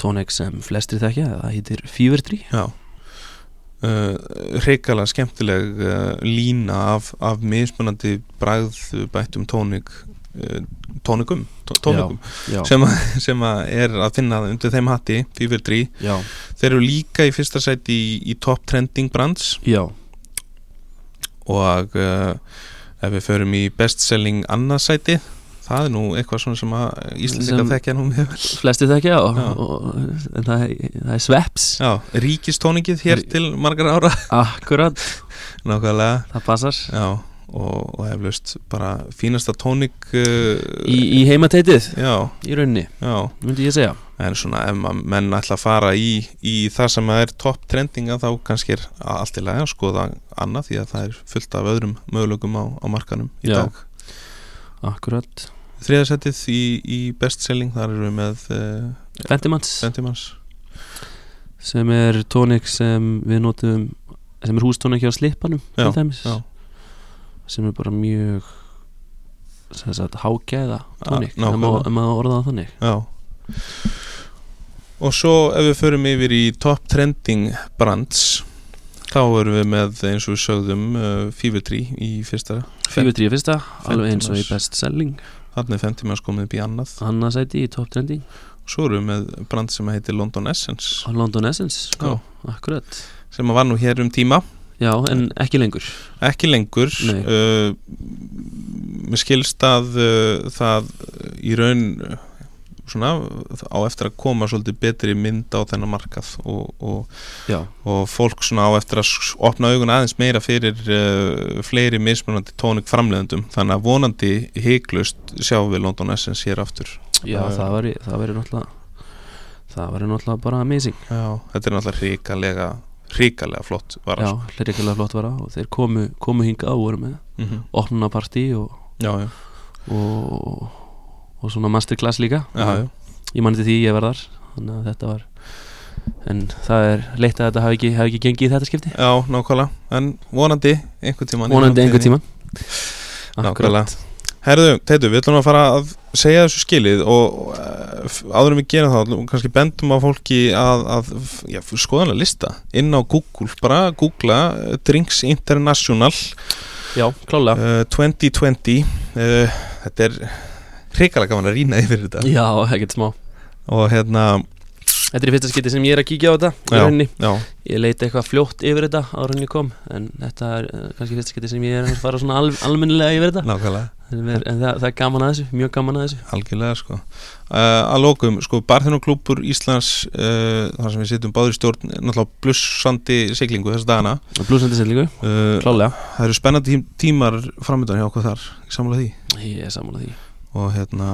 tónik sem flestir þekkja það heitir Fever Tree. Já. Uh, Reykala skemmtileg uh, lína af, af mismunandi bragð bættum tónik uh, tónikum, tó, tónikum já, sem, að, sem að er að finna undir þeim hatti, já, þeir eru líka í fyrsta sæti í, í top trending brands. Já, og ef við förum í best selling annarsæti það er nú eitthvað svona sem að Íslandika þekkja nú mjög vel. flestir þekkja og, og, en það, það er Sveps. Já, ríkistóningið hér til margar ára. Akkurat, nákvæmlega. Það passar. Já, og, og eflaust bara fínasta tónik uh, í, í heimatætið, Já, í raunni já. Myndi ég segja. En svona ef menn ætla að fara í, í það sem er topp trendinga þá kannski er allt í lagi að skoða annað því að það er fullt af öðrum möguleikum á, á markanum í Já. dag. Akkurat, Þriðasettið í, í bestselling þar erum við með uh, Fentimans. Sentimans sem er tónik sem við notum sem er hústónik hjá Slipanum Já, já. sem er bara mjög hágæða tónik. Ef maður nákvæmlega. ef maður orða þannig. Já. Og svo ef við förum yfir í top trending brands þá erum við með eins og við sögðum uh, Fever Tree í fyrsta. Fever 3 fyrsta, alveg eins og í best selling Þannig er Fentimans komið upp í annað. Annað sæti í top trending. Svo erum við með brand sem heitir London Essence. London Essence, Já. akkurat. Sem var nú hér um tíma. Já, en ekki lengur. Ekki lengur. Uh, mér skilst að uh, það í raun svona á eftir að koma svolítið betri mynd á þennan markað og, og, og fólk svona á eftir að opna augun aðeins meira fyrir uh, fleiri mismunandi tónik framleiðendum. Þannig að vonandi hygglust sjáum við London Essence hér aftur. Já já. það væri náttúrulega það væri náttúrulega bara amazing. Já, þetta er náttúrulega hrikalega ríkalega flott var já, hlýrikalega flott vara og þeir komu, komu hinga og voru með mm -hmm. opnunapartí og, já, já, og, og svona masterclass líka. Já, já. ég manni til því ég var þar þannig að þetta var en það er leitt að þetta hafi ekki, hafi ekki gengið í þetta skipti. Já nákvæmlega. En vonandi einhvern tíman vonandi einhver tíma Nákvæmlega. Herðu, Teitur, við ætlum að fara að segja þessu skilið og uh, áður en við gerum það, kannski bendum á fólki að, að já, skoðanlega lista inn á Google, bara googla uh, Drinks International. Já, klálega uh, 2020 uh, þetta er hrikalega gaman að rýna yfir þetta. Já, ekkert smá. Og hérna, þetta er í fyrsta skipti sem ég er að kíkja á þetta Já. já, ég leiti eitthvað fljótt yfir þetta en ég kom en þetta er uh, kannski fyrsta skipti sem ég er að fara svona al, almennilega yfir þetta. Nákvæmlega. En, en það, það er gaman að þessu, mjög gaman að þessu. Algjörlega sko. Uh, að lókum, sko, Barþjónuklúpur Íslands uh, þar sem við sitjum báður í stjórn náttúrulega blussandi siglingu þessa dagana. Blúsandi sendingu, uh, klálega. Það eru spennandi tím- tímar framöndan hjá okkur þar, ég samla því. Ég er að því og hérna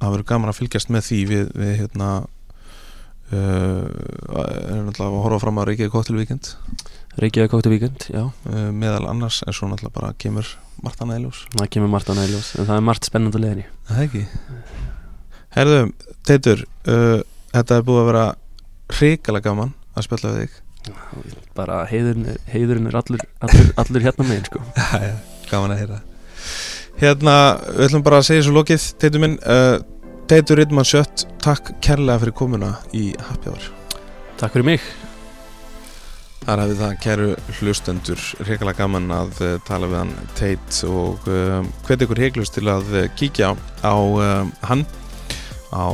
það verður gaman að fylgjast með því við, við hérna uh, erum náttúrulega að horfa fram á Reykjavík Weekend. Reykjavík Kóktu Víkend, já, uh, meðal annars en svo náttúrulega bara kemur Marta Næljós það kemur margt á næljós en það er margt spennandi að leiðinni. Það ekki? Herðu, Teitur uh, þetta er búið að vera hrikalega gaman að spjalla við þig. Bara heiðurinn er, heiðurinn er allur, allur, allur hérna megin sko. *laughs* Já, já, gaman að heyra Hérna, við ætlum bara að segja svo lokið Teitur minn. Uh, Teitur Ridman Sjött, takk kærlega fyrir komuna í Happy Hour. Takk fyrir mig. Þar hafið það kæru hlustendur. Reykjala gaman að uh, tala við hann Teit. Og uh, hvet ykkur heiklust til að kíkja á hann á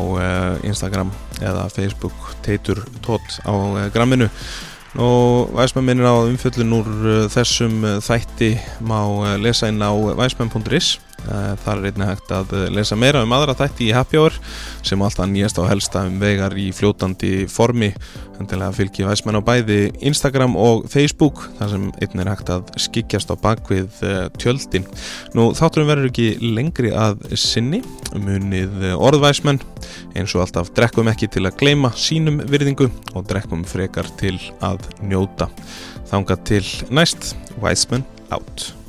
Instagram eða Facebook Teitur Tótt á gramminu og væsmenn minnir á umfjöllun úr uh, þessum uh, þætti má uh, lesa inn á væsmenn.is þar er einnig hægt að uh, lesa meira um aðra þætti í Happy Hour sem alltaf nýjast á helsta um vegar í fljótandi formi. Endilega fylgi væsmenn á bæði Instagram og Facebook þar sem einn er hægt að skikjast á bakvið uh, tjöldin. Nú þátturum verður ekki lengri að sinni. Munið orðvæsmenn eins og alltaf drekkum ekki til að gleyma sínum virðingu og drekkum frekar til að njóta. Þangað til næst Væsmenn out